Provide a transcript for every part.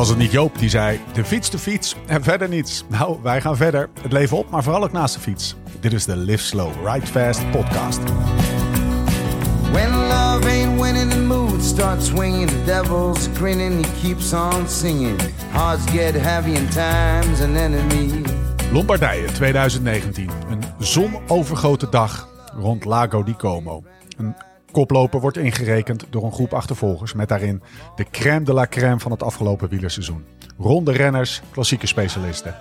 was het niet Joop die zei: de fiets, de fiets en verder niets. Nou, wij gaan verder. Het leven op, maar vooral ook naast de fiets. Dit is de Live Slow, Ride Fast podcast. When love ain't winning, the mood starts swinging. The devil's grinning, he keeps on singing. Hearts get heavy time's an enemy. Lombardije 2019. Een zonovergoten dag rond Lago di Como. Een koploper wordt ingerekend door een groep achtervolgers met daarin de crème de la crème van het afgelopen wielerseizoen. Ronde renners, klassieke specialisten.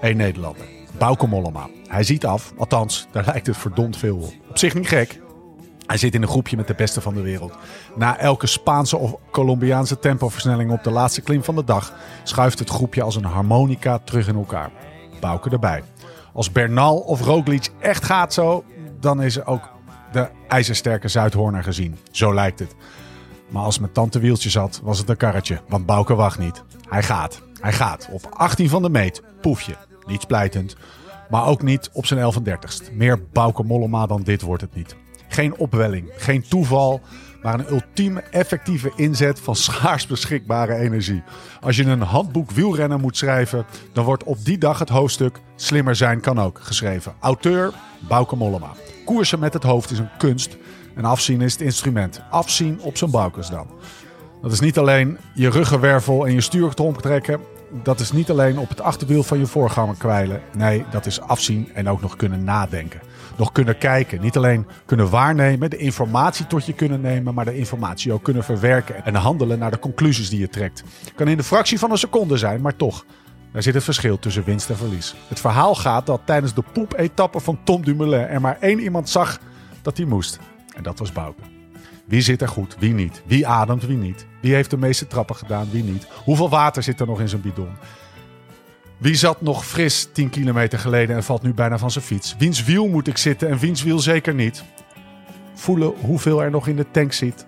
Eén Nederlander, Bauke Mollema. Hij ziet af, althans, daar lijkt het verdomd veel op. Op zich niet gek. Hij zit in een groepje met de beste van de wereld. Na elke Spaanse of Colombiaanse tempoversnelling op de laatste klim van de dag schuift het groepje als een harmonica terug in elkaar. Bauke erbij. Als Bernal of Roglic echt gaat zo, dan is er ook de ijzersterke Zuidhoorner gezien. Zo lijkt het. Maar als mijn tante wieltje zat, was het een karretje. Want Bouke wacht niet. Hij gaat. Hij gaat. Op 18 van de meet. Poefje. Niet splijtend. Maar ook niet op zijn 1130ste. Meer Bouke Mollema dan dit wordt het niet. Geen opwelling. Geen toeval. Maar een ultieme effectieve inzet van schaars beschikbare energie. Als je een handboek wielrennen moet schrijven, dan wordt op die dag het hoofdstuk Slimmer zijn kan ook geschreven. Auteur Bouke Mollema. Koersen met het hoofd is een kunst en afzien is het instrument. Afzien op zijn baukers dan. Dat is niet alleen je ruggenwervel en je stuurtromp trekken. Dat is niet alleen op het achterwiel van je voorganger kwijlen. Nee, dat is afzien en ook nog kunnen nadenken. Nog kunnen kijken. Niet alleen kunnen waarnemen, de informatie tot je kunnen nemen, maar de informatie ook kunnen verwerken en handelen naar de conclusies die je trekt. Kan in de fractie van een seconde zijn, maar toch. Daar zit het verschil tussen winst en verlies. Het verhaal gaat dat tijdens de poep-etappe van Tom Dumoulin er maar één iemand zag dat hij moest. En dat was Bouke. Wie zit er goed, wie niet? Wie ademt, wie niet? Wie heeft de meeste trappen gedaan, wie niet? Hoeveel water zit er nog in zijn bidon? Wie zat nog fris 10 kilometer geleden en valt nu bijna van zijn fiets? Wiens wiel moet ik zitten en wiens wiel zeker niet? Voelen hoeveel er nog in de tank zit.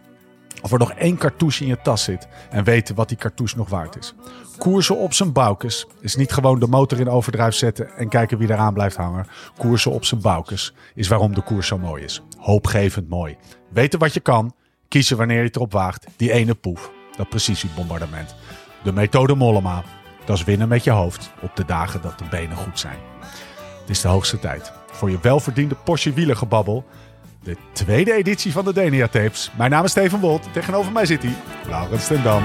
Of er nog één cartouche in je tas zit en weten wat die cartouche nog waard is. Koersen op zijn baukes is niet gewoon de motor in overdrijf zetten en kijken wie eraan blijft hangen. Koersen op zijn baukes is waarom de koers zo mooi is. Hoopgevend mooi. Weten wat je kan, kiezen wanneer je het erop waagt. Die ene poef, dat precisiebombardement. De methode Mollema, dat is winnen met je hoofd op de dagen dat de benen goed zijn. Het is de hoogste tijd voor je welverdiende Porsche wielergebabbel de tweede editie van de Denia Tapes. Mijn naam is Steven Wolt. Tegenover mij zit hij, Laurens ten Dam.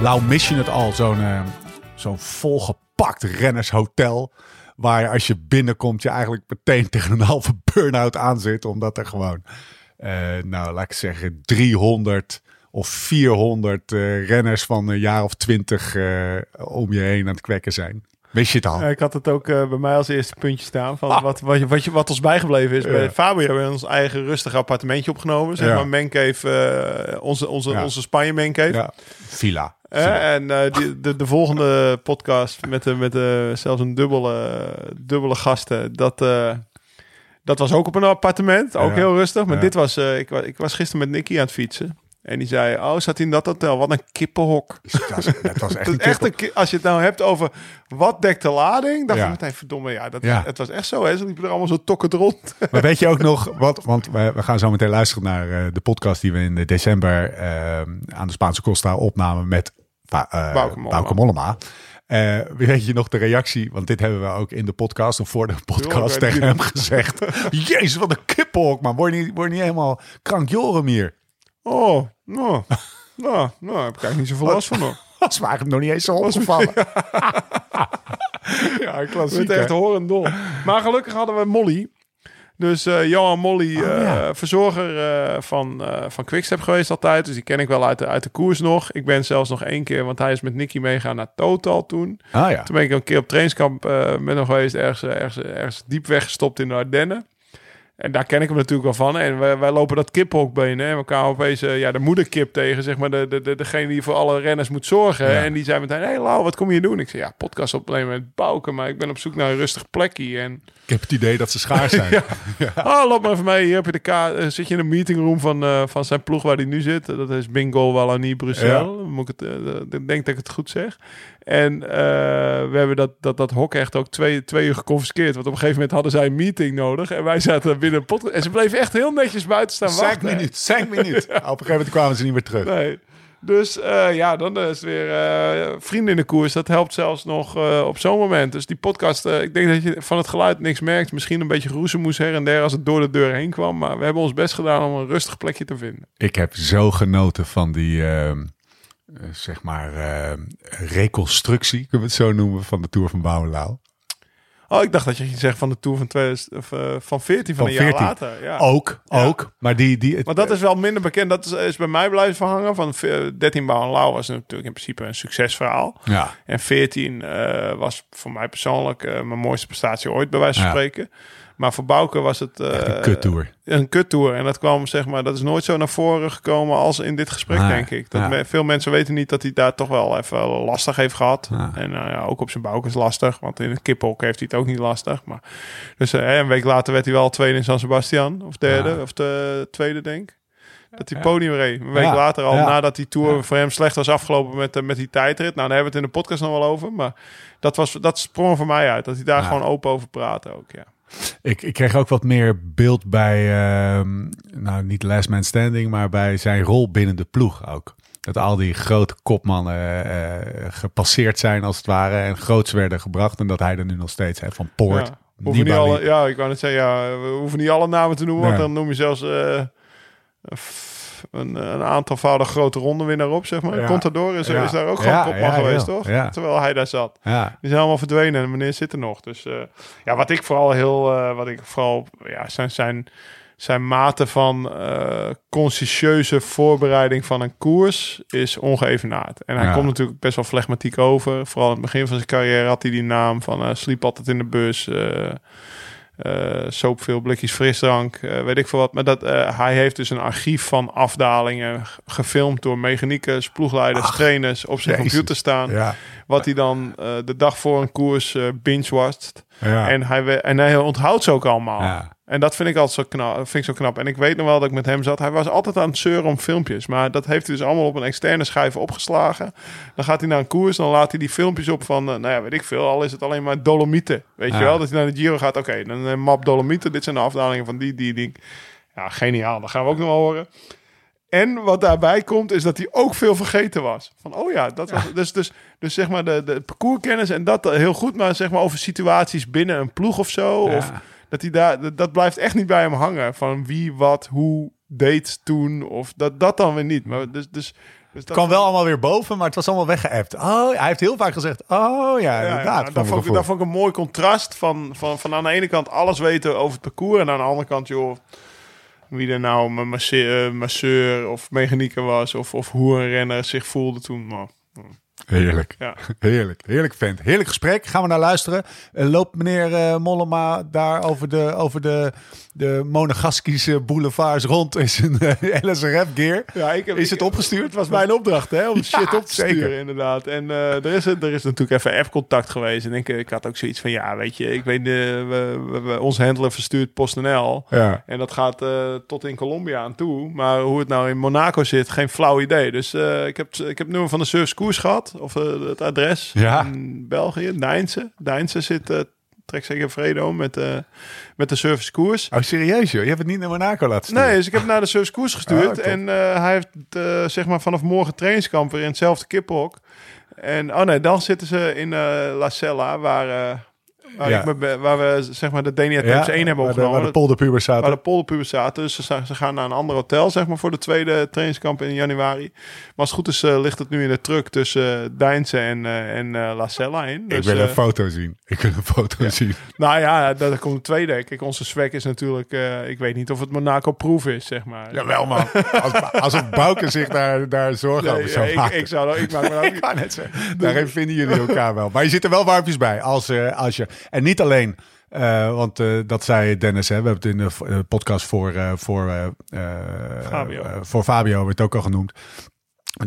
Lau, mis je het al, zo'n uh, zo'n volgepakt rennershotel... waar als je binnenkomt je eigenlijk meteen tegen een halve burn-out aan zit... omdat er gewoon, uh, nou laat ik zeggen, 300 of 400 uh, eh, renners van een jaar of twintig om je heen aan het kwekken zijn. Wist je het al? ik had het ook uh, bij mij als eerste puntje staan. Van ah. wat, wat, wat, wat ons bijgebleven is. Bij Fabio hebben we ons eigen rustig appartementje opgenomen. Zeg maar mancave, uh, onze, onze, onze Spanje mancave. Ja. Villa. Uh, en die, de, de volgende podcast met, de, met de, zelfs een dubbele, dubbele gasten. Dat, dat was ook op een appartement. Ook heel rustig. Maar dit was, ik, ik was gisteren met Nicky aan het fietsen. En die zei, oh, zat hij in dat hotel? Wat een kippenhok. Dat was echt, een echt een Als je het nou hebt over wat dekt de lading, dan ja. meteen verdomme, ja, dat, het was echt zo. Hè? Ze liepen er allemaal zo tokkend rond. Maar weet je ook nog wat? Want we, we gaan zo meteen luisteren naar uh, de podcast die we in december uh, aan de Spaanse Costa opnamen met uh, Bauke Mollema. Uh, weet je nog de reactie? Want dit hebben we ook in de podcast of voor de podcast tegen hem gezegd. Jezus, wat een kippenhok, man. Word je niet, word je niet helemaal krankjoren meer? Oh, nou, nou, nou, heb ik eigenlijk niet zoveel last van nog. Dat is eigenlijk nog niet eens zo opgevallen. ja, klassiek. Het echt horen dol. Maar gelukkig hadden we Molly. Dus uh, Johan Molly, oh, uh, verzorger uh, van, van Quickstep geweest altijd. Dus die ken ik wel uit de, uit de koers nog. Ik ben zelfs nog één keer, want hij is met Nicky meegaan naar Total toen. Ah, ja. Toen ben ik een keer op trainingskamp met hem geweest. Ergens, ergens, ergens diep weggestopt in de Ardennen. En daar ken ik hem natuurlijk wel van. En wij, wij lopen dat kiphok binnen. En we kwamen opeens uh, ja, de moederkip tegen, zeg maar. De, de, de, degene die voor alle renners moet zorgen. En die zei meteen, hé hey, Lau, wat kom je doen? Ik zei, ja, podcast opnemen met Bouken. Maar ik ben op zoek naar een rustig plekje. En... Ik heb het idee dat ze schaar zijn. ja. ja. Oh, loop maar even mee. Hier heb je de ka uh, zit je in de meetingroom van, uh, van zijn ploeg waar hij nu zit. Dat is Bingo Wallonie Brussel. Ja. Moet ik het, uh, denk dat ik het goed zeg. En eh, we hebben dat, dat, dat hok echt ook twee, twee uur geconfiskeerd. Want op een gegeven moment hadden zij een meeting nodig. En wij zaten binnen een podcast. En ze bleven echt heel netjes buiten staan Cinq wachten. minuut, cinq minuut. Op een gegeven moment kwamen ze niet meer terug. Nee. Dus eh, ja, dan is het weer eh, vrienden in de koers. Dat helpt zelfs nog op zo'n moment. Dus die podcast, ik denk dat je van het geluid niks merkt. Misschien een beetje geroezemoes her en der als het door de deur heen kwam. Maar we hebben ons best gedaan om een rustig plekje te vinden. Ik heb zo genoten van die, ehm, eh, zeg maar, eh, reconstructie, kunnen we het zo noemen, van de Tour van Bouwenlauw. Oh, ik dacht dat je ging zeggen van de Tour van, 2000, of, eh, van 14 van, Van een jaar 14. later. Ja. Ook, Ja. ook. Maar die, die, het- Maar dat is wel minder bekend. Dat is, is bij mij blijven verhangen. Van eh, 13 Bouw en Lauw was natuurlijk in principe een succesverhaal. ja, En 14 eh, was voor mij persoonlijk eh, mijn mooiste prestatie ooit, bij wijze van Ja. spreken. Maar voor Bouke was het eh, een kuttour. een kuttour. En dat kwam, zeg maar, dat is nooit zo naar voren gekomen als in dit gesprek, denk ik. Dat ja. me- veel mensen weten niet dat hij daar toch wel even lastig heeft gehad. En nou ja, ook op zijn Bouke is lastig, want in het kiphok heeft hij het ook niet lastig. Maar, dus eh, een week later werd hij wel tweede in San Sebastian, of derde, of de tweede, denk ik. Dat hij podium reed. Een week Ja, later al, ja. nadat die tour Ja. voor hem slecht was afgelopen met, eh, met die tijdrit. Nou, daar hebben we het in de podcast nog wel over. Maar dat, was, dat sprong voor mij uit. Dat hij daar Ja. gewoon open over praatte ook, ja. Ik, ik kreeg ook wat meer beeld bij, ehm, nou niet Last Man Standing, maar bij zijn rol binnen de ploeg ook. Dat al die grote kopmannen eh, gepasseerd zijn als het ware en groots werden gebracht. En dat hij er nu nog steeds heeft van Poort. Ja. Hoeven niet alle, ja, ik wou net zeggen, ja, we hoeven niet alle namen te noemen, want dan noem je zelfs eh, een, een aantalvoudig grote rondewinnaar op, zeg maar. Ja. Contador is, Ja. is daar ook gewoon Ja, kopman geweest, toch? Terwijl hij daar zat. Die zijn allemaal verdwenen en meneer zit er nog. Dus eh, ja, wat ik vooral heel, eh, wat ik vooral, ja, zijn, zijn, zijn mate van eh conscientieuze voorbereiding van een koers is ongeëvenaard. En hij komt natuurlijk best wel flegmatiek over. Vooral in het begin van zijn carrière had hij die naam van sliep altijd in de bus. Eh eh soop veel blikjes frisdrank, eh, weet ik veel wat. Maar dat, eh, hij heeft dus een archief van afdalingen gefilmd door mechaniekers, ploegleiders, Ach, trainers op zijn Jezus. computer staan. ja, Wat hij dan de dag voor een koers binge-watcht. ja. En, hij, en hij onthoudt ze ook allemaal. Ja. En dat vind ik altijd zo knap, vind ik zo knap. En ik weet nog wel dat ik met hem zat. Hij was altijd aan het zeuren om filmpjes. Maar dat heeft hij dus allemaal op een externe schijf opgeslagen. Dan gaat hij naar een koers. Dan laat hij die filmpjes op van, eh, nou ja, weet ik veel. Al is het alleen maar Dolomieten. Weet je wel? Dat hij naar de Giro gaat. Oké, dan een map Dolomieten. Dit zijn de afdalingen van die, die, die. Ja, geniaal. Dat gaan we ook nog wel horen. En wat daarbij komt, is dat hij ook veel vergeten was. Van, oh ja, dat was... Dus, dus, dus zeg maar de, de parcourskennis en dat eh, heel goed. Maar zeg maar over situaties binnen een ploeg of zo. Ja. Of dat hij daar... Dat, dat blijft echt niet bij hem hangen. Van wie, wat, hoe deed toen. Of dat, dat dan weer niet. Maar dus... dus dus dat kwam wel allemaal weer boven, maar het was allemaal weggeëpt. Oh, hij heeft heel vaak gezegd, oh ja, Ja, inderdaad. ja, van dat, vond ik, dat vond ik een mooi contrast van, van, van aan de ene kant alles weten over het parcours en aan de andere kant, joh, wie er nou mijn masse- eh, masseur of mechanieker was of, of hoe een renner zich voelde toen. Maar, Heerlijk. ja. Heerlijk, heerlijk vent. Heerlijk gesprek. Gaan we naar luisteren. Eh, loopt meneer eh, Mollema daar over de, over de, de Monegaskische boulevards rond in zijn eh, LSRF-gear? Ja, ik heb, Is ik- het opgestuurd? Het was mijn opdracht, hè, om Ja, shit op te zeker. sturen, inderdaad. En eh, er, is, er is natuurlijk even app-contact geweest. En ik, ik had ook zoiets van, ja, weet je, ik weet, eh, we, we, we- onze handler verstuurt PostNL. Ja. En dat gaat eh, tot in Colombia aan toe. Maar hoe het nou in Monaco zit, geen flauw idee. Dus eh, ik, heb, ik heb het nummer van de Service Koers gehad. Of eh, het adres Ja. in België. Deinze. Deinze zit, eh trek zeker Fredo, met, eh, met de Service Koers. Oh, serieus joh? Je hebt het niet naar Monaco laten sturen? Nee, dus ik heb naar de Service Koers gestuurd. Top. en eh, hij heeft eh, zeg maar vanaf morgen trainingskamp weer in hetzelfde kiphok. En oh nee, dan zitten ze in La Cella, waar, waar, Ja. ik me be- waar we zeg maar de Denia Tapes 1 hebben de, opgenomen. waar de polderpubers zaten. Waar de polderpubers zaten. Dus ze, gaan naar een ander hotel, zeg maar, voor de tweede trainingskamp in januari. Maar als het goed is, eh, ligt het nu in de truck tussen uh, Deinze en, eh, en La Cella in. ik Dus, wil eh, een foto zien. Ik wil een foto zien. nou ja, dat komt een tweede. Kijk, onze swag is natuurlijk... ik weet niet of het Monaco-proof is, zeg maar. Jawel man. Als, alsof Bouke zich daar, daar zorgen Nee, over zou ik, maken. ik, zou, ik maak me ook Ik kan net zeggen. Daarin vinden jullie elkaar wel. Maar je zit er wel warmpjes bij. Als, als je, en niet alleen, eh, want eh, dat zei Dennis. Hè, we hebben het in de eh, podcast voor, voor, Fabio. voor Fabio hebben we het ook al genoemd.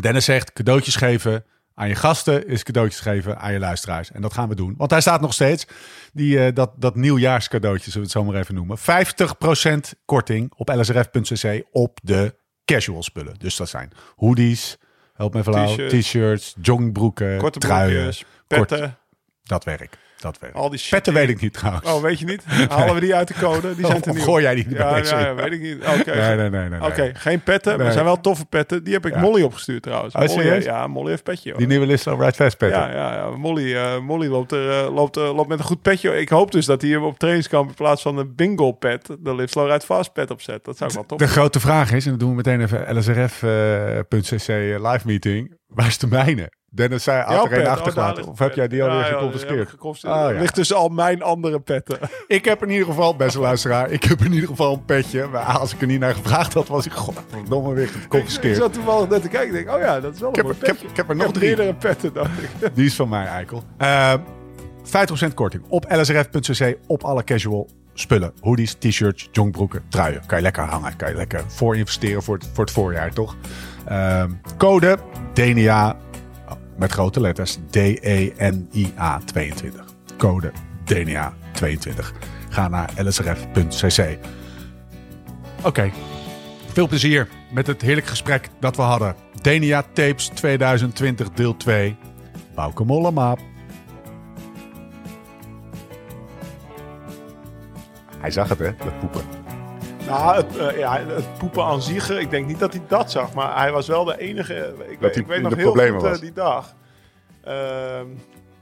Dennis zegt cadeautjes geven aan je gasten is cadeautjes geven aan je luisteraars. En dat gaan we doen. Want hij staat nog steeds. Die, dat, dat nieuwjaarscadeautje, zullen we het zo maar even noemen. 50% korting op lsrf.cc op de casual spullen. Dus dat zijn hoodies, Help me verhaal. T-shirts. Joggingbroeken, Korte truien. petten. Dat werkt. Dat werkt. Al die. Petten weet ik niet trouwens. Oh, weet je niet? Halen we die uit de code? Die zijn te of nieuw. gooi jij die deze ja, ja, weet ik niet. Oké. Nee, nee, nee. nee. Oké, geen petten, maar er zijn wel toffe petten. Die heb ik. Molly opgestuurd trouwens. Oh, Molly? Ja, Molly heeft petje. Die nieuwe Lislo Ride Fast petten. Ja, ja, ja. Molly, eh, Molly loopt, er, eh, loopt, eh, loopt met een goed petje. Ik hoop dus dat hij hem op trainingskamp in plaats van de bingo pet, de Live Slow Ride Fast pet opzet. Dat zou ik wel tof De grote vraag is, en dat doen we meteen even lsrf.cc live meeting. Waar is de mijne? Dennis zei, had er oh, achtergelaten. ligt of heb jij die alweer Ja, ja, geconfiskeerd? ik geconfiskeerd. Oh, Er ja. ligt tussen al mijn andere petten. Ik heb in ieder geval, beste luisteraar, ik heb in ieder geval een petje. Maar als ik er niet naar gevraagd had, was ik godverdomme weer Ik geconfiskeerd. zat toevallig net te kijken. Ik denk, oh ja, dat is wel een heb mooi er- ik heb- petje. ik heb er nog drie. meerdere petten, dacht ik. Die is van mij, Eikel. Eh 50% korting op lsrf.cc op alle casual spullen. Hoodies, t-shirts, jongbroeken, truien. Kan je lekker hangen. Kan je lekker voor investeren voor het, voor het voorjaar, toch? Ehm, code DENIA met grote letters D-E-N-I-A 22. Code DENIA 22. Ga naar lsrf.cc. Oké. Veel plezier met het heerlijk gesprek dat we hadden. Denia Tapes 2020 deel 2. Bouke Mollema. Hij zag het, hè? Dat poepen. Nou, het, eh, ja, het poepen aan zich, eh, ik denk niet dat hij dat zag. Maar hij was wel de enige, ik, weet- ik nog heel goed eh, die dag. Ehm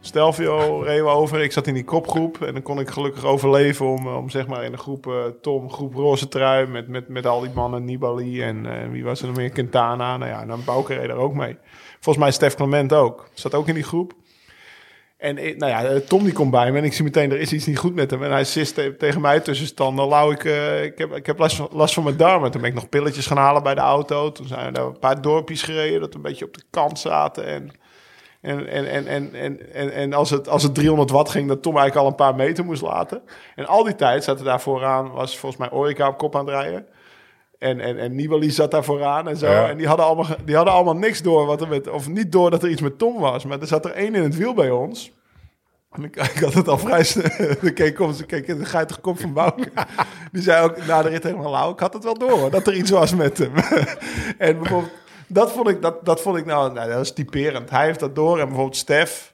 Stelvio reden we over, ik zat in die kopgroep. En dan kon ik gelukkig overleven om, eh, om zeg maar in de groep Tom, groep Roze Trui. Met, met, met al die mannen, Nibali en wie was er nog meer, Quintana. Nou ja, en dan Bouke reed er ook mee. Volgens mij Stef Clement ook. Zat ook in die groep. En ik- nou ja, eh, Tom die komt bij me en ik zie meteen, er is iets niet goed met hem. En hij sist te- tegen mij tussenstanden. Lau, ik, eh, ik, heb, ik heb last van, last van mijn darmen. Toen ben ik nog pilletjes gaan halen bij de auto. Toen zijn we daar een paar dorpjes gereden dat een beetje op de kant zaten. En, en, en, en, en, en, en, en als, het, als het 300 watt ging, dat Tom eigenlijk al een paar meter moest laten. En al die tijd zaten daar vooraan, was volgens mij Orica op kop aan het rijden. En, en, en Nibali zat daar vooraan en zo. Ja. En die hadden, allemaal, die hadden allemaal niks door. Wat er met, of niet door dat er iets met Tom was. Maar er zat er één in het wiel bij ons. En ik, ik had het al vrij snel. Ik keek om, ze keek in de geitige kop van Bouke. Die zei ook na de rit helemaal lauw. Ik had het wel door hoor, dat er iets was met hem. En bijvoorbeeld, dat vond ik, dat, dat vond ik nou, nou, dat is typerend. Hij heeft dat door. En bijvoorbeeld Stef,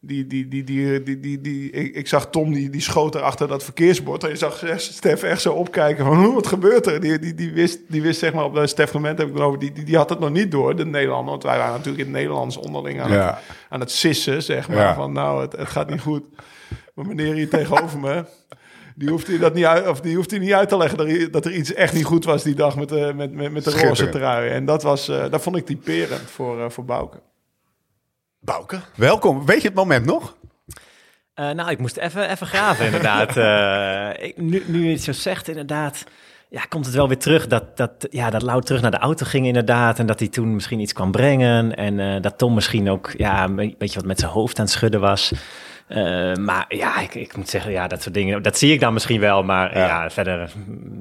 die, die, die, die, die, die, die, ik, ik zag Tom, die, die schoot er achter dat verkeersbord. En je zag Stef echt zo opkijken van, hoe, wat gebeurt er? Die, die, die, wist, die wist zeg maar, op de Stef Clement heb ik het over, die, die, die had het nog niet door, de Nederlander. Want wij waren natuurlijk in het Nederlands onderling aan, Ja. het, aan het sissen, zeg maar. Ja. Van, nou, het, het gaat niet goed. Maar meneer hier tegenover me... Die hoeft hij dat niet uit, of die hoeft hij niet uit te leggen dat er, dat er iets echt niet goed was die dag met de, met, met, met de roze trui. En dat, was, eh, dat vond ik typerend voor, eh, voor Bouke. Bouke. Welkom. Weet je het moment nog? Eh, nou, ik moest even, even graven, inderdaad. Eh, ik, nu, nu je het zo zegt, inderdaad, ja, komt het wel weer terug dat, dat, ja, dat Lau terug naar de auto ging, inderdaad. En dat hij toen misschien iets kwam brengen. En eh, dat Tom misschien ook ja, een be- beetje wat met zijn hoofd aan het schudden was. Eh, maar ja, ik, ik moet zeggen, ja, dat soort dingen, dat zie ik dan misschien wel. Maar Ja. ja, verder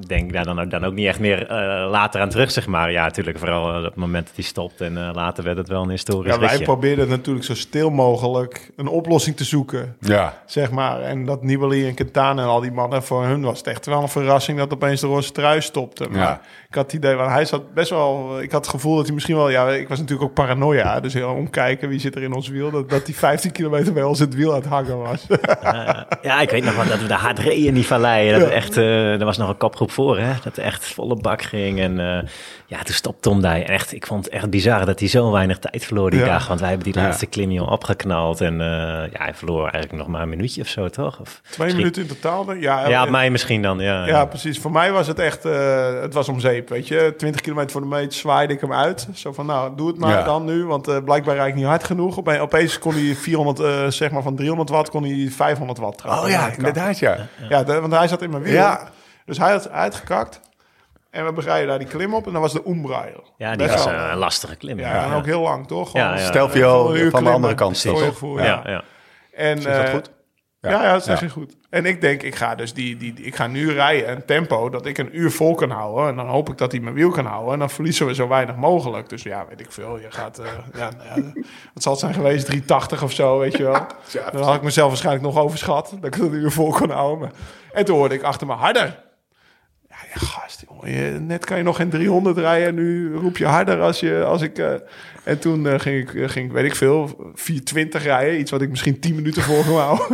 denk ik daar dan, ook- dan ook niet echt meer eh, later aan terug, zeg maar. Ja, natuurlijk, vooral op het moment dat hij stopt. En eh, later werd het wel een historisch Ja, wij ritje. probeerden natuurlijk zo stil mogelijk een oplossing te zoeken. Ja. Zeg maar. En dat Nibali en Quintana en al die mannen, voor hun was het echt wel een verrassing dat opeens de roze trui stopte. Maar Ja. ik had het idee, want hij zat best wel, ik had het gevoel dat hij misschien wel, ja, ik was natuurlijk ook paranoia. Dus heel omkijken, wie zit er in ons wiel? Dat, dat hij 15 kilometer bij ons in het wiel aan was. Ja, ja, ik weet nog wel dat we daar hard reden in die vallei. Dat echt, eh, er was nog een kopgroep voor, hè? Dat echt volle bak ging. En eh, ja, toen stopte Tom daar. En echt, ik vond het echt bizar dat hij zo weinig tijd verloor die Ja. dag. Want wij hebben die laatste klim al opgeknald. En eh, ja, hij verloor eigenlijk nog maar een minuutje of zo, toch? Of Twee misschien- minuten in totaal. Ja, Ja, op mij misschien dan, ja. Ja, precies. Voor mij was het echt, het was om zeep, weet je. 20 kilometer voor de meet zwaaide ik hem uit. Zo van, nou, doe het maar dan nu, want blijkbaar rijd ik niet hard genoeg. Ope- Opeens kon hij 400, eh, zeg maar van 300 watt, kon hij 500 watt trappen. Oh ja, inderdaad ja. Ja, de- want hij zat in mijn wiel. Ja. Dus hij had uitgekakt. En we begrijpen daar die klim op en dat was de Umbrail. Ja, die Best was wel- een lastige klim. Ja, en ook heel lang, toch? Gewoon Ja, ja. Stelvio een uur van de andere kant. Voor je toch? ja. ja. En, Is dat eh, goed? Ja, ja, dat zeg Ja. je goed. En ik denk, ik ga dus die, die, ik ga nu rijden een tempo dat ik een uur vol kan houden. En dan hoop ik dat hij mijn wiel kan houden. En dan verliezen we zo weinig mogelijk. Dus ja, weet ik veel. Je gaat, eh, ja, nou ja, wat zal het zijn geweest? 380 of zo, weet je wel. dan had ik mezelf waarschijnlijk nog overschat. Dat ik het een uur vol kon houden. En toen hoorde ik achter me harder. Ja, Ja, gast, net kan je nog geen 300 rijden. Nu roep je harder als, je, als ik... eh, en toen eh, ging, ik, eh, ging weet ik veel, 420 rijden. Iets wat ik misschien 10 minuten voor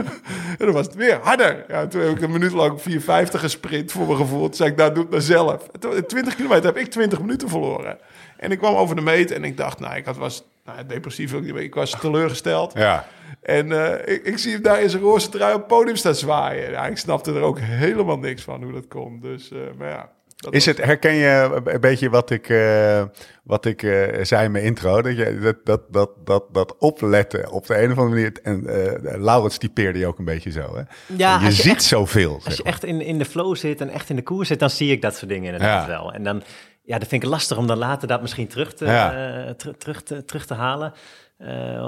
en dan was het weer harder. Ja, toen heb ik een minuut lang 450 gesprint voor mijn gevoel. Toen zei ik, nou doe het maar zelf. En toen- in 20 kilometer heb ik 20 minuten verloren. En ik kwam over de meet en ik dacht, nou, ik had, was nou, depressief. Ik was teleurgesteld. Ja. En ik, ik zie hem daar in zijn roze trui op het podium staan zwaaien. Ja, ik snapte er ook helemaal niks van hoe dat komt. Dus, eh, maar ja. Dat Is het, herken je een beetje wat ik, eh, wat ik eh, zei in mijn intro? Dat, je, dat, dat, dat, dat, dat opletten op de een of andere manier. En eh Laurens typeerde je ook een beetje zo. Hè? Ja, je, ziet echt- zoveel. Als zeg je maar. echt in, in de flow zit en echt in de koers zit, dan zie ik dat soort dingen inderdaad Ja. wel. En dan, ja, dat vind ik lastig om dan later dat misschien terug te, Ja. ter- terug te, terug te halen.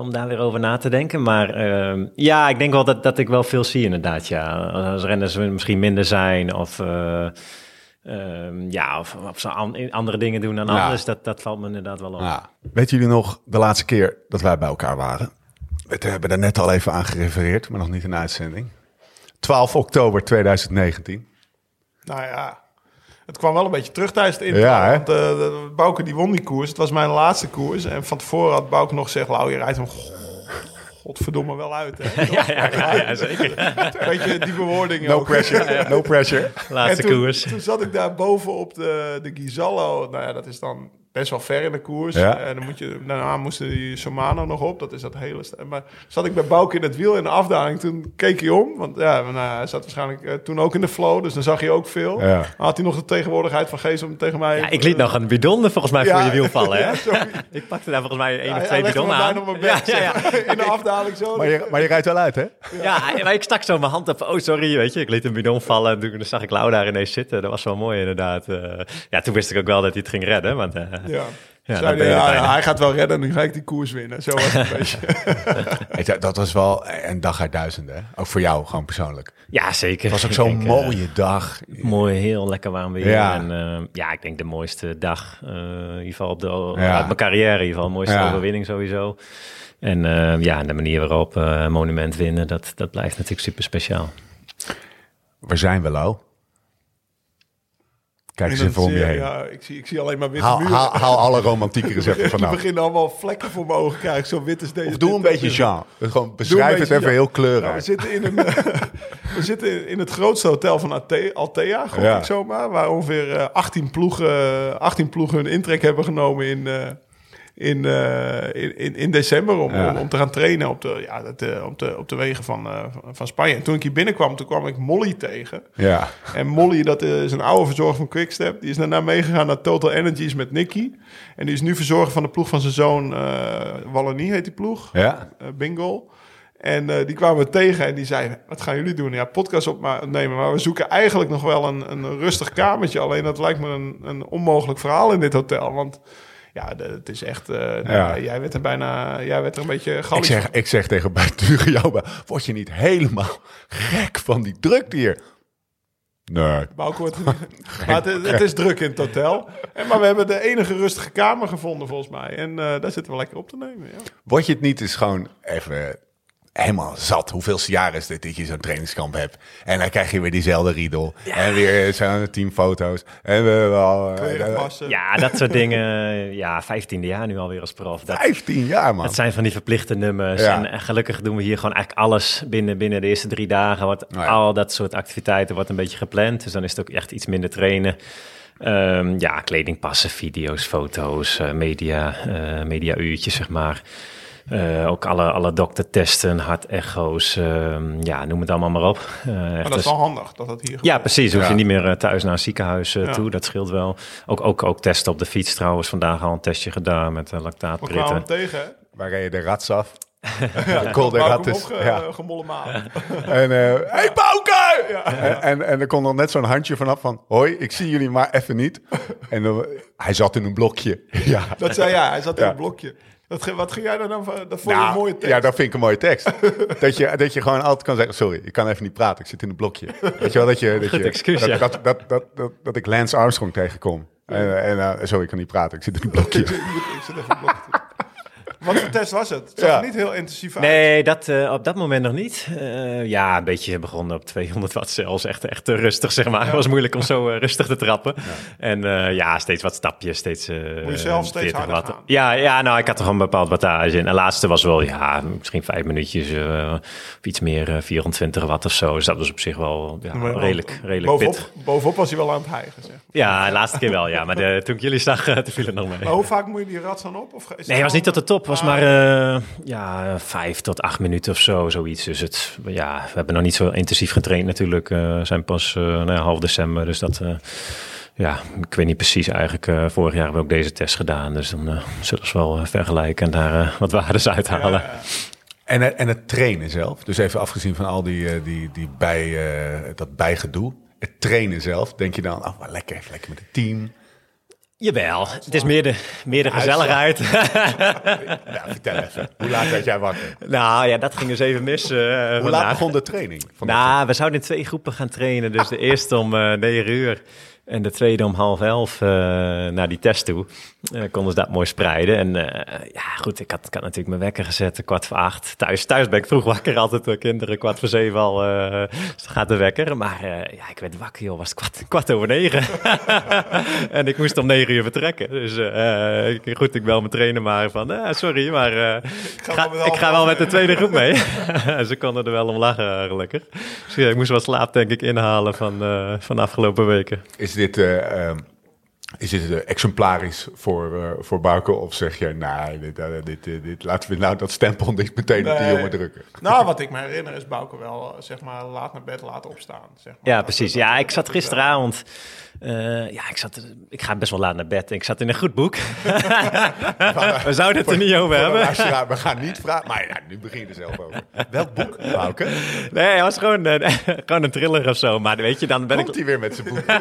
om daar weer over na te denken. Maar ehm, ja, ik denk wel dat, dat ik wel veel zie inderdaad. Ja. Als renners misschien minder zijn of... ehm, ja, of, of ze an- andere dingen doen dan Ja. anders, dat, dat valt me inderdaad wel op. Ja. Weten jullie nog de laatste keer dat wij bij elkaar waren? We hebben daar net al even aan gerefereerd, maar nog niet in de uitzending. 12 oktober 2019. Nou ja, het kwam wel een beetje terug tijdens het intro. Ja, want eh, de- Bouke die won die koers. Het was mijn laatste koers. En van tevoren had Bouke nog gezegd... Lau, je rijdt hem godverdomme wel uit. Hè? Ja, ja, ja, ja, zeker. Weet je, die bewoording No ook. pressure, no pressure. Laatste en toen, koers. Toen zat ik daar boven op de, de Gizallo. Nou ja, dat is dan best wel ver in de koers. Ja. En dan moet je, daarna moesten die Somano nog op. Dat is dat hele... Maar zat ik bij Bouke in het wiel in de afdaling. Toen keek hij om. Want ja, nou, hij zat waarschijnlijk eh, toen ook in de flow. Dus dan zag je ook veel. Ja. Had hij nog de tegenwoordigheid van Geest om tegen mij... Ja, ik liet nog een bidon volgens mij Ja. voor je wiel vallen. Hè? Ik pakte daar volgens mij één Ja, of twee bidonnen bijna aan. op mijn bek, ja, ja, ja. zeg maar. In de afdaling zo. Maar je, maar je rijdt wel uit, hè? Ja, maar ik stak zo mijn hand op. Oh, sorry, weet je. Ik liet een bidon vallen en toen zag ik Lau daar ineens zitten. Dat was wel mooi, inderdaad. Eh, ja, toen wist ik ook wel dat hij het ging redden. Want, eh, Ja. Hij, ja, gaat wel redden, nu ga ik die koers winnen. Zo was het een beetje. Dat was wel een dag uit duizenden. hè? Ook voor jou, gewoon persoonlijk. ja, zeker. Het was ook zo'n denk, eh, mooie dag. mooi, heel lekker warm weer. Ja. En eh, ja, ik denk de mooiste dag. eh, in ieder geval op de, Ja. uit mijn carrière. In ieder geval, mooiste Ja. overwinning sowieso. En eh, ja, de manier waarop eh, een monument winnen, dat, dat blijft natuurlijk super speciaal. Waar zijn we, Lau? Kijk eens En even dan om je zie heen. Ja, ik, zie, ik zie alleen maar witte Haal, muren. haal, haal alle romantieke recepten vanaf. beginnen allemaal vlekken voor mijn ogen krijgen. Zo wit is deze. Of doe een beetje Jean. Gewoon beschrijf het even Jean. heel Nou, we zitten in, een, eh, we zitten in het grootste hotel van Altea, Ja. ik zomaar. Waar ongeveer eh, 18, ploegen, 18 ploegen hun intrek hebben genomen in, eh, in, eh, in, in, in december. Om, Ja. om, om te gaan trainen op de, ja, dat, eh, op de, op de wegen van, eh, van- van Spanje. En toen ik hier binnenkwam, toen kwam ik Molly tegen. Ja. En Molly, dat is een oude verzorger van Quickstep. Die is daarna meegegaan naar Total Energies met Nicky. En die is nu verzorger van de ploeg van zijn zoon. eh Wallonie heet die ploeg. Ja. Bingo. En die kwamen we tegen en die zei: Wat gaan jullie doen? Ja, podcast opnemen. Maar we zoeken eigenlijk nog wel een, een rustig kamertje. Alleen dat lijkt me een, een onmogelijk verhaal in dit hotel. Want ja, de- het is echt. eh, nou, Ja. Jij werd er bijna. Jij werd er een beetje Ik zeg, ik zeg tegen jou, word je niet helemaal gek van die drukte hier? Nee. Wordt- maar het, het is druk in het hotel. En, maar we hebben de enige rustige kamer gevonden, volgens mij. En eh, daar zitten we lekker op te nemen. Ja. Word je het niet eens gewoon even helemaal zat? Hoeveelste jaar is dit dat je zo'n trainingskamp hebt? En dan krijg je weer diezelfde riedel. En weer zo'n tien foto's. En we wel... Eh. Ja, dat soort dingen. Ja, vijftiende jaar nu alweer als prof. Dat, 15 jaar, man. Het zijn van die verplichte nummers. Ja. En, en gelukkig doen we hier gewoon eigenlijk alles binnen, binnen de eerste drie dagen. Nou ja. Al dat soort activiteiten wordt een beetje gepland. Dus dan is het ook echt iets minder trainen. Ehm, ja, kleding passen, video's, foto's, eh, media, eh media-uurtjes, zeg maar. Eh, ook alle, alle doktertesten, hartecho's, ehm, ja, noem het allemaal maar op. Eh, echt Maar dat is wel handig dat dat hier ja, precies. Hoef Ja. je niet meer eh, thuis naar een ziekenhuis Ja. toe. Dat scheelt wel. Ook, ook, ook testen op de fiets trouwens. Vandaag al een testje gedaan met uh, We kwamen lactaatpritten. hem tegen, hè? Waar reed je de rats af? Ja, de Col de Bouke hem Rattes. opge- Ja. gemollen. En, eh hey Bouke! En, en, en er kon nog net zo'n handje vanaf van... Hoi, ik zie jullie maar even niet. En dan, hij zat in een blokje. Ja. Dat zei ja, hij zat in Ja. een blokje. Dat, wat ging jij daar dan van? Dat vond je een Nou, mooie tekst. Ja, dat vind ik een mooie tekst. dat, je, dat je gewoon altijd kan zeggen... Sorry, ik kan even niet praten. Ik zit in een blokje. Weet je wel, dat je... Dat, je, excuus, dat, ja. dat, dat, dat, dat, dat ik Lance Armstrong tegenkom. En, en eh, sorry, ik kan niet praten. Ik zit in een blokje. ik zit even in een blokje. Wat voor test was het? Het zag Ja. niet heel intensief uit. Nee, dat, eh, op dat moment nog niet. Eh, ja, een beetje begonnen op 200 watt zelfs. Echt, echt rustig, zeg maar. Het was moeilijk om zo eh, rustig te trappen. En ja, steeds wat stapjes, steeds... Moet je zelf steeds 40 harder watt. gaan? Ja, ja, nou, ik had er gewoon een bepaald wattage in. En de laatste was wel, ja, misschien vijf minuutjes of iets meer, eh, 24 watt of zo. Dus dat was op zich wel redelijk, redelijk bovenop, pittig. bovenop was hij wel aan het hijgen, zeg. Ja, de laatste keer wel, ja. Maar de, toen ik jullie zag, toen viel het nog mee. Maar hoe vaak moet je die rats dan op? Of Nee, het was niet tot de top. Het was maar eh, ja, vijf tot acht minuten of zo, zoiets. Dus het, ja, we hebben nog niet zo intensief getraind natuurlijk. Eh, We zijn pas eh, nou ja, half december, dus dat... ja, ik weet niet precies eigenlijk. vorig jaar hebben we ook deze test gedaan. Dus dan zullen we wel vergelijken en daar wat waardes uithalen. En, het- en het trainen zelf, dus even afgezien van al die, die, die bij, dat bijgedoe. Het trainen zelf, denk je dan, oh, lekker, even lekker met het team. Jawel, het is meer de, meer de gezelligheid. Ja, vertel even, hoe laat werd jij wakker? nou ja, dat ging dus even mis eh, Hoe laat vandaag. begon de training? Nou, we zouden in twee groepen gaan trainen. Dus de eerste om eh 9 uur en de tweede om half elf eh, naar die test toe. Eh konden ze dat mooi spreiden. En eh, ja, goed, ik had, ik had natuurlijk mijn wekker gezet, kwart voor acht. Thuis, thuis ben ik vroeg wakker, altijd de kinderen kwart voor zeven al eh, gaat de wekker. Maar eh, ja, ik werd wakker, joh, was het kwart, kwart over negen. en ik moest om negen uur vertrekken. Dus eh, ik- goed, ik bel mijn trainer maar van, eh, sorry, maar eh, ik, ga, wel met ik ga half wel met de tweede groep mee. Ze konden er wel om lachen, gelukkig. Dus ja, ik moest wat slaap, denk ik, inhalen van, eh, van de afgelopen weken. Is dit, eh, ehm, is dit eh, exemplarisch voor, eh voor Bouke? Of zeg je, nee, dit, eh, dit, dit, laten we nou dat stempel niet meteen op die jongen drukken? Nou, wat ik me herinner is Bouke wel, zeg maar, laat naar bed laten opstaan. Zeg maar. Ja, precies. Ja, ik zat gisteravond... eh, ja, ik, zat, ik ga best wel laat naar bed. Ik zat in een goed boek. We zouden het er niet over hebben. we gaan niet vragen. Maar ja, nu begin je er zelf over. Welk boek, Bouke? Nee, het was gewoon, gewoon een thriller of zo. Maar weet je, dan ben ik... Hij weer met zijn boek?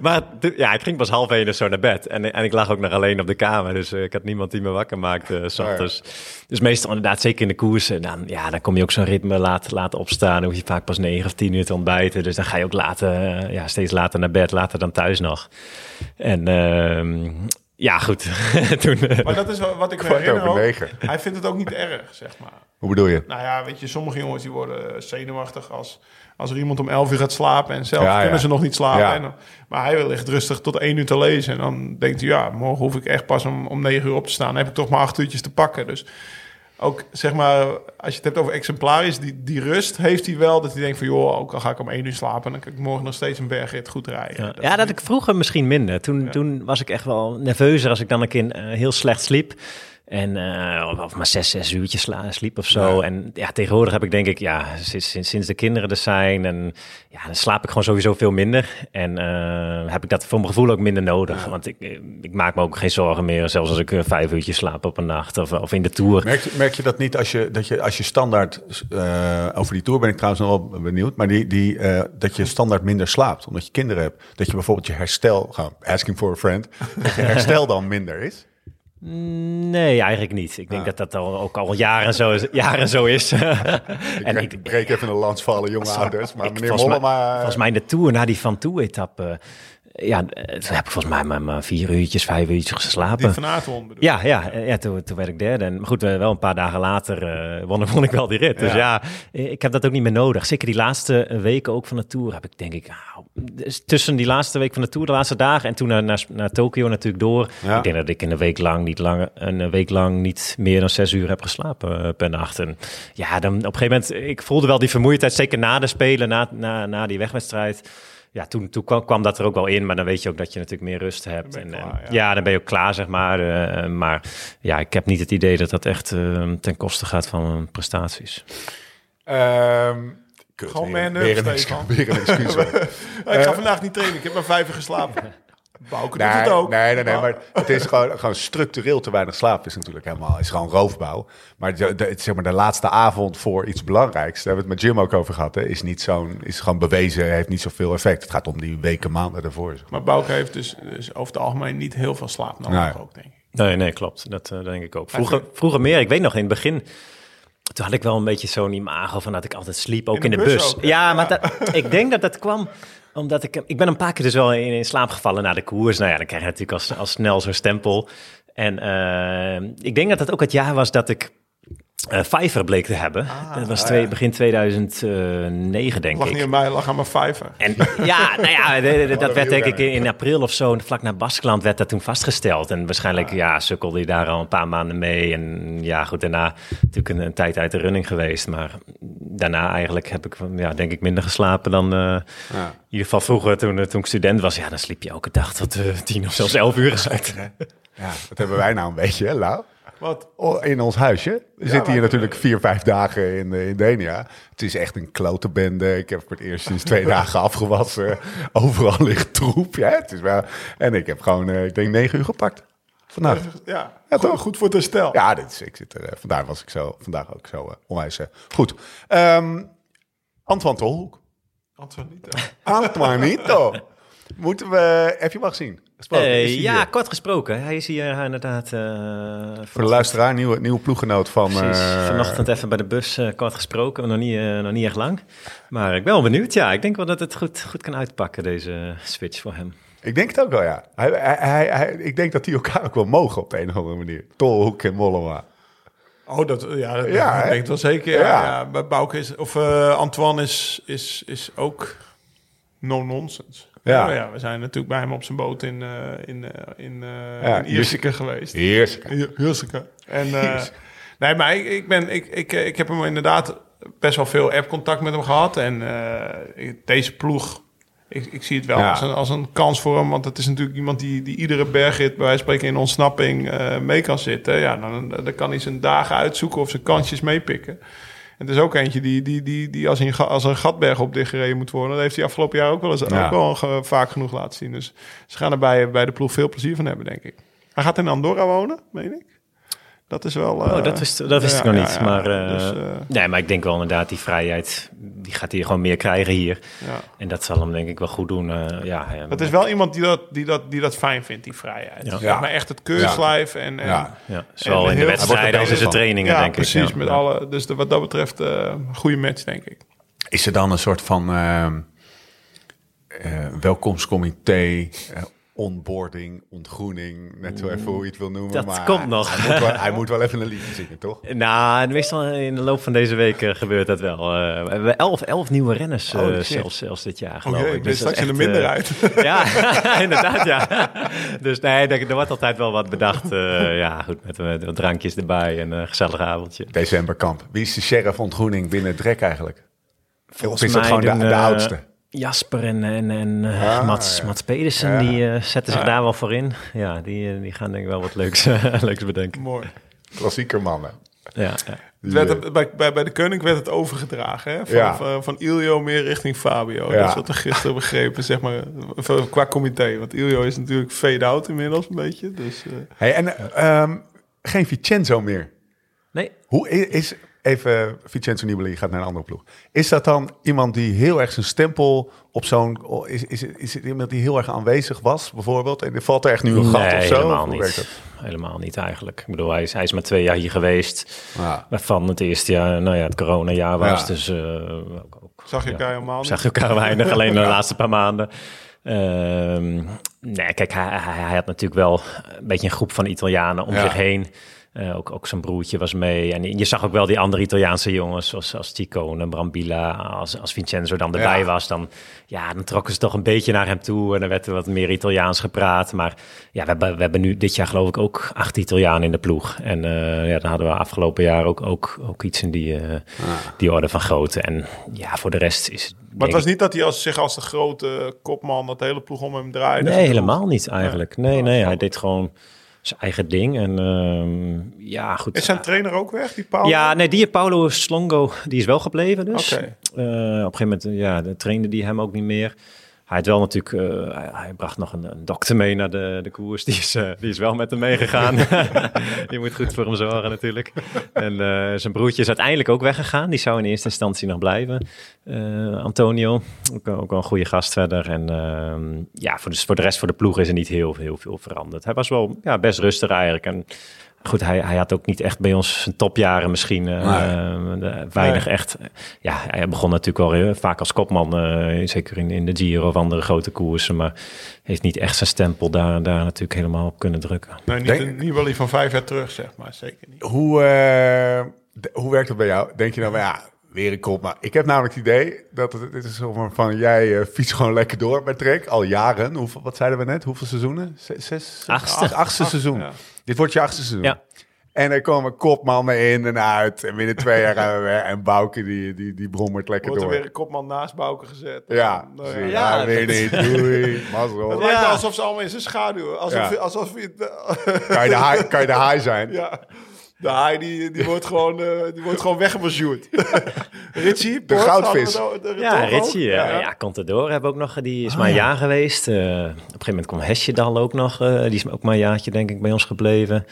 Maar ja, ik ging pas half één of zo naar bed. En, en ik lag ook nog alleen op de kamer. Dus eh, ik had niemand die me wakker maakte. eh, Oh ochtends. Dus meestal inderdaad, zeker in de koers. En dan, ja, dan kom je ook zo'n ritme laat, laten opstaan. Dan hoef je vaak pas negen of tien uur te ontbijten. Dus dan ga je ook later, ja, steeds later naar bed. Later dan thuis nog. En ehm, ja, goed. Toen, eh, Maar dat is wat ik me herinner over ook. negen. Hij vindt het ook niet erg, zeg maar. Hoe bedoel je? Nou ja, weet je, sommige jongens die worden zenuwachtig als, als er iemand om 11 uur gaat slapen en zelf Ja, ja. kunnen ze nog niet slapen. Ja. En dan- maar hij ligt rustig tot 1 uur te lezen en dan denkt hij, ja, morgen hoef ik echt pas om, om 9 uur op te staan. Dan heb ik toch maar 8 uurtjes te pakken. Dus ook, zeg maar, als je het hebt over exemplarisch, die, die rust heeft hij wel. Dat hij denkt van, joh, ook al ga ik om 1 uur slapen, dan kan ik morgen nog steeds een bergrit goed rijden. Ja, Dat ja, ik vroeger misschien minder. Toen, toen was ik echt wel nerveuzer als ik dan een keer eh, heel slecht sliep. En eh, of- maar zes, zes uurtjes sla, sliep of zo. Ja. En ja, tegenwoordig heb ik denk ik, ja, sinds, sinds, de kinderen er zijn. En ja, dan slaap ik gewoon sowieso veel minder. En eh, heb ik dat voor mijn gevoel ook minder nodig. Want ik, eh, ik maak me ook geen zorgen meer. Zelfs als ik eh, vijf uurtjes slaap op een nacht of, of in de Tour. Merk, je- merk je dat niet als je, dat je, als je standaard, over die tour ben ik trouwens nog wel benieuwd, maar die, die, dat je standaard minder slaapt, omdat je kinderen hebt. Dat je bijvoorbeeld je herstel, asking for a friend, dat je herstel dan minder is. Nee, eigenlijk niet. Ik denk dat dat al, ook al jaren zo is. Jaren zo is. Ik, en breek, ik, breek even een lans voor alle jonge ouders, maar Ik- meneer volgens mij- Mollema... Volgens mij in de Tour, na die Van Toe-etappe... ja, eh, toen heb ik volgens mij maar, maar vier uurtjes, vijf uurtjes Die geslapen. van Aert won, bedoel Ja, ja, ja toen, toen werd ik derde. En, maar goed, wel een paar dagen later eh won, won ik wel die rit. Dus ja, eh, ik heb dat ook niet meer nodig. Zeker die laatste weken ook van de Tour heb ik denk ik... ah, dus tussen die laatste week van de Tour, de laatste dagen... en toen naar, naar, naar Tokio natuurlijk door. Ja. Ik denk dat ik in een week lang niet, langer, een week lang niet meer dan zes uur heb geslapen per nacht. En ja, dan op een gegeven moment... Ik voelde wel die vermoeidheid, zeker na de Spelen, na, na, na die wegwedstrijd... Ja, toen, toen kwam, kwam dat er ook wel in, maar dan weet je ook dat je natuurlijk meer rust hebt. en, klaar, eh, ja. ja. dan ben je ook klaar, zeg maar. eh, maar ja, ik heb niet het idee dat dat echt eh, ten koste gaat van mijn prestaties. Ehm, kut, Gewoon weer, man weer, up, een excuus, Stefan. weer een excuus. hoor. Ik ga vandaag niet trainen, ik heb maar vijf uur geslapen. Bouke doet Nee, het ook. nee, nee, nee, maar het is gewoon, gewoon structureel te weinig slaap is natuurlijk helemaal, is gewoon roofbouw. Maar de, de, zeg maar de laatste avond voor iets belangrijks, daar hebben we het met Jim ook over gehad, hè, is niet zo'n, is gewoon bewezen, heeft niet zoveel effect. Het gaat om die weken, maanden ervoor. zeg. Maar Bouke heeft dus, dus over het algemeen niet heel veel slaap nodig Nee. ook, denk ik. Nee, nee, klopt. Dat eh, denk ik ook. Vroeger, vroeger meer. Ik weet nog, in het begin... Toen had ik wel een beetje zo'n imago van dat ik altijd sliep, ook In in de bus bus. ook, hè? ja, maar dat, ik denk dat dat kwam omdat ik... Ik ben een paar keer dus wel in, slaap gevallen na de koers. Nou ja, dan krijg je natuurlijk al, al snel zo'n stempel. En uh, ik denk dat het ook het jaar was dat ik uh, Fiverr bleek te hebben. Ah, dat was twee, begin 2009, denk lag ik. niet aan mij, lag aan mijn Fiverr. En ja, nou ja, de- de- dat werd denk ik in april of zo, vlak na Baskeland werd dat toen vastgesteld. En waarschijnlijk, ja, sukkelde hij daar al een paar maanden mee. En ja, goed, daarna natuurlijk een, een tijd uit de running geweest. Maar daarna eigenlijk heb ik, ja, denk ik, minder geslapen dan... eh, Ja. in ieder geval vroeger, toen, eh, toen ik student was, ja, dan sliep je elke dag tot eh, tien of zelfs elf uur uit. Ja, dat hebben wij nou een beetje, hè, Lau? Wat? Oh, In ons huisje. We zitten hier natuurlijk vier, vijf dagen in, eh, in Denia. Het is echt een klote bende. Ik heb voor het eerst sinds twee dagen afgewassen. Overal ligt troep. Ja, het is wel... En ik heb gewoon, eh, ik denk, negen uur gepakt. Vandaag. Ja, Ja, goed, toch? goed voor het herstel. Ja, dit is, ik zit er, eh, vandaar was ik zo, vandaag ook zo eh, onwijs eh, goed. Ehm Antoine Tolhoek. Antonito. Antoinito. Moeten we, heb je hem al gezien? Gesproken? Eh, ja, hier? kort gesproken. Hij is hier eh, inderdaad... eh, Voor de luisteraar, nieuwe, nieuwe ploeggenoot van... Precies. eh, Vanochtend even bij de bus kort gesproken, nog niet, nog niet echt lang. Maar ik ben wel benieuwd. Ja, ik denk wel dat het goed, goed kan uitpakken, deze switch voor hem. Ik denk het ook wel, ja. Hij, hij, hij, hij- ik denk dat die elkaar ook wel mogen op de een of andere manier. Tolhoek en Mollema. Oh, dat, ja, dat Ja, ik denk wel zeker. Ja, Ja. ja. bij Bouke is, of eh, Antoine is, is, is ook no-nonsense. Ja. ja, we zijn natuurlijk bij hem op zijn boot in, eh in, eh, in, eh Ja, in Ierseke geweest. Ja, Ierseke. En, eh, nee, maar ik, ik, ben, ik, ik, ik heb hem inderdaad best wel veel app-contact met hem gehad. En eh, deze ploeg, ik, ik zie het wel Ja. als, een, als een kans voor hem. Want het is natuurlijk iemand die, die iedere bergrit, bij wijze van spreken, in ontsnapping eh, mee kan zitten. Ja, dan, dan kan hij zijn dagen uitzoeken of zijn kansjes meepikken. En het is ook eentje die, die, die, die als, een, als een gatberg op dichtgereden moet worden. Dat heeft hij afgelopen jaar ook wel eens Ja. ook wel ge- vaak genoeg laten zien. Dus ze gaan er bij, bij de ploeg veel plezier van hebben, denk ik. Hij gaat in Andorra wonen, meen ik. Dat is wel... Oh, eh, dat wist, dat wist ja, ik nog ja, niet. ja. maar, eh, Dus, eh, nee, maar ik denk wel inderdaad, die vrijheid, die gaat hij gewoon meer krijgen hier. ja. En dat zal hem denk ik wel goed doen. eh, ja, Dat is wel iemand die dat, die dat, die dat fijn vindt, die vrijheid. Ja. Maar echt het keurslijf en... en Ja. ja, zowel en in de wedstrijden als in de trainingen, ja, denk precies. ik. Ja. Met Ja. alle, dus de, wat dat betreft eh, goede match, denk ik. Is er dan een soort van ehm, eh, welkomstcomité, eh, onboarding, ontgroening, net zo even hoe je het wil noemen. Dat maar komt nog. Hij moet, wel, hij moet wel even een liedje zingen, toch? Nou, meestal in de loop van deze week eh, gebeurt dat wel. Eh, we hebben elf, elf nieuwe renners eh, Oh, shit. zelfs, zelfs dit jaar, Oh geloof jee, ik. Dus straks de echt, eh, minderheid. Ja, inderdaad, ja. Dus nee, er, er wordt altijd wel wat bedacht. eh, ja, goed, met, met drankjes erbij en een gezellig avondje. Decemberkamp. Wie is de sheriff ontgroening binnen Drek eigenlijk? Volgens of is dat gewoon de, eh, oudste? Jasper en, en, en eh, Ah, Mats, ja. Mats Pedersen, Ja. die eh, zetten zich daar wel voor in. Ja, die, eh, die gaan denk ik wel wat leuks, leuks bedenken. Mooi. Klassieker mannen. Ja, ja. Het bij, bij, bij de Koning werd het overgedragen. Hè? Van, Ja. van, van Iljo meer richting Fabio. Ja. Dat is wat er gisteren begrepen, zeg maar, qua comité. Want Iljo is natuurlijk fade-out inmiddels een beetje. Dus, eh, Hey, en ehm, geen Vincenzo meer. Nee, Hoe is, even Vincenzo Nibali gaat naar een andere ploeg. Is dat dan iemand die heel erg zijn stempel op zo'n... Is, is, is het iemand die heel erg aanwezig was, bijvoorbeeld? En er valt er echt nu een gat of zo? helemaal niet. Helemaal niet eigenlijk. Ik bedoel, hij is, hij is maar twee jaar hier geweest. Ja. Waarvan het eerste jaar, nou ja, het coronajaar was. Ja. Dus eh, ook, ook, zag je elkaar helemaal niet? zag je elkaar weinig, alleen de laatste paar maanden. Ehm, nee, kijk, hij, hij, hij had natuurlijk wel een beetje een groep van Italianen om zich heen. Eh, ook, ook zijn broertje was mee. En je zag ook wel die andere Italiaanse jongens, zoals, als Tico en Brambilla. Als, als Vincenzo dan erbij Ja. was, dan, ja, dan trokken ze toch een beetje naar hem toe. En dan werd er wat meer Italiaans gepraat. Maar ja, we hebben, we hebben nu dit jaar geloof ik ook acht Italianen in de ploeg. En eh, ja, dan hadden we afgelopen jaar ook, ook, ook iets in die, eh, die orde van grootte. En ja, voor de rest is het... Maar het was niet dat hij als, zich als de grote kopman dat de hele ploeg om hem draaide. Nee, helemaal niet eigenlijk. Nee, nee, hij deed gewoon zijn eigen ding. En ehm, ja, goed. Is zijn trainer ook weg, die Paul? Ja, nee, die Paulo Slongo, die is wel gebleven dus. Oké. Eh, op een gegeven moment, ja, de trainde die hem ook niet meer. Hij had wel natuurlijk, eh, hij, hij bracht nog een, een dokter mee naar de, de koers. Die is, eh, die is wel met hem meegegaan. Je moet goed voor hem zorgen natuurlijk. En eh, zijn broertje is uiteindelijk ook weggegaan. Die zou in eerste instantie nog blijven. Antonio, ook, ook wel een goede gast verder. En ehm, ja, voor de, voor de rest voor de ploeg is er niet heel, heel veel veranderd. Hij was wel ja, best rustig eigenlijk. En goed, hij, hij had ook niet echt bij ons zijn topjaren misschien. weinig echt. Ja, hij begon natuurlijk wel vaak als kopman, zeker in, in de Giro of andere grote koersen. Maar heeft niet echt zijn stempel daar, daar natuurlijk helemaal op kunnen drukken. Nee, niet, niet wel die van vijf jaar terug, zeg maar. Zeker niet. Hoe, hoe werkt het bij jou? Denk je dan, ja, weer een kop. Maar ik heb namelijk het idee dat het, dit is van, jij uh, fietst gewoon lekker door met Trek. Al jaren. Hoeveel, wat zeiden we net? Hoeveel seizoenen? Zes? zes achtste. achtste seizoen. Dit wordt je achtste seizoen. Ja. En er komen kopmannen in en uit. En binnen twee jaar gaan we weer. En Bouke die, die, die brommert lekker wordt door. Wordt er weer een kopman naast Bouke gezet. Ja, nou, ja. ja, weer niet. Doei. Mazzel. Het lijkt alsof ze allemaal in zijn schaduw. Alsof, alsof je... kan, je de kan je de high zijn? Ja. De haai die, die, wordt, gewoon, uh, die wordt gewoon weggebasjoerd. Richie, de goudvis. De, ja, Richie. Ja, ja. ja Contador hebben ook nog. Die is ah, maar een jaar geweest. Uh, op een gegeven moment kwam Hesjedal ook nog. Uh, die is ook maar een jaartje denk ik bij ons gebleven.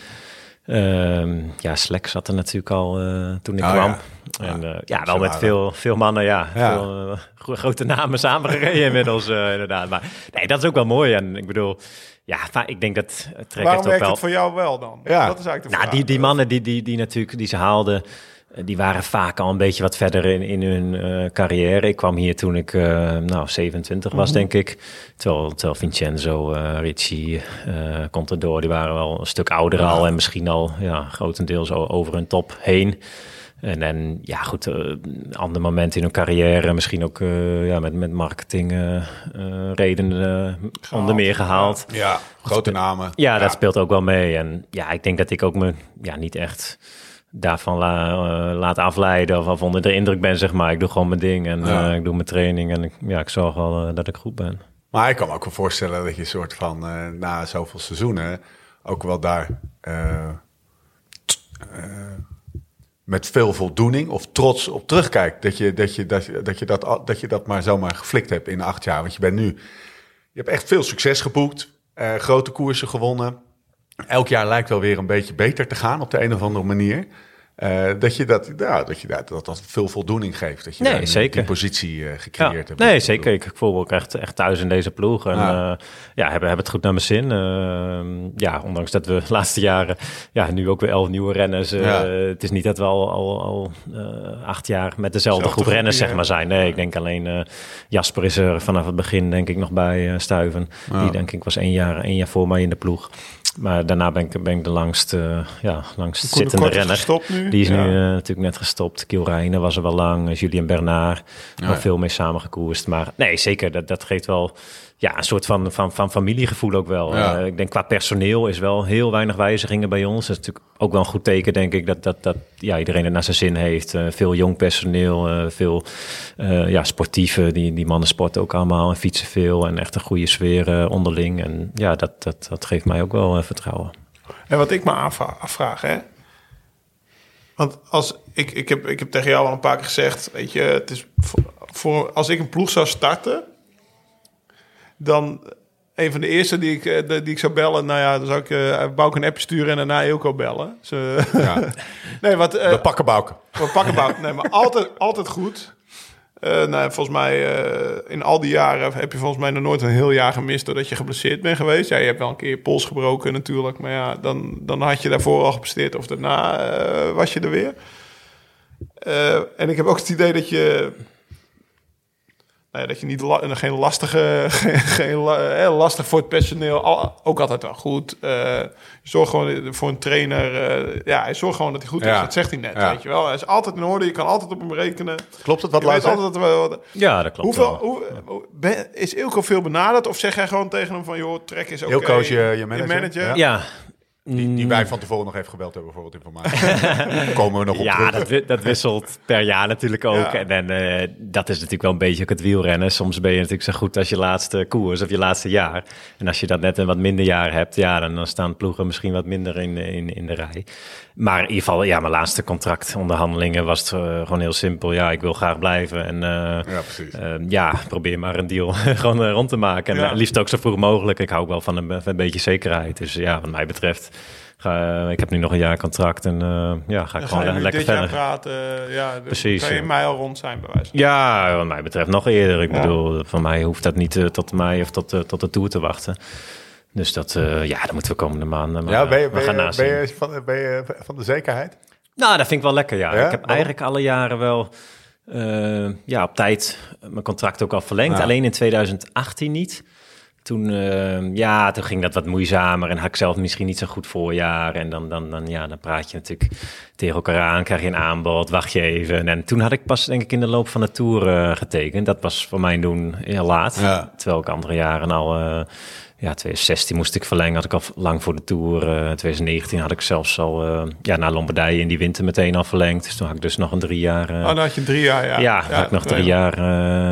Uh, ja, Slek zat er natuurlijk al toen ik oh, kwam. Ja. En ja, wel met veel, veel mannen, ja. Veel grote namen samengereden inmiddels, inderdaad. Maar nee, dat is ook wel mooi. En ik bedoel, ja, ik denk dat Trek Waarom werkt wel... het voor jou wel dan? Ja. Dat is eigenlijk de nou, die, die mannen die, die, die natuurlijk die ze haalden, eh, die waren vaak al een beetje wat verder in, in hun uh, carrière. Ik kwam hier toen ik uh, nou, 27 was, mm -hmm. denk ik. Terwijl, terwijl Vincenzo, uh, Ricci, Contador, die waren wel een stuk ouder ja. al en misschien al ja, grotendeels over hun top heen. En, en ja, goed, uh, ander moment in hun carrière, misschien ook uh, ja, met, met marketing uh, redenen onder meer gehaald. Ja, grote namen. Ja, ja, dat speelt ook wel mee. En ja, ik denk dat ik ook me ja, niet echt daarvan la, laat afleiden of, of onder de indruk ben, zeg maar. Ik doe gewoon mijn ding en ja. ik doe mijn training en ik, ja, ik zorg wel dat ik goed ben. Maar ik kan me ook wel voorstellen dat je soort van na zoveel seizoenen ook wel daar met veel voldoening of trots op terugkijkt. Dat je dat, je, dat, dat, je dat, dat, je dat maar zomaar geflikt hebt in acht jaar. Want je bent nu, je hebt echt veel succes geboekt, uh, grote koersen gewonnen. Elk jaar lijkt wel weer een beetje beter te gaan op de een of andere manier. Uh, dat je dat, ja, dat, je dat, dat, dat veel voldoening geeft. Dat je nee, zeker. die positie uh, gecreëerd ja, hebt. Nee, zeker. Ik voel me ook echt, echt thuis in deze ploeg. En ja, uh, ja hebben, hebben het goed naar mijn zin. Ehm, ja, ondanks dat we de laatste jaren ja, nu ook weer elf nieuwe renners. Ja. Het is niet dat we al, al, al acht jaar met dezelfde Zelfde groep renners zeg maar, zijn. Nee, ik denk alleen Jasper is er vanaf het begin denk ik nog bij Stuiven. Die denk ik was één jaar, één jaar voor mij in de ploeg. Maar daarna ben ik, ben ik de langst, uh, ja, langst zittende renner. Die is nu uh, natuurlijk net gestopt. Kiel Reijnen was er wel lang. Julien Bernard. Ja, nog veel mee samengekoerst. Maar nee, zeker. Dat, dat geeft wel ja, een soort van, van, van familiegevoel ook wel. Ja. Uh, ik denk qua personeel is wel heel weinig wijzigingen bij ons. Dat is natuurlijk ook wel een goed teken, denk ik, dat, dat, dat ja, iedereen het naar zijn zin heeft. Uh, veel jong personeel, uh, veel ja, sportieven. Die, die mannen sporten ook allemaal en fietsen veel. En echt een goede sfeer onderling. En ja, dat, dat, dat geeft mij ook wel vertrouwen. En wat ik me afvraag, hè. Want als ik, ik, heb, ik heb tegen jou al een paar keer gezegd, weet je, het is voor, voor als ik een ploeg zou starten, dan een van de eerste die ik, eh, die ik zou bellen, nou ja, dan zou ik uh, Bouke een appje sturen en daarna Ilko bellen. Ja. nee, wat, uh, we pakken Bouke. We pakken Bouke. Nee, maar altijd, altijd goed. Nou, volgens mij, in al die jaren heb je volgens mij nog nooit een heel jaar gemist doordat je geblesseerd bent geweest. Ja, je hebt wel een keer je pols gebroken natuurlijk, maar ja, dan, dan had je daarvoor al gepresteerd of daarna was je er weer. en ik heb ook het idee dat je nou dat je niet la geen lastige, geen, geen eh, lastig voor het personeel, al, ook altijd wel goed. Uh, je zorgt gewoon voor een trainer, uh, ja, hij zorgt gewoon dat hij goed is. Dat zegt hij net, ja. weet je wel. Hij is altijd in orde, je kan altijd op hem rekenen. Klopt het wat altijd wat, Ja, dat klopt Hoeveel, hoe, ben, is Ilko veel benaderd of zeg jij gewoon tegen hem van, joh, trek is oké. Okay, Ilko je, je manager. Je manager. Ja. Die, die, wij van tevoren nog even gebeld hebben voor wat informatie. komen we nog op ja, dat, dat, wisselt per jaar natuurlijk ook. En, en uh, dat is natuurlijk wel een beetje ook het wielrennen. Soms ben je natuurlijk zo goed als je laatste koers of je laatste jaar. En als je dat net een wat minder jaar hebt, ja, dan, dan staan ploegen misschien wat minder in, in, in de rij. Maar in ieder geval, ja, mijn laatste contractonderhandelingen was het uh, gewoon heel simpel. Ja, ik wil graag blijven. En uh, ja, precies. ja, probeer maar een deal gewoon rond te maken. En ja. liefst ook zo vroeg mogelijk. Ik hou ook wel van een, een beetje zekerheid. Dus ja, wat mij betreft Ga, eh, ik heb nu nog een jaar contract en uh, ja, ga ik dan gewoon ga lekker dit verder. praten, ja, Precies. Kan je in mij al rond zijn, bij wijze Ja, wat mij betreft nog eerder. Ik ja. bedoel, van mij hoeft dat niet uh, tot mij of tot, uh, tot de Tour te wachten. Dus dat, ja, dat moeten we komende maanden. Maar, ja, ben je, we gaan ben, ben, je van, ben je van de zekerheid? Nou, dat vind ik wel lekker, ja. Ik heb eigenlijk alle jaren wel ja, op tijd mijn contract ook al verlengd. Alleen in 2018 niet. Toen, uh, ja, toen ging dat wat moeizamer en had ik zelf misschien niet zo goed voorjaar. En dan, dan, dan, ja, dan praat je natuurlijk tegen elkaar aan, krijg je een aanbod, wacht je even. En toen had ik pas, denk ik, in de loop van de Tour uh, getekend. Dat was voor mij doen heel laat. Ja. Terwijl ik andere jaren al... Ja, 2016 moest ik verlengen, had ik al lang voor de Tour. Uh, eh, 2019 had ik zelfs al uh, ja, naar Lombardije in die winter meteen al verlengd. Dus toen had ik dus nog een drie jaar... Uh, oh, dan had je drie jaar, ja. Ja, had ik nog drie jaar.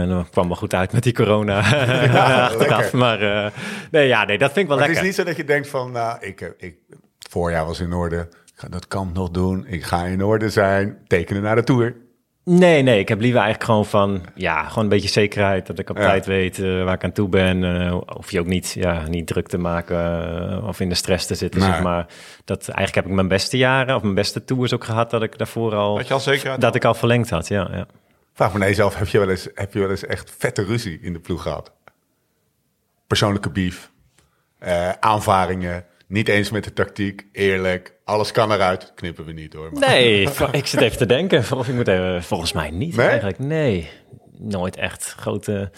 Uh, kwam wel goed uit met die corona ja, achteraf. Maar nee, ja, nee, dat vind ik wel lekker. Het is niet zo dat je denkt van, nou, ik, ik, voorjaar was in orde. Dat kan nog doen. Ik ga in orde zijn. Tekenen naar de Tour. Nee, nee, ik heb liever eigenlijk gewoon van, ja, gewoon een beetje zekerheid. Dat ik op tijd weet uh, waar ik aan toe ben. Uh, of je ook niet, ja, niet druk te maken uh, of in de stress te zitten, zeg maar. Dat, eigenlijk heb ik mijn beste jaren of mijn beste tours ook gehad, dat ik daarvoor al... Dat je al zekerheid Dat ik al verlengd had, ja. ja. Vraag me nee zelf, heb je, wel eens, heb je wel eens echt vette ruzie in de ploeg gehad? Persoonlijke beef, aanvaringen, niet eens met de tactiek, eerlijk, alles kan eruit. Knippen we niet hoor. Maar. Nee, ik zit even te denken. Of ik moet even, volgens mij niet nee? eigenlijk. Nee, nooit echt grote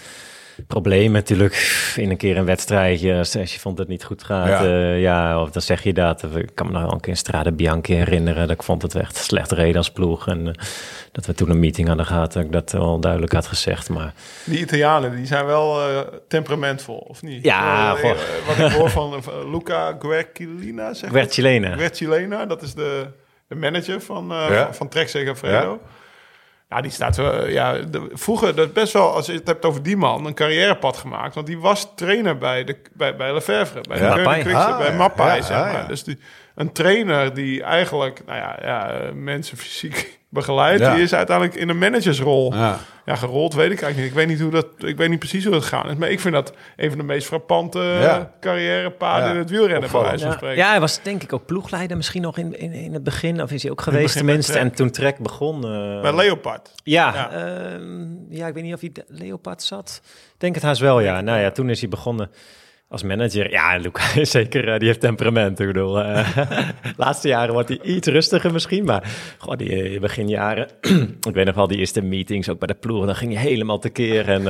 probleem natuurlijk in een keer een wedstrijdje, als, je vond het niet goed gaat, ja. Uh, ja, of dan zeg je dat. Ik kan me nog een keer in Strade Bianchi herinneren, dat ik vond het echt slecht reden als ploeg. En uh, dat we toen een meeting hadden gehad, dat ik dat al duidelijk had gezegd. Maar... Die Italianen, die zijn wel uh, temperamentvol, of niet? Ja, uh, Wat ik hoor van Luca Guercilina, zeg Guercilena. Guercilena, dat is de, de manager van, ja. van, van Trek Segafredo. Ja. Ja, die staat wel. Ja, de, vroeger, dat best wel, als je het hebt over die man, een carrièrepad gemaakt. Want die was trainer bij, de, bij, bij Lefevre, bij ja. ah, bij Mappai, zeg maar. Ja, dus die, een trainer die eigenlijk, nou ja, ja mensen fysiek begeleidt, die is uiteindelijk in een managersrol ja. gerold, weet ik eigenlijk niet. Ik weet niet hoe dat, ik weet niet precies hoe dat gaat is, maar ik vind dat een van de meest frappante carrièrepaden in het wielrennen, bij wijze van spreken. Ja, hij was denk ik ook ploegleider misschien nog in, in, in het begin, of is hij ook geweest tenminste, en toen Trek begon. Uh, bij Leopard. Ja, ja. Uh, ja, ik weet niet of hij Leopard zat. Denk het haast wel, ja. Nou ja, toen is hij begonnen als manager, ja, Luca zeker, uh, die heeft temperament. Ik bedoel, uh, laatste jaren wordt hij iets rustiger misschien, maar goh, die uh, beginjaren, ik weet nog wel die eerste meetings, ook bij de ploeg, dan ging je helemaal tekeer en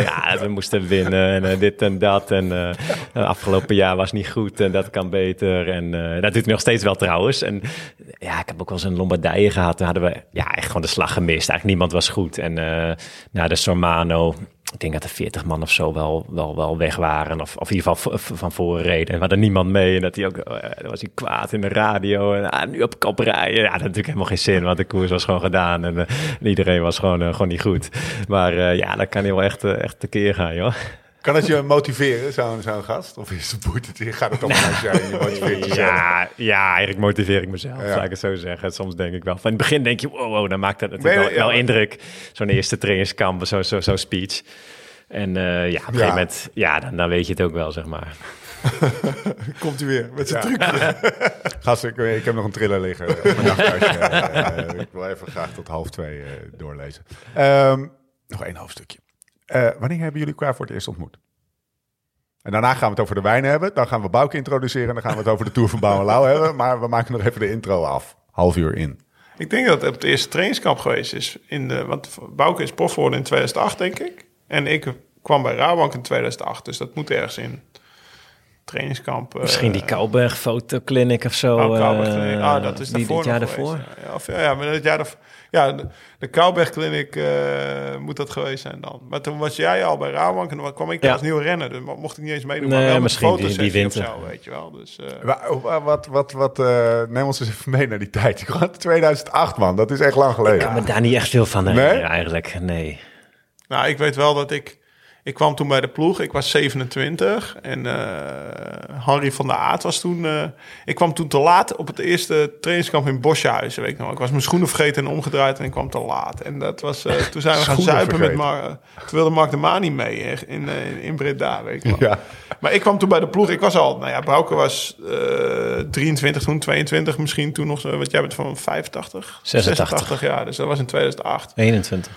ja, we moesten winnen en dit en dat en afgelopen jaar was niet goed en dat kan beter en dat doet nog steeds wel trouwens. En ja, ik heb ook wel eens een Lombardije gehad, toen hadden we ja, echt gewoon de slag gemist. Eigenlijk niemand was goed en na de Sormano ik denk dat er 40 man of zo wel, wel, wel weg waren. Of, of in ieder geval van voren reden. En had er niemand mee. En dat hij ook, uh, was hij kwaad in de radio. En ah, nu op kop rijden. Ja, dat had natuurlijk helemaal geen zin. Want de koers was gewoon gedaan. En, uh, iedereen was gewoon, uh, gewoon niet goed. Maar ja, dat kan hij wel echt, echt tekeer gaan, joh. Kan het je motiveren, zo'n gast? Of is het boeit het, gaat het om als jij je motiveert ja, ja, eigenlijk motiveer ik mezelf, ja. zou ik het zo zeggen. Soms denk ik wel. Van in het begin denk je, wow, wow dan maakt dat natuurlijk wel, wel, indruk. Zo'n eerste trainingskamp, zo'n zo, zo speech. En uh, ja, op een gegeven moment, ja, dan, dan weet je het ook wel, zeg maar. Komt u weer met zijn trucje. Gast, ik, ik, heb nog een triller liggen op mijn uh, ik wil even graag tot half twee uh, doorlezen. Um, nog één hoofdstukje. Uh, wanneer hebben jullie elkaar voor het eerst ontmoet? En daarna gaan we het over de wijn hebben. Dan gaan we Bouke introduceren. En dan gaan we het over de Tour van Bouw en Lauw hebben. Maar we maken nog even de intro af. Half uur in. Ik denk dat het het eerste trainingskamp geweest is. In de, want Bouke is prof geworden in 2008, denk ik. En ik kwam bij Rabank in 2008. Dus dat moet ergens in trainingskamp. Misschien die Kouwberg fotoclinic of zo. Oh, uh, ah, dat is die, dit jaar daarvoor. Ja, of, ja, maar het jaar daarvoor. Ja, de, de Kouwberg Clinic uh, moet dat geweest zijn dan. Maar toen was jij al bij Rabank en dan kwam ik ja. als nieuwe renner. Dus mocht ik niet eens meedoen. Nee, maar wel misschien die, die winter. Zo, weet je wel. Dus, uh... wat, wat, wat, wat uh, neem ons eens even mee naar die tijd. Ik 2008 man, dat is echt lang geleden. Ik kan me daar niet echt veel van herinneren nee? eigenlijk, nee. Nou, ik weet wel dat ik ik kwam toen bij de ploeg, ik was 27 en uh, Harry van der Aert was toen... Uh, ik kwam toen te laat op het eerste trainingskamp in Bosjehuizen, weet ik nog. Ik was mijn schoenen vergeten en omgedraaid en ik kwam te laat. En dat was, uh, toen zijn we gaan zuipen met Mar toen wilde Mark de Mani mee in, in, in Breda, weet ik wel. Ja. Maar ik kwam toen bij de ploeg, ik was al... Nou ja, Bouke was 23 toen, 22 misschien toen nog, wat jij bent van 85? 86. 86 jaar, dus dat was in 2008. 21.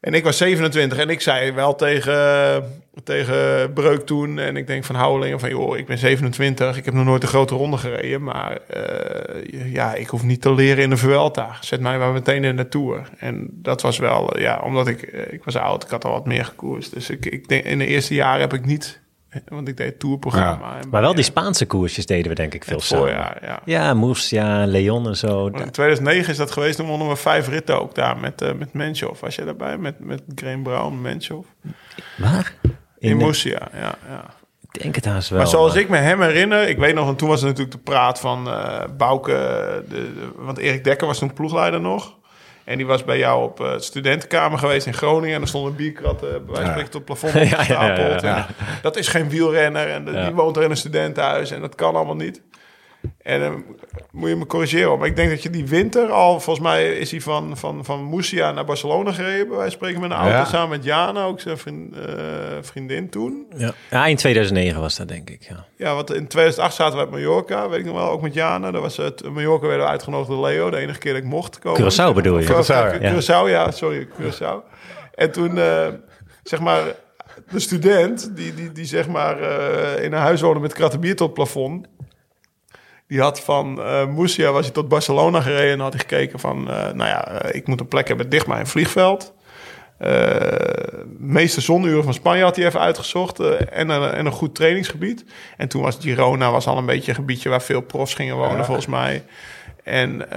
En ik was 27 en ik zei wel tegen, tegen Breuk toen. En ik denk van Houwelingen van, joh, ik ben 27. Ik heb nog nooit een grote ronde gereden. Maar uh, ja, ik hoef niet te leren in de Vuelta. Zet mij maar meteen in de Tour. En dat was wel, ja, omdat ik, ik was oud. Ik had al wat meer gekoerst. Dus ik, ik denk, in de eerste jaren heb ik niet want ik deed het tourprogramma. Ja. Maar wel die Spaanse koersjes deden we denk ik veel samen. Voorjaar, ja. Ja, Murcia, Leon en zo. in 2009 is dat geweest. Toen wonnen we vijf ritten ook daar met, uh, met Menchoff. Was je daarbij? Met, met Graham Brown, Menchoff. Waar? In, in Murcia, ja, ja. Ik denk het haast wel. Maar zoals ik me hem herinner, ik weet nog, en toen was er natuurlijk de praat van uh, Bouke, de, de, want Erik Dekker was toen ploegleider nog. En die was bij jou op uh, studentenkamer geweest in Groningen. En er stond een bierkrat uh, bij wijze van op het plafond. Ja, ja, dat is geen wielrenner en die woont er in een studentenhuis. En dat kan allemaal niet. En dan moet je me corrigeren. Maar ik denk dat je die winter al... Volgens mij is hij van, van, van Murcia naar Barcelona gereden. Wij spreken met een auto samen met Jana, ook zijn vriend, uh, vriendin toen. Ja. ja, in 2009 was dat denk ik, ja. Ja, want in 2008 zaten we uit Mallorca, weet ik nog wel. Ook met Jana. Dat was het, Mallorca werden we uitgenodigd door Leo. De enige keer dat ik mocht komen. Curaçao bedoel je? Curaçao, ja. Curaçao, ja. Sorry, Curaçao. En toen, uh, zeg maar... De student, die, die, die zeg maar uh, in een huis woonde met krattenbier tot plafond die had van uh, Murcia was hij tot Barcelona gereden en had hij gekeken van, uh, nou ja, uh, ik moet een plek hebben dicht bij een vliegveld. de meeste zonuren van Spanje had hij even uitgezocht en, en, een goed trainingsgebied. En toen was Girona was al een beetje een gebiedje waar veel profs gingen wonen ja. volgens mij. En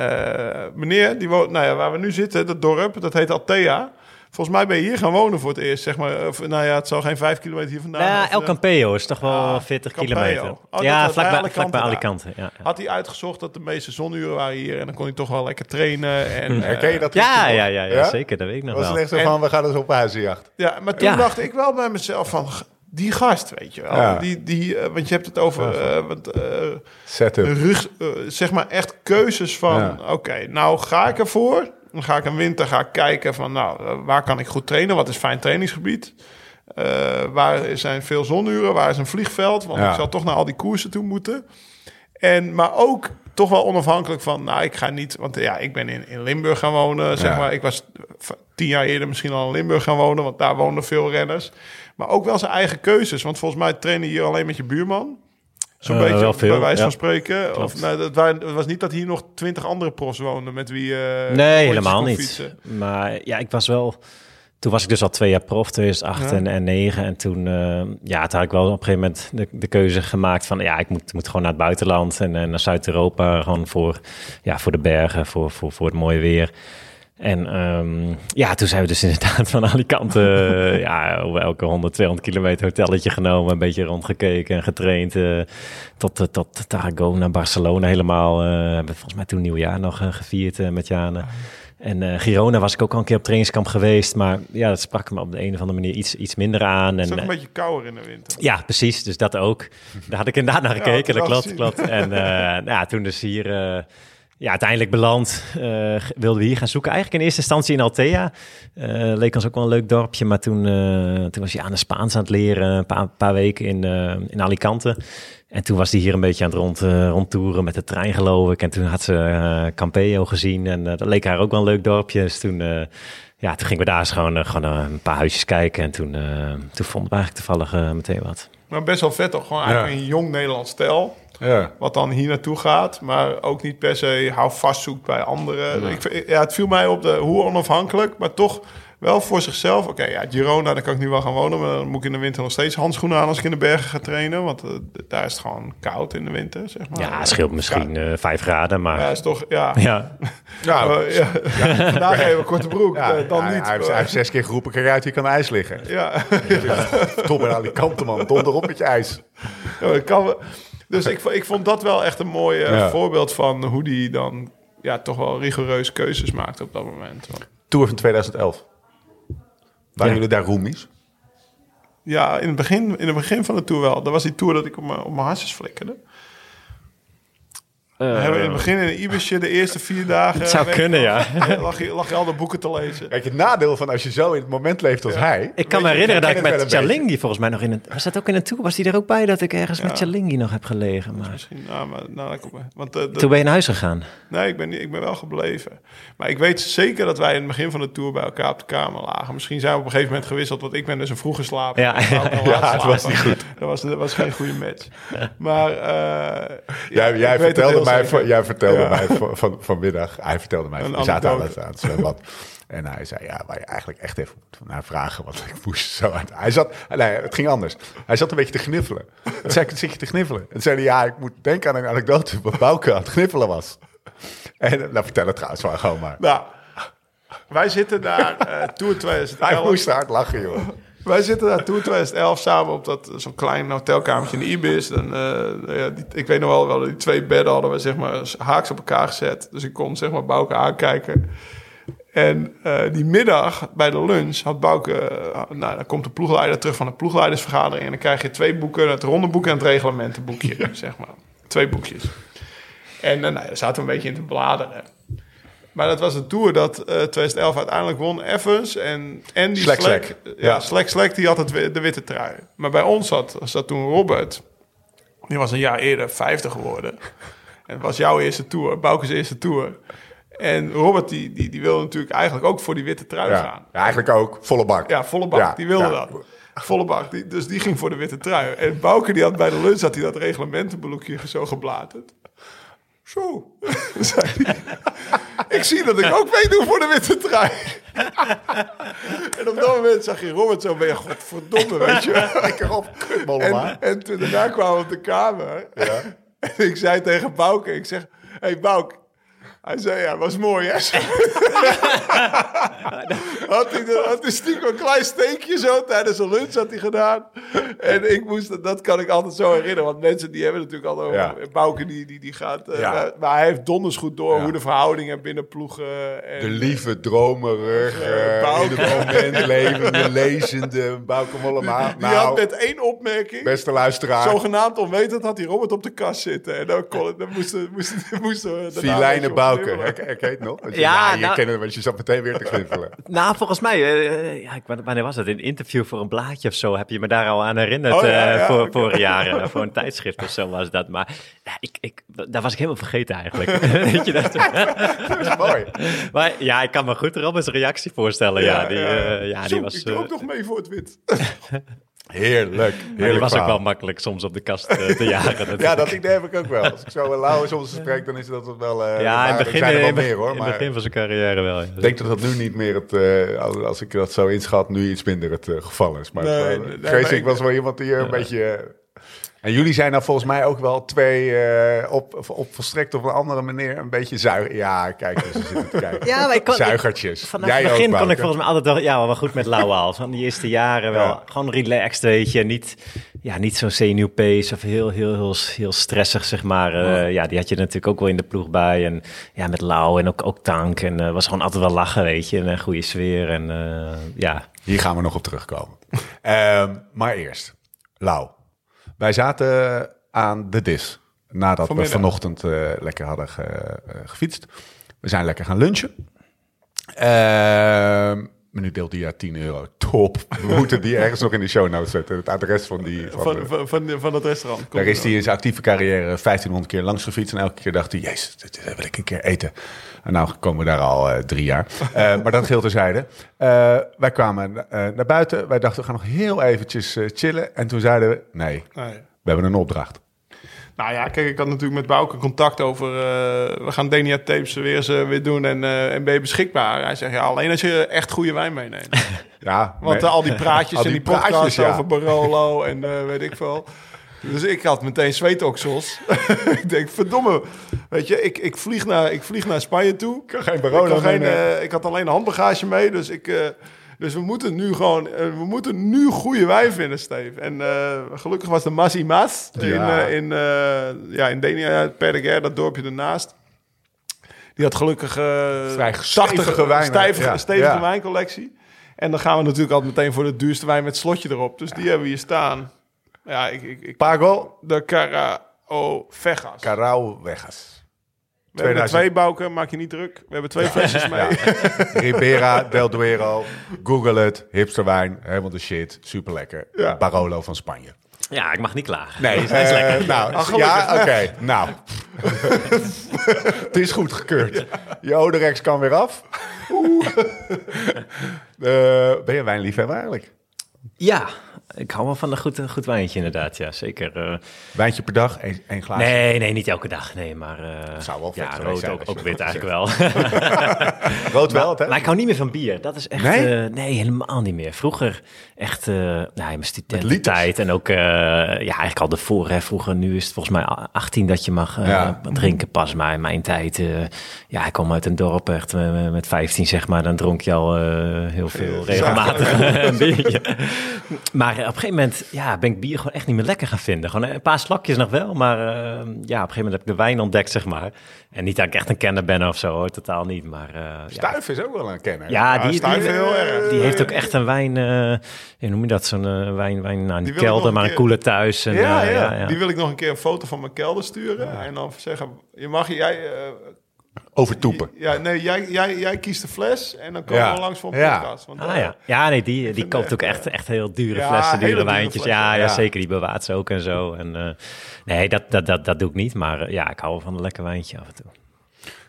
meneer, die woont, nou ja, waar we nu zitten, dat dorp, dat heet Altea. Volgens mij ben je hier gaan wonen voor het eerst, zeg maar. Of, nou ja, het zal geen vijf kilometer hier vandaan. Ja, El Campeo is toch wel ah, 40 Campeo. kilometer. Oh, ja, vlakbij vlak bij Alicante. Ja, ja. Had hij uitgezocht dat de meeste zonuren waren hier en dan kon hij toch wel lekker trainen. En, Herken je dat? Ja, ja, ja, ja, zeker. Dat weet ik nog was wel. Was het echt zo van, we gaan dus op huizenjacht. Ja, maar toen dacht ik wel bij mezelf van, die gast, weet je wel. Ja. Die, die, uh, want je hebt het over uh, want, uh. Rug, zeg maar echt keuzes van, ja. oké, okay, nou ga ik ervoor. Dan ga ik een winter ga ik kijken van, nou, waar kan ik goed trainen? Wat is fijn trainingsgebied? Uh, waar zijn veel zonuren? Waar is een vliegveld? Want ja. ik zal toch naar al die koersen toe moeten. En, maar ook toch wel onafhankelijk van, nou, ik ga niet, want ja, ik ben in, in Limburg gaan wonen, zeg ja. maar. Ik was tien jaar eerder misschien al in Limburg gaan wonen, want daar woonden veel renners. Maar ook wel zijn eigen keuzes, want volgens mij trainen hier alleen met je buurman. Zo'n uh, beetje, veel, bij wijze ja. van spreken. Of, nou, dat waren, het was niet dat hier nog twintig andere profs woonden met wie... Uh, nee, helemaal niet. Fietsen. Maar ja, ik was wel... Toen was ik dus al twee jaar prof, 2008 ja. en, en 9. En toen, uh, ja, toen had ik wel op een gegeven moment de, de keuze gemaakt van... ja, ik moet, moet gewoon naar het buitenland en, en naar Zuid-Europa. Gewoon voor, ja, voor de bergen, voor, voor, voor het mooie weer. En um, ja, toen zijn we dus inderdaad van Alicante, uh, ja, over elke 100, 200 kilometer hotelletje genomen, een beetje rondgekeken en getraind, uh, tot, uh, tot Tarragona, Barcelona helemaal. hebben volgens mij toen nieuwjaar nog gevierd met Jane. En Girona was ik ook al een keer op trainingskamp geweest, maar ja, dat sprak me op de een of andere manier iets, iets minder aan. Het is en, een beetje kouder in de winter. Ja, precies, dus dat ook. Daar had ik inderdaad naar gekeken, ja, dat klopt, klopt. En nou ja, toen dus hier ja, uiteindelijk beland. Uh, wilden we hier gaan zoeken. Eigenlijk in eerste instantie in Altea. Uh, leek ons ook wel een leuk dorpje. Maar toen, uh, toen was hij aan de Spaans aan het leren. Een paar, paar weken in, in Alicante. En toen was hij hier een beetje aan het rond, rondtoeren met de trein, geloof ik. En toen had ze Campeo gezien. En dat leek haar ook wel een leuk dorpje. Dus toen, ja, toen gingen we daar eens gewoon, gewoon een paar huisjes kijken. En toen, toen vonden we eigenlijk toevallig meteen wat. Maar best wel vet toch? Gewoon eigenlijk ja. een jong Nederlands stel. Ja. Wat dan hier naartoe gaat, maar ook niet per se hou vast zoekt bij anderen. Ja. Ik, ja, het viel mij op de hoe onafhankelijk, maar toch wel voor zichzelf. Oké, okay, ja, Girona, daar kan ik nu wel gaan wonen, maar dan moet ik in de winter nog steeds handschoenen aan als ik in de bergen ga trainen, want uh, daar is het gewoon koud in de winter, zeg maar. Ja, het scheelt misschien uh, vijf graden, maar... Ja, is toch, ja. Ja. ja, uh, ja. ja. Vandaag even korte broek, ja, dan niet. Hij heeft, hij heeft, zes keer geroepen, kijk uit, je kan ijs liggen. Ja. ja. Tom en Alicante, man, donder op met je ijs. Ja, kan... Dus ik, ik vond dat wel echt een mooi ja. voorbeeld van hoe die dan ja, toch wel rigoureus keuzes maakt op dat moment. Tour van 2011. Waren ja. jullie daar roomies? Ja, in het, begin, in het begin van de tour wel. Dat was die tour dat ik op mijn, op mijn hartjes flikkerde. We hebben in het begin in een Ibisje de eerste vier dagen... Het zou kunnen, je ja. wel, Lag je, lag je al de boeken te lezen. Kijk, het nadeel van als je zo in het moment leeft als hij... Ik kan me herinneren dat ik het met. Chalingi volgens mij nog in een... Was dat ook in een tour? Was die er ook bij dat ik ergens met Chalingi nog heb gelegen? Maar Misschien, nou, maar, nou, want eh, toen ben je naar huis gegaan. Nee, ik ben, niet- ik ben wel gebleven. Maar ik weet zeker dat wij in het begin van de tour bij elkaar op de kamer lagen. Misschien zijn we op een gegeven moment gewisseld, want ik ben dus een vroege slaper. Ja, ja, het was niet goed. Dat was, dat was geen goede match. Maar eh, Jij, ik jij, het vertelde heel mij, van, jij vertelde Ja. mij van, van, vanmiddag, hij vertelde mij, we zaten aan het, aan het zwembad. En hij zei, ja, waar je eigenlijk echt even moet naar vragen, want ik moest zo uit. Hij zat, nee, het ging anders. Hij zat een beetje te gniffelen. Toen zei ik, zit je te gniffelen? En toen zei hij, ja, ik moet denken aan een anekdote waar Bouke aan het gniffelen was. En, nou, vertel het trouwens maar gewoon maar. Nou, wij zitten daar eh Tour Hij 2011. moest hard lachen, joh. Wij zitten daar Tour 2011 samen op dat zo'n klein hotelkamertje in Ibis. En, eh, ja, die, ik weet nog wel, wel, die twee bedden hadden we zeg maar haaks op elkaar gezet. Dus ik kon zeg maar Bouke aankijken. En eh, die middag bij de lunch had Bouke... eh, nou, dan komt de ploegleider terug van de ploegleidersvergadering... en dan krijg je twee boeken, het rondeboek en het reglementenboekje, zeg maar. Twee boekjes. En nou, daar zaten we een beetje in te bladeren. Maar dat was een tour dat eh 2011 uiteindelijk won Evans en Andy Slek. Slek. Ja, Ja. Slek Slek die had het, de witte trui. Maar bij ons zat, zat toen Robert. Die was een jaar eerder 50 geworden. En het was jouw eerste tour, Bouke's eerste tour. En Robert die, die, die wilde natuurlijk eigenlijk ook voor die witte trui Ja. gaan. ja, eigenlijk ook, volle bak. Ja, volle bak. Ja, die wilde dat. Volle bak. Die, dus die ging voor de witte trui. En Bouke die had bij de lunch had hij dat reglementenboekje zo gebladerd. Zo. zei hij. ik zie dat ik ook meedoe voor de witte trui. en op dat moment zag je Robert zo weer, godverdomme, weet je. Lekker op. En, en toen daarna kwamen we op de kamer. En ik zei tegen Bouke, ik zeg, hey Bouke. Hij zei, ja, was mooi, hè? had, hij, de- had hij stiekem een klein steekje zo tijdens een lunch had hij gedaan. En ik moest, dat kan ik altijd zo herinneren. Want mensen die hebben natuurlijk al over... Ja. Bouke die, die, die gaat... eh, Ja. maar- hij heeft donders goed door Ja. hoe de verhoudingen binnen ploegen... En, De lieve, dromerige, Bouke. in het moment levende, lezende Bouke Mollema. die had Nou, met één opmerking... beste luisteraar, Zogenaamd onwetend had hij Robert op de kast zitten. En dan, kon, dan moesten, moesten, moesten een Filijne Herken herken je het nog? Je- Ja, ja, je nou- kent want je zat meteen weer te gniffelen. Nou, volgens mij, eh, eh, ja, ik, wanneer was dat? In een interview voor een blaadje of zo heb je me daar al aan herinnerd. Oh, ja, eh, voor, oké. Jaar, eh, voor een tijdschrift of zo was dat. Maar ja, ik, ik, daar was ik helemaal vergeten eigenlijk. Weet je dat? Dat is mooi. maar ja, ik kan me goed Robert's reactie voorstellen. Ja, die, ja, Zo, die was, ik doe eh, ook nog mee voor het wit. Heerlijk. maar die was ook wel makkelijk soms op de kast eh, te jagen. Ja, dat idee heb ik ook wel. Als ik zo Lauwe soms spreek, dan is dat het wel... eh, ja, in het begin, zijn er wel in, meer hoor. in het Maar begin van zijn carrière wel. ik denk dat dat nu niet meer het, eh, als, ik dat zo inschat, nu iets minder het eh, geval is. Maar Nee, het, eh, nee, ik was wel iemand die eh, een beetje... en jullie zijn nou volgens mij ook wel twee eh, op, op volstrekt op een andere manier een beetje zuig. Ja, kijk, ze zitten te kijken. Ja, maar ik kon, ik- Zuigertjes. Vanaf Jij het begin ook, kon ik volgens mij altijd wel, ja, wel goed met Lauwe al. Van die eerste jaren wel Ja. gewoon relaxed, weet je. Niet, ja, niet zo'n zenuwpace of heel, heel, heel, heel stressig, zeg maar. Eh, ja, die had je natuurlijk ook wel in de ploeg bij. En ja, met Lau en ook, ook Tank. En eh was gewoon altijd wel lachen, weet je. En een goede sfeer. En ja, Hier gaan we nog op terugkomen. Ehm, maar eerst, Lau. Wij zaten aan de dis nadat Vanmiddag. we vanochtend eh, lekker hadden ge- eh, gefietst. We zijn lekker gaan lunchen. Ehm menudeelt die ja 10 euro. Top. We moeten die ergens nog in de show notes zetten. Het adres van die... Van Van, de- van, van, van het restaurant. Komt daar is hij in zijn actieve carrière 1500 keer langs gefietst. En elke keer dacht hij, jezus, dit, wil ik een keer eten. En nou komen we daar al eh, drie jaar. Eh, maar dat geldt terzijde. Eh wij kwamen naar buiten. Wij dachten, we gaan nog heel eventjes chillen. En toen zeiden we, nee. Nee. we hebben een opdracht. Nou ja, kijk, ik had natuurlijk met Bouke contact over... eh, we gaan Denia Tapes weer, eens, eh, weer doen en, eh, en ben je beschikbaar? Hij zegt, ja, alleen als je echt goede wijn meeneemt. Ja, Want al die praatjes Al en die praatjes, ja. over Barolo en weet ik veel. Dus ik had meteen zweetoksels. ik denk, verdomme. Weet je, ik, ik, vlieg naar, ik vlieg naar Spanje toe. kan geen Ik, Barolo kan geen, meenemen. eh, ik had alleen handbagage mee, dus ik... dus we moeten nu gewoon, eh, we moeten nu goede wijn vinden, Steve. En eh, gelukkig was de Masi Mas in, Ja. eh, in, ja, in Denia, dat dorpje ernaast. Die had gelukkig Vrij 80 stevige ja. stevige Ja. wijncollectie. En dan gaan we natuurlijk altijd meteen voor de duurste wijn met slotje erop. Dus die hebben we hier staan. Ja, ik, ik, ik, Pago de Carao Vegas. Carao Vegas. We hebben 2000. twee bouken, maak je niet druk. We hebben twee flesjes mee. Ribera del Duero. Google het. Hipsterwijn. Helemaal de shit. Super lekker. Ja. Barolo van Spanje. Ja, ik mag niet klagen. Nee, hij is lekker. Nou, Ach, ja, oké. Nou. het is goed gekeurd. Je Oderex kan weer af. Oeh. Eh, ben je wijnliefhebber eigenlijk? Ja, ik hou wel van een goed, een goed wijntje inderdaad. Ja, zeker. eh. Wijntje per dag, één, één glaasje. nee, nee, niet elke dag. Nee, maar... eh, zou wel vet Ja, rood zijn ook, ook wit eigenlijk wel. Rood wel, hè? Maar ik hou niet meer van bier. Dat is echt... Nee? Nee, nee helemaal niet meer. Vroeger echt... eh nou, in mijn studententijd en ook... eh, ja, eigenlijk al ervoor. Hè. Vroeger, nu is het volgens mij 18 dat je mag eh, Ja. drinken pas. Maar in mijn tijd... eh, ja, ik kom uit een dorp echt eh, met 15 zeg maar. Dan dronk je al eh, heel veel regelmatig een biertje. Maar eh, op een gegeven moment ja, ben ik bier gewoon echt niet meer lekker gaan vinden. Gewoon een paar slokjes nog wel, maar eh, ja, op een gegeven moment heb ik de wijn ontdekt, zeg maar. En niet dat ik echt een kenner ben of zo, hoor, totaal niet. Maar eh, Stuif is ook wel een kenner. ja, die, die, Stuif heel erg. die heeft ook echt een wijn, eh hoe noem je dat, zo'n eh, wijn, wijn nou, niet kelder, maar een koele thuis. En, Ja, eh, ja. Die wil ik nog een keer een foto van mijn kelder sturen. En dan zeggen, je mag, jij, eh, Over toepen. ja, nee, jij, jij, jij kiest de fles en dan komen Ja. we langs voor een Ja. podcast. Want, Ah eh, ja, ja nee, die, die koopt ook echt, echt heel dure ja, flessen, dure dure wijntjes. flessen, ja, ja, ja. zeker, die bewaart ze ook en zo. En, eh, nee, dat, dat, dat, dat doe ik niet, maar eh, ja, ik hou wel van een lekker wijntje af en toe.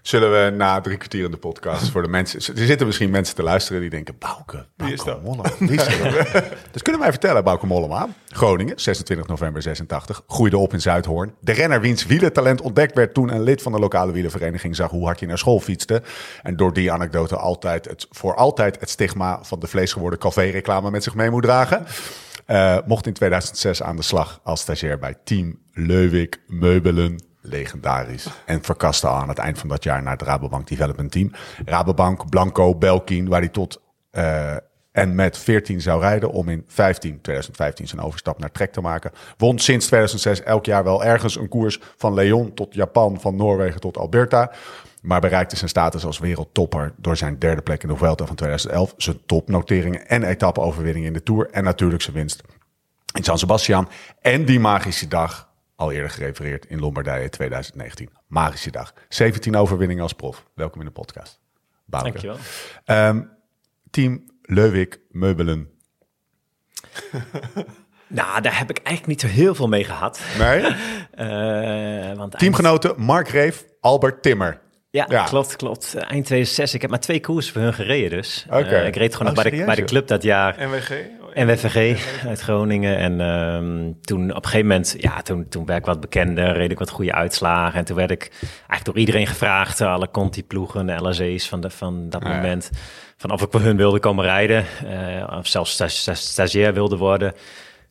Zullen we na drie kwartier in de podcast voor de mensen... Er zitten misschien mensen te luisteren die denken... Bouke, is Bouke dat? Mollema. Wie is dat? dus kunnen wij vertellen, Bouke Mollema. Groningen, 26 november 86. Groeide op in Zuidhoorn. De renner wiens wielertalent ontdekt werd toen een lid van de lokale wielervereniging... zag hoe hard hij naar school fietste. En door die anekdote altijd het, voor altijd het stigma... van de vleesgeworden café-reclame met zich mee moet dragen. Eh, mocht in 2006 aan de slag als stagiair bij Team Leuwik Meubelen legendarisch. En verkaste aan het eind van dat jaar naar het Rabobank Development Team. Rabobank, Blanco, Belkin, waar hij tot eh, en met 14 zou rijden om in 15, 2015 zijn overstap naar Trek te maken. Won sinds 2006 elk jaar wel ergens een koers van Leon tot Japan, van Noorwegen tot Alberta. Maar bereikte zijn status als wereldtopper door zijn derde plek in de Vuelta van 2011, zijn topnoteringen en etappe-overwinning in de Tour en natuurlijk zijn winst in San Sebastian. En die magische dag, al eerder gerefereerd in Lombardije 2019. Magische dag. 17 overwinningen als prof. Welkom in de podcast. Bouke. Dankjewel. Ehm, team Leuwik Meubelen. Nou, daar heb ik eigenlijk niet zo heel veel mee gehad. Nee? Eh, want Teamgenoten Mark Reef, Albert Timmer. Ja, Ja. klopt, klopt. Eind 2006. Ik heb maar twee koersen voor hun gereden dus. Oké. Eh, ik reed gewoon Oh, nog bij, de, bij club dat jaar. NWG. NWVG uit Groningen. En ehm, toen op een gegeven moment, ja, toen, toen werd ik wat bekender, reed ik wat goede uitslagen. En toen werd ik eigenlijk door iedereen gevraagd, alle Conti-ploegen, de LSE's van, de, van dat Ah, ja. moment, van of ik voor hun wilde komen rijden. eh, of zelfs sta- sta- stagiair wilde worden.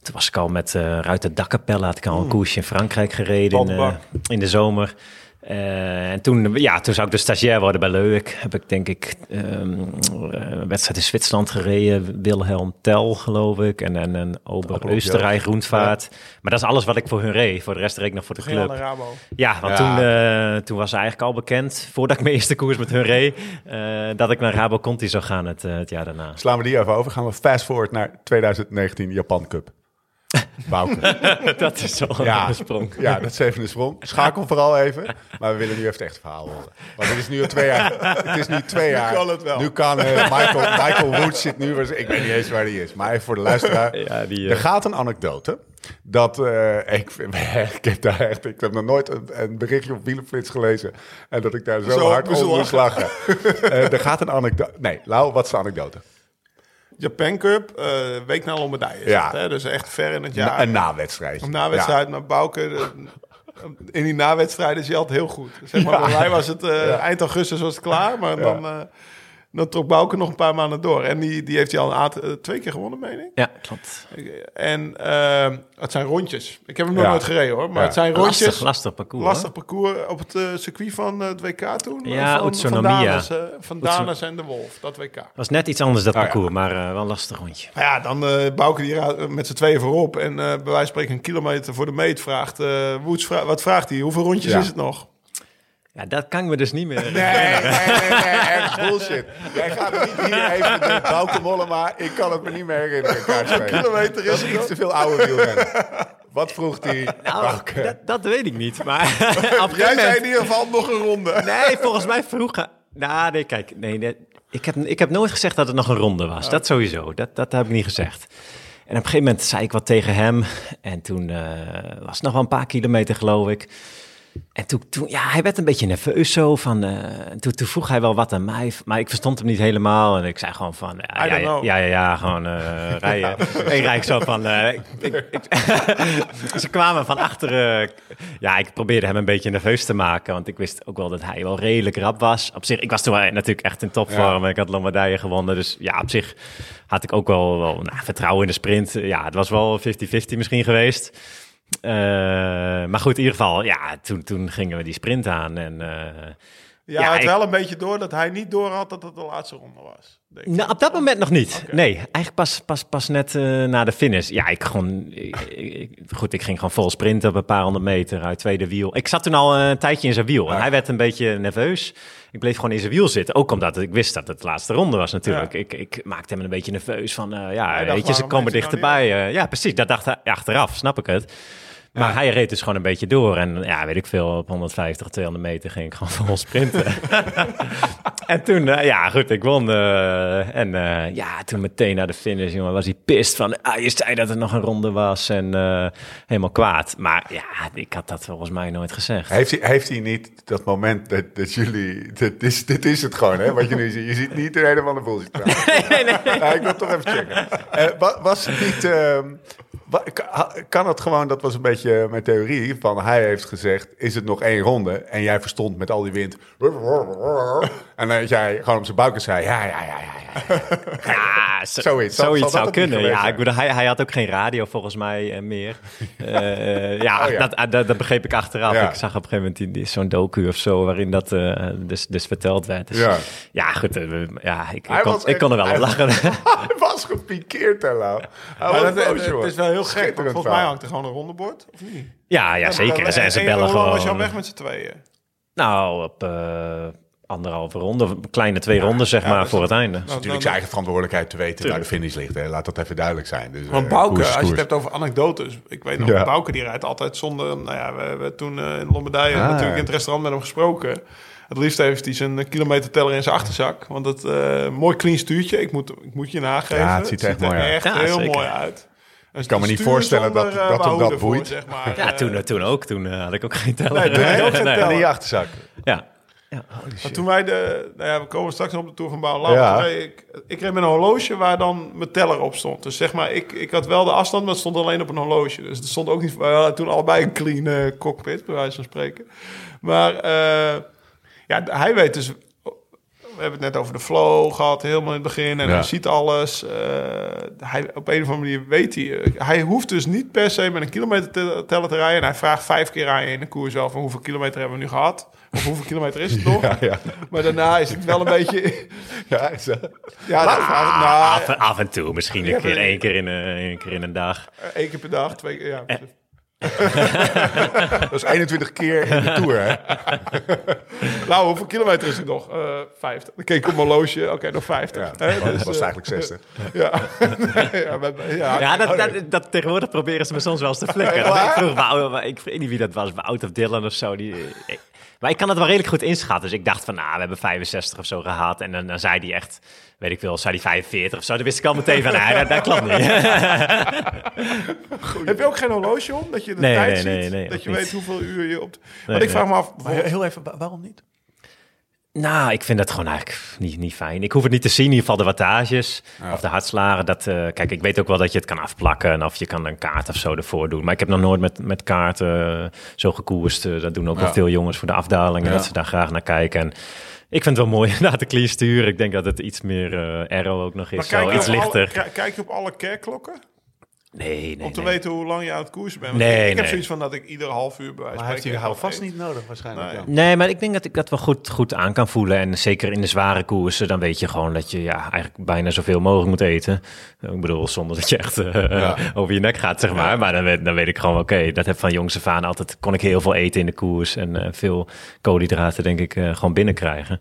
Toen was ik al met eh Ruiter Dakkapelle, had ik al een koersje in Frankrijk gereden in, eh, in de zomer. Eh, en toen, ja, toen zou ik de stagiair worden bij Leuk. Heb ik denk ik ehm, een wedstrijd in Zwitserland gereden. Wilhelm Tel, geloof ik. En, en een Ober Ook Österreich Groenvaart. Maar dat is alles wat ik voor hun reed. Voor de rest reed ik nog voor de club. Rabo. Ja, want Ja. Toen, eh, toen was eigenlijk al bekend, voordat ik mijn eerste koers met hun reed, eh, dat ik naar Rabo Conti zou gaan het, eh, het jaar daarna. Slaan we die even over. Gaan we fast forward naar 2019 Japan Cup. Bouke. dat is zo Ja. een sprong. Ja, dat is even een sprong. Schakel vooral even. Maar we willen nu even het echte verhaal horen. Want het is nu al twee jaar. Het is nu twee jaar. kan het wel. Nu kan eh, Michael, Michael Woods zit nu. Ik weet niet eens waar hij is. Maar even voor de luisteraar. Ja, die, Er eh, gaat een anekdote. Dat eh, ik, ik heb daar echt. Ik heb nog nooit een, een berichtje op Wielenflits gelezen. En dat ik daar zo, Zo hard over moest lachen. Eh, er gaat een anekdote. Nee, Lau, wat is de anekdote? Japan Cup, eh, week na Lombardije. Ja. hè? Dus echt ver in het Na- jaar. een nawedstrijd. Een nawedstrijd met Bouke. de- in die nawedstrijden is hij altijd heel goed. Zeg maar, Ja. bij mij was het eh, Ja. eind augustus was het klaar. Maar dan, eh, dan trok Bouke nog een paar maanden door. En die, die heeft hij al een aantal- eh, twee keer gewonnen, meen ik. Ja, klopt. En eh, het zijn rondjes. Ik heb hem nog Ja. nooit gereden hoor. Maar Ja. het zijn rondjes. Lastig, lastig parcours. Lastig parcours op het eh, circuit van eh, het WK toen. Ja, van, van Utsunomiya. Danes, van Danes en de Wolf, dat WK. was net iets anders dat ja. parcours, maar eh, wel een lastig rondje. Nou ja, dan eh Bouke die met z'n tweeën voorop. En eh, bij wijze van spreken een kilometer voor de meet vraagt... eh Woods vra- wat vraagt hij? Hoeveel rondjes Ja. is het nog? Ja, dat kan ik me dus niet meer. Nee, nee, nee, nee, echt bullshit. Jij gaat niet hier even de Bouke Mollema. Ik kan het me niet meer herinneren. kaartspelen. kilometer is het iets te veel oude wielrennen. Wat vroeg hij? Nou, dat, dat weet ik niet. Maar Jij zei in ieder geval nog een ronde. Nee, volgens mij vroeg... hij- Nou, nee, kijk. Nee, nee, ik, heb, ik heb nooit gezegd dat het nog een ronde was. Dat sowieso. Dat, dat heb ik niet gezegd. En op een gegeven moment zei ik wat tegen hem. En toen eh, was het nog wel een paar kilometer, geloof ik. En toen, toen, ja, hij werd een beetje nerveus zo. Van, eh, toen, toen vroeg hij wel wat aan mij. Maar ik verstond hem niet helemaal. En ik zei gewoon van, ja, ja, ja, ja, ja, gewoon eh, rijden. ik rijd zo van... eh, ik, ik- ik- ze kwamen van achteren. Ja, ik probeerde hem een beetje nerveus te maken. Want ik wist ook wel dat hij wel redelijk rap was. Op zich, ik was toen natuurlijk echt in topvorm. Ik had Lombardije gewonnen. Dus ja, op zich had ik ook wel, wel nou, vertrouwen in de sprint. Ja, het was wel 50-50 misschien geweest. Eh, maar goed, in ieder geval, ja, toen, toen gingen we die sprint aan. En, eh, Ja, Ja, het ik- wel een beetje door dat hij niet door had dat het de laatste ronde was. denk ik. nou, op dat moment nog niet. Nee, eigenlijk pas, pas, pas net eh, na de finish. Ja, ik gewoon, ik, ik- goed, ik ging gewoon vol sprinten op een paar honderd meter uit tweede wiel. Ik zat toen al een tijdje in zijn wiel en hij werd een beetje nerveus. Ik bleef gewoon in zijn wiel zitten, ook omdat ik wist dat het de laatste ronde was natuurlijk. Ja. Ik, ik maakte hem een beetje nerveus van, eh, ja, weet je, ze komen dichterbij. eh, ja, precies, dat dacht hij achteraf, snap ik het. Maar hij reed dus gewoon een beetje door. En ja, weet ik veel, op 150, 200 meter ging ik gewoon vol sprinten. en toen, eh, ja, goed, ik won. eh, en eh, ja, toen meteen naar de finish, jongen, was hij pist van... Ah, je zei dat het nog een ronde was en helemaal kwaad. Maar ja, ik had dat volgens mij nooit gezegd. Heeft hij, heeft hij niet dat moment dat, dat jullie... Dit is, dit is het gewoon, hè? Wat je nu ziet. Je ziet niet een hele van de bullshit nee, nee, nee. Ja, ik wil toch even checken. Wa- was het niet... ehm, kan het gewoon, dat was een beetje mijn theorie, van hij heeft gezegd, is het nog één ronde? En jij verstond met al die wind... En dan jij gewoon op zijn buik en zei, ja, ja, ja, ja. ja. Ja, zo- Zoiets. Zoiets zal zou kunnen. Ja, ik bedoel, hij, hij had ook geen radio volgens mij eh, meer. Eh, eh, ja, Oh, ja. Dat, ah, dat, dat begreep ik achteraf. Ja. Ik zag op een gegeven moment die, die- zo'n docu of zo waarin dat dus, dus verteld werd. Dus, Ja. ja. goed. ja, ik, ik, kon, was ik kon er wel op lachen. Hij was gepikeerd, hè, Lau. Hij was het, is wel heel gek, want volgens mij hangt er gewoon een rondebord, of niet? ja, ja, zeker. En en ze bellen Hoe lang was je al gewoon. weg met z'n tweeën? Nou, op eh, anderhalve ronde, kleine twee ronden zeg maar, dus voor dat- het einde. Het is natuurlijk zijn eigen verantwoordelijkheid te weten waar de finish ligt. Hè. Laat dat even duidelijk zijn. Dus, Want eh, Bouke, koers als je het hebt over anekdotes. Ik weet nog, Ja. Bouke die rijdt altijd zonder... Nou ja, we hebben toen eh, in Lombardije Ah. natuurlijk in het restaurant met hem gesproken. Het liefst heeft hij zijn kilometerteller in zijn achterzak. Want het eh mooi clean stuurtje. Ik moet, ik moet je nageven. Ja, het ziet er echt mooi uit. echt Ja, heel zeker. mooi uit. Ik kan me niet voorstellen dat- dat hem dat boeit. zeg maar. Ja, Eh, toen, toen ook. Toen eh, had ik ook geen teller. Nee, je ook geen Nee. teller. In je achterzak. Ja. Maar toen wij de... Nou ja, we komen straks nog op de Tour van Bouwen. Ja. Ik, ik reed met een horloge waar dan mijn teller op stond. Dus zeg maar, ik, ik had wel de afstand, maar het stond alleen op een horloge. Dus er stond ook niet... We toen allebei een clean eh, cockpit, bij wijze van spreken. Maar eh, ja, hij weet dus... We hebben het net over de flow gehad, helemaal in het begin. En Ja. hij ziet alles. eh, hij, op een of andere manier weet hij... eh, hij hoeft dus niet per se met een kilometer te- teller te rijden. En hij vraagt vijf keer aan je in de koers wel van hoeveel kilometer hebben we nu gehad? Of hoeveel kilometer is het nog? Ja, ja. Maar daarna is het wel een beetje... Ja, is dat- Ja, nou, nou, Af, af en toe, misschien een keer, één keer in, een- keer in een dag. één keer per dag, twee keer... Ja. dat is 21 keer in de Tour, hè? Nou, hoeveel kilometer is het nog? Eh 50. Dan keek ik op mijn horloge. Oké, nog 50. Ja, Hè, dat dus, was eh, eigenlijk 60. Ja. ja, maar- ja, Ja, dat, dat, dat, tegenwoordig proberen ze me soms wel eens te flikken. Ik, vroeg, Wou- ik weet niet wie dat was, Wout of Dylan of zo. Die, ik- maar ik kan het wel redelijk goed inschatten. Dus ik dacht van, nou, we hebben 65 of zo gehad. En dan, dan zei hij echt, weet ik veel, zei hij 45 of zo. Dan wist ik al meteen van, nee, dat, dat klopt niet. Heb je ook geen horloge om? Dat je de Nee, tijd nee, ziet? nee, nee, dat je niet. weet hoeveel uur je op... Nee, Want ik vraag me af... Heel even, wa- waarom niet? Nou, ik vind dat gewoon eigenlijk niet, niet fijn. Ik hoef het niet te zien, in ieder geval de wattages of de hartslagen. Dat, eh, kijk, ik weet ook wel dat je het kan afplakken en of je kan een kaart of zo ervoor doen. Maar ik heb nog nooit met, met kaarten eh, zo gekoerst. Eh, dat doen ook wel veel jongens voor de afdalingen, Ja. dat ze daar graag naar kijken. En ik vind het wel mooi inderdaad de clean sturen. Ik denk dat het iets meer aero ook nog Maar is, kijk zo iets alle, lichter. kijk je op alle kerkklokken? Nee, nee, om te nee. weten hoe lang je aan het koersen bent. Want Nee, ik, heb zoiets van dat ik ieder half uur bij Maar heeft even- niet nodig waarschijnlijk? Nee. ja. Nee, maar ik denk dat ik dat wel goed, goed aan kan voelen. En zeker in de zware koersen, dan weet je gewoon dat je ja, eigenlijk bijna zoveel mogelijk moet eten. Ik bedoel, zonder dat je echt eh, Ja. over je nek gaat, zeg maar. Maar dan weet, dan weet ik gewoon, oké, dat heb van jongs af aan altijd... kon ik heel veel eten in de koers en eh, veel koolhydraten, denk ik, eh, gewoon binnenkrijgen.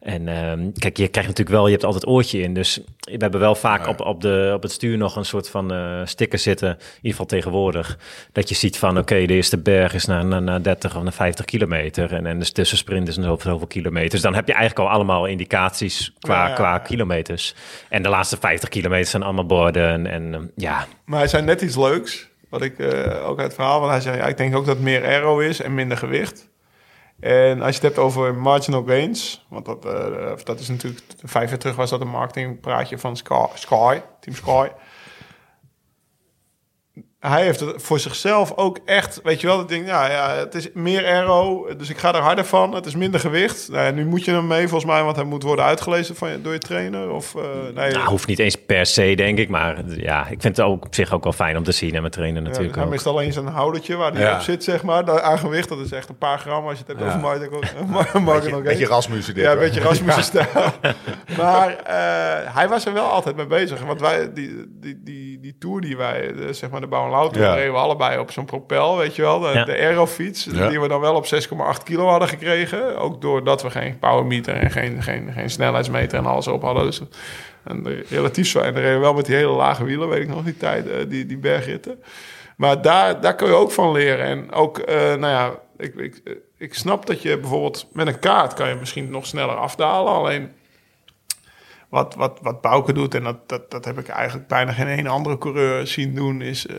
En ehm, kijk, je krijgt natuurlijk wel, je hebt altijd oortje in. Dus we hebben wel vaak op, op, de, op het stuur nog een soort van uh, sticker zitten. In ieder geval tegenwoordig. Dat je ziet van, oké, de eerste berg is naar, naar, naar 30 of naar 50 kilometer. En, en de tussensprint is zoveel, zoveel kilometers. Dan heb je eigenlijk al allemaal indicaties qua, qua kilometers. En de laatste 50 kilometer zijn allemaal borden. En, en ehm, ja. Maar hij zei net iets leuks. Wat ik uh, ook uit het verhaal, want hij zei, ja, ik denk ook dat het meer aero is en minder gewicht. En als je het hebt over marginal gains, want dat, uh, dat is natuurlijk, vijf jaar terug was dat een marketingpraatje van Sky, Sky Team Sky hij heeft het voor zichzelf ook echt, weet je wel, dat ding, ja, ja, het is meer aero, dus ik ga er harder van. Het is minder gewicht. Nou, ja, nu moet je hem mee volgens mij, want hij moet worden uitgelezen van je, door je trainer. Of, uh, nee, nou, hoeft niet eens per se, denk ik, maar ja, ik vind het ook op zich ook wel fijn om te zien en mijn trainer natuurlijk. Ja, hij mist alleen zijn houdertje waar hij op zit, zeg maar, daar aan gewicht. Dat is echt een paar gram als je het hebt over Martin. Een beetje Rasmussen dit. Ja, een beetje Rasmussen stijl. maar uh, hij was er wel altijd mee bezig, want wij, die, die, die, die tour die wij, de, zeg maar de bouw auto. Ja. reden we allebei op zo'n propel, weet je wel. De, de aerofiets, die we dan wel op 6,8 kilo hadden gekregen. Ook doordat we geen powermeter en geen, geen, geen snelheidsmeter en alles op hadden. Dus en relatief zo. En dan reden we wel met die hele lage wielen, weet ik nog die tijd, eh, die, die bergritten. Maar daar, daar kun je ook van leren. En ook, uh, nou ja, ik, ik, ik snap dat je bijvoorbeeld met een kaart kan je misschien nog sneller afdalen. Alleen wat, wat, wat Bouke doet, en dat, dat, dat heb ik eigenlijk bijna geen ene andere coureur zien doen, is uh,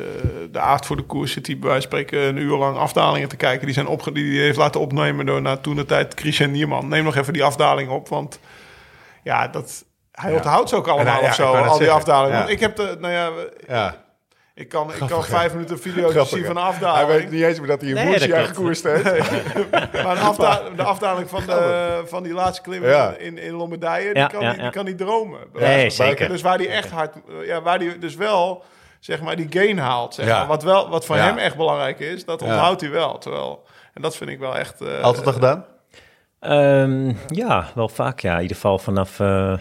de aard voor de koers zit die bij wijze spreken een uur lang afdalingen te kijken. Die zijn opge die, heeft laten opnemen door na toen de tijd Christian Nierman. Neem nog even die afdaling op, want ja, dat, hij ja. onthoudt ze ook allemaal of zo, al die afdalingen. Want ik heb de, nou ja, ja. Ik kan, ik kan vijf minuten video zien van de afdaling. Hij weet niet eens meer dat hij een nee, boertje gekoerst heeft. maar de afdaling van, de, van die laatste klim in, in Lombardije, die, kan niet, die kan niet dromen. Nee, zeker. Dus waar die echt hard... Ja, waar die dus wel zeg maar, die gain haalt. Zeg maar. wat, wel, wat voor hem echt belangrijk is, dat onthoudt hij wel. Terwijl, en dat vind ik wel echt... Uh, Altijd al gedaan? Um, ja, wel vaak ja. In ieder geval vanaf... Uh,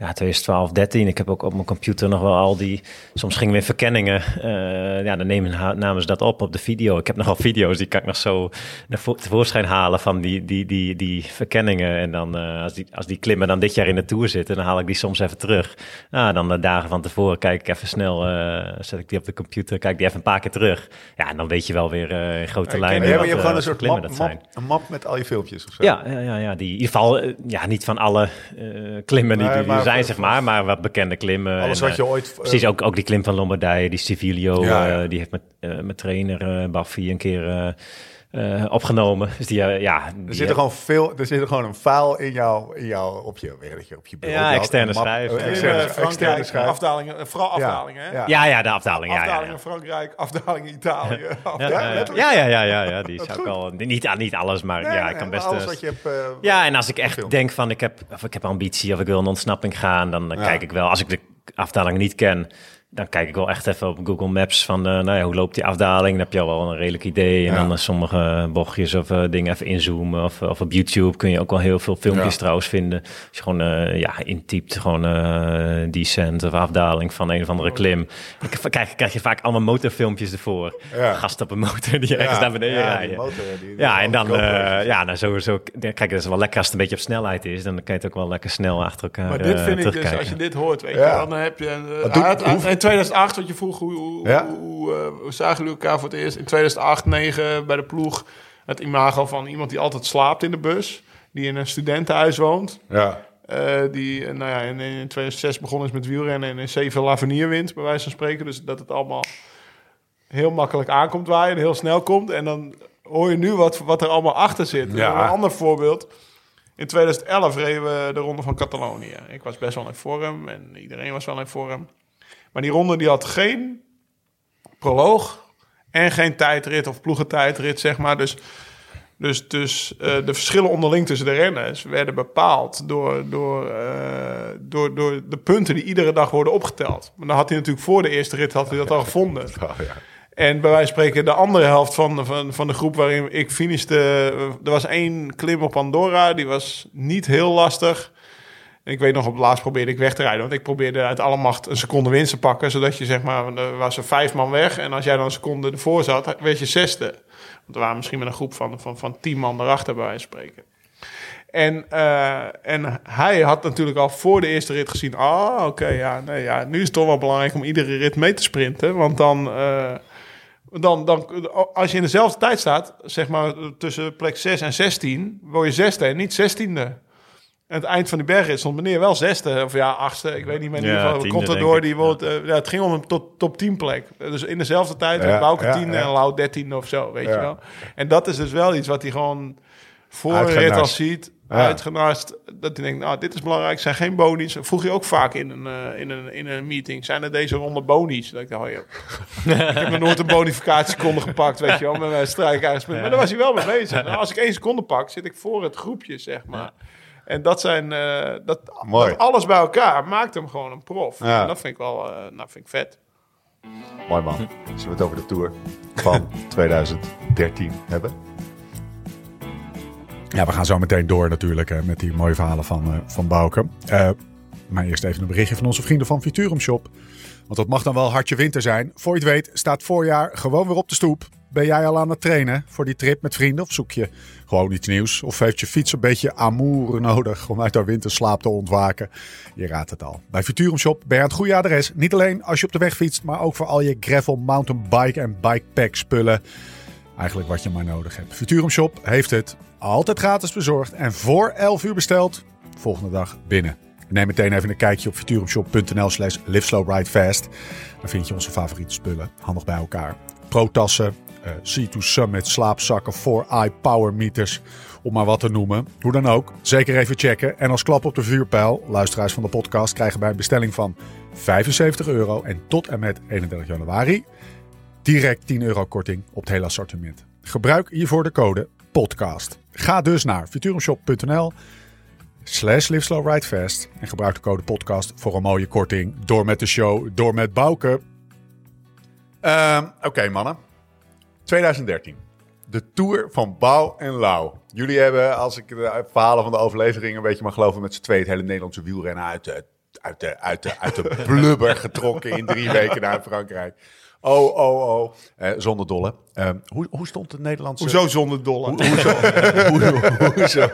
ja, 2012, 13. Ik heb ook op mijn computer nog wel al die... Soms gingen we in verkenningen. Uh, ja, dan nemen, namen ze dat op op de video. Ik heb nog wel video's, die kan ik nog zo naar tevoorschijn halen van die, die, die, die verkenningen. En dan uh, als, die, als die klimmen dan dit jaar in de Tour zitten, dan haal ik die soms even terug. Nou, dan de dagen van tevoren kijk ik even snel, uh, zet ik die op de computer, kijk die even een paar keer terug. Ja, en dan weet je wel weer in grote lijnen. Ja, je hebt gewoon een soort map, map, een map met al je filmpjes of zo. Ja, ja, ja, ja die in ieder geval, ja, niet van alle klimmen die, die, die zijn, zeg maar. Maar wat bekende klimmen. Alles wat je ooit... Uh, precies, ook, ook die klim van Lombardije, die Civilio. Ja, uh, die heeft met, mijn trainer Baffy een keer uh, opgenomen. Dus die, uh, ja, die er zit er gewoon veel, er zit er gewoon een file in jou, in jou op je, weet je, op je bureau. Ja, externe schrijf. Uh, externe, externe schrijf. Afdalingen, vooral afdalingen, ja. Ja. ja, de afdaling. Afdalingen ja, ja. Frankrijk, afdalingen Italië. ja, ja, ja, ja, ja, ja, die is ook al, niet, niet alles, maar nee, ja, ik kan best... Alles wat je hebt, uh, ja, en als ik echt film. denk van, ik heb, of ik heb ambitie of ik wil een ontsnapping gaan, dan, dan kijk ik wel, als ik de afdaling niet ken, dan kijk ik wel echt even op Google Maps van, uh, nou ja, hoe loopt die afdaling? Dan heb je al wel een redelijk idee. En dan uh, sommige bochtjes of uh, dingen even inzoomen. Of, of op YouTube kun je ook wel heel veel filmpjes ja. trouwens vinden. Als je gewoon ja, intypt, gewoon descent of afdaling van een of andere klim. Dan krijg, krijg je vaak allemaal motorfilmpjes ervoor. Ja. Gast op een motor die ergens naar beneden rijden. Motor, die, die ja, en dan, ja, nou sowieso, kijk, dat is wel lekker als het een beetje op snelheid is. Dan kan je het ook wel lekker snel achter elkaar Maar dit vind ik dus, als je dit hoort, weet je, dan heb je... 2008, wat je vroeg, hoe, hoe, ja? hoe, uh, hoe zagen jullie elkaar voor het eerst? In 2008, 9 bij de ploeg. Het imago van iemand die altijd slaapt in de bus. Die in een studentenhuis woont. Ja. Uh, die uh, nou ja, in, in 2006 begonnen is met wielrennen en in zeven Lavenir wint, bij wijze van spreken. Dus dat het allemaal heel makkelijk aankomt waaien en heel snel komt. En dan hoor je nu wat, wat er allemaal achter zit. Ja. Een ander voorbeeld. In 2011 reden we de Ronde van Catalonië. Ik was best wel in vorm en iedereen was wel in vorm. Maar die ronde die had geen proloog en geen tijdrit of ploegentijdrit, zeg maar. Dus, dus, dus uh, de verschillen onderling tussen de renners werden bepaald door, door, uh, door, door de punten die iedere dag worden opgeteld. Maar dan had hij natuurlijk voor de eerste rit had hij dat al gevonden. Oh, ja. En bij wijze van spreken, de andere helft van, van, van de groep waarin ik finishte... Er was één klim op Andorra, die was niet heel lastig ik weet nog, op het laatst probeerde ik weg te rijden. Want ik probeerde uit alle macht een seconde winst te pakken. Zodat je zeg maar, er was er vijf man weg. En als jij dan een seconde ervoor zat, werd je zesde. Want er waren misschien met een groep van, van, van tien man erachter bij wijze spreken. En, uh, en hij had natuurlijk al voor de eerste rit gezien... ah, oké, ja, nee, ja, nu is het toch wel belangrijk om iedere rit mee te sprinten. Want dan, uh, dan, dan als je in dezelfde tijd staat, zeg maar tussen plek 6 en 16... word je zesde en niet zestiende. En het eind van die bergrit stond meneer wel zesde, of ja, achtste, ik weet niet meer. In ieder geval, komt er door, die wordt, uh, ja, het ging om een top, top 10 plek. Dus in dezelfde tijd, ja, Bouke ja, 10 en Lau 13 of zo, weet je wel. En dat is dus wel iets wat hij gewoon voor rit al ziet ja. uitgenast. Dat hij denkt, nou, dit is belangrijk. zijn geen bonies. Vroeg je ook vaak in een, uh, in een, in een meeting. Zijn er deze ronde bonies? Dat ik dacht, oh, ik heb nog nooit een bonificatieseconde gepakt, weet je wel, met mijn. Ja. Maar daar was hij wel mee bezig. Nou, als ik één seconde pak, zit ik voor het groepje, zeg maar. En dat zijn, uh, dat, dat, alles bij elkaar maakt hem gewoon een prof. En dat vind ik wel, uh, nou, vind ik vet. Mooi man. Zullen we het over de Tour van 2013 hebben? Ja, we gaan zo meteen door natuurlijk hè, met die mooie verhalen van, van Bouke. Uh, maar eerst even een berichtje van onze vrienden van Futurum Shop. Want dat mag dan wel hartje winter zijn. Voor je het weet staat voorjaar gewoon weer op de stoep. Ben jij al aan het trainen voor die trip met vrienden? Of zoek je gewoon iets nieuws? Of heeft je fiets een beetje amour nodig om uit de winterslaap te ontwaken? Je raadt het al. Bij Futurum Shop ben je aan het goede adres. Niet alleen als je op de weg fietst, maar ook voor al je gravel, mountainbike en bikepack spullen. Eigenlijk wat je maar nodig hebt. Futurum Shop heeft het altijd gratis bezorgd en voor 11 uur besteld. Volgende dag binnen. Neem meteen even een kijkje op futurumshop.nl slash liveslowridefast. Dan vind je onze favoriete spullen handig bij elkaar. Pro-tassen, C2 Summit, slaapzakken, 4i power meters, om maar wat te noemen. Hoe dan ook, zeker even checken. En als klap op de vuurpijl, luisteraars van de podcast krijgen bij een bestelling van 75 euro en tot en met 31 januari direct 10 euro korting op het hele assortiment. Gebruik hiervoor de code podcast. Ga dus naar futurumshop.nl slash en gebruik de code podcast voor een mooie korting. Door met de show, door met Bouke. Uh, Oké mannen, 2013. De Tour van Bouw en Lau. Jullie hebben, als ik de verhalen van de overlevering een beetje mag geloven, met z'n twee het hele Nederlandse wielrennen uit de, uit de, uit de, uit de blubber getrokken in drie weken naar Frankrijk. Oh, oh, oh. Uh, zonder dolle. Uh, hoe, hoe stond het Nederlandse... Hoezo zonder dolle? Hoe, hoezo,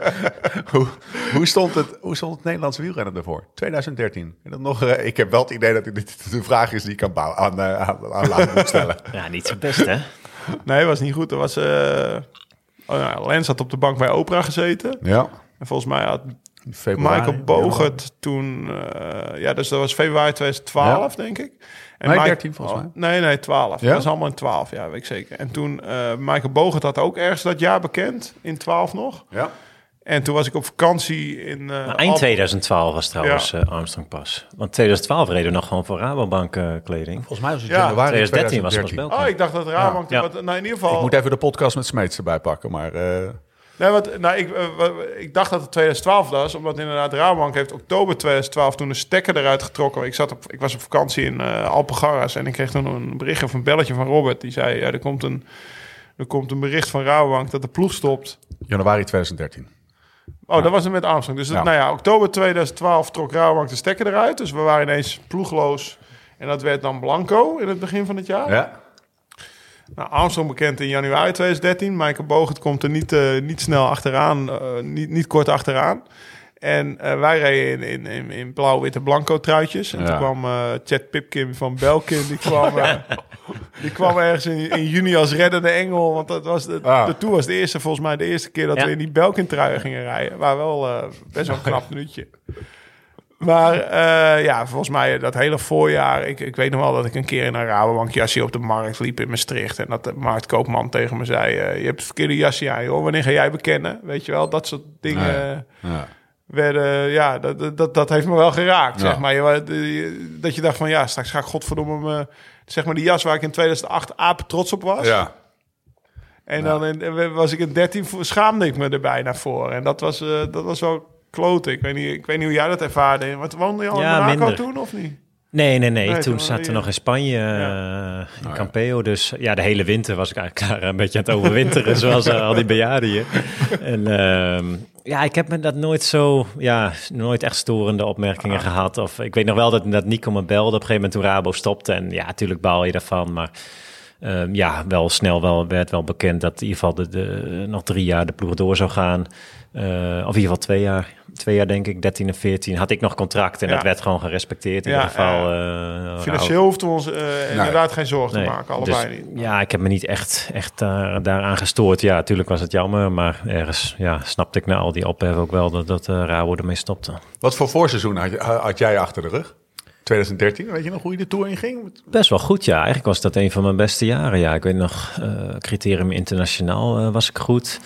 hoe, hoe, stond het, hoe stond het Nederlandse wielrennen ervoor? 2013. En dan nog, uh, ik heb wel het idee dat dit de vraag is die ik aan, aan, aan, aan Laan moet stellen. Ja, niet zo best, hè? Nee, was niet goed. Er was... Oh, nou, Lens had op de bank bij Opera gezeten. Ja. En volgens mij had februari, Michael Bogert toen... ja, dus dat was februari 2012, ja. denk ik. En nee, 13 volgens mij. nee, nee, 12. Ja? Dat is allemaal in 12, ja, weet ik zeker. En toen, uh, Michael Bogert had ook ergens dat jaar bekend, in 12 nog. Ja. En toen was ik op vakantie in... Uh, eind 2012 was trouwens ja. uh, Armstrong pas. Want 2012 reden we nog gewoon voor Rabobank uh, kleding. Volgens mij was het ja. januari 2013 was het pas Oh, ik dacht dat Rabobank... Ja. Wat, nou, in ieder geval... Ik moet even de podcast met Smeets erbij pakken, maar... Nee, want, nou, ik, uh, ik dacht dat het 2012 was, omdat inderdaad Rabobank heeft oktober 2012 toen de stekker eruit getrokken. Ik, zat op, ik was op vakantie in uh, Alpengarras en ik kreeg toen een bericht of een belletje van Robert. Die zei, ja, er, komt een, er komt een bericht van Rabobank dat de ploeg stopt. Januari 2013. Oh, ja. dat was het met Armstrong. Dus ja. nou ja, oktober 2012 trok Rabobank de stekker eruit. Dus we waren ineens ploegloos. En dat werd dan Blanco in het begin van het jaar. Ja. Nou, Armstrong bekend in januari 2013. Michael Bogert komt er niet, uh, niet snel achteraan, uh, niet, niet kort achteraan. En uh, wij reden in, in, in blauw-witte blanco truitjes. En ja. toen kwam Chad Pipkin van Belkin, die kwam, die kwam ergens in, in, juni als reddende engel. Want dat was de, ah. de Tour was de eerste, volgens mij de eerste keer dat ja. we in die Belkin trui gingen rijden. Waar wel best wel een knap minuutje. Maar uh, ja, volgens mij dat hele voorjaar... Ik, ik weet nog wel dat ik een keer in een Rabobank jasje op de markt liep in Maastricht. En dat de marktkoopman tegen me zei... Uh, je hebt het verkeerde jasje aan, joh. Wanneer ga jij bekennen? Weet je wel, dat soort dingen... Ja, ja. Werden, ja, dat, dat, dat heeft me wel geraakt, ja. zeg maar. Je, dat je dacht van, ja, straks ga ik godverdomme me, zeg maar die jas waar ik in 2008 apen trots op was. Ja. En dan in, was ik in 13, schaamde ik me er bijna voor. En dat was, uh, dat was wel kloten. Ik weet niet, ik weet niet hoe jij dat ervaarde. Wat woonde je al ja, in Monaco minder. toen of niet? Nee, nee, nee. nee toen zaten we nog in Spanje, ja. uh, in oh, Campeo. Dus ja, de hele winter was ik eigenlijk klaar een beetje aan het overwinteren, zoals uh, al die bejaarden hier. En uh, ja, ik heb me dat nooit zo, ja, nooit echt storende opmerkingen ah. gehad. Of ik weet nog wel dat, dat Nico me belde op een gegeven moment toen Rabo stopte. En ja, natuurlijk baal je daarvan, maar Ehm, ja, wel snel wel, werd wel bekend dat in ieder geval de, de, nog drie jaar de ploeg door zou gaan. Uh, of in ieder geval twee jaar. Twee jaar denk ik, 13 en 14 had ik nog contract en Ja. dat werd gewoon gerespecteerd in Ja, ieder geval. ja. eh, Financieel hoefden we ons eh, inderdaad geen zorgen Nee, te maken, allebei dus, niet. Ja, ik heb me niet echt, echt daar, daaraan gestoord. Ja, natuurlijk was het jammer, maar ergens ja, snapte ik na al die ophef ook wel dat, dat uh, Rauw ermee stopte. Wat voor voorseizoen had, je- had jij achter de rug? 2013, weet je nog hoe je de Tour inging? Best wel goed, ja. Eigenlijk was dat een van mijn beste jaren. Ja, ik weet nog, eh, criterium internationaal eh, was ik goed.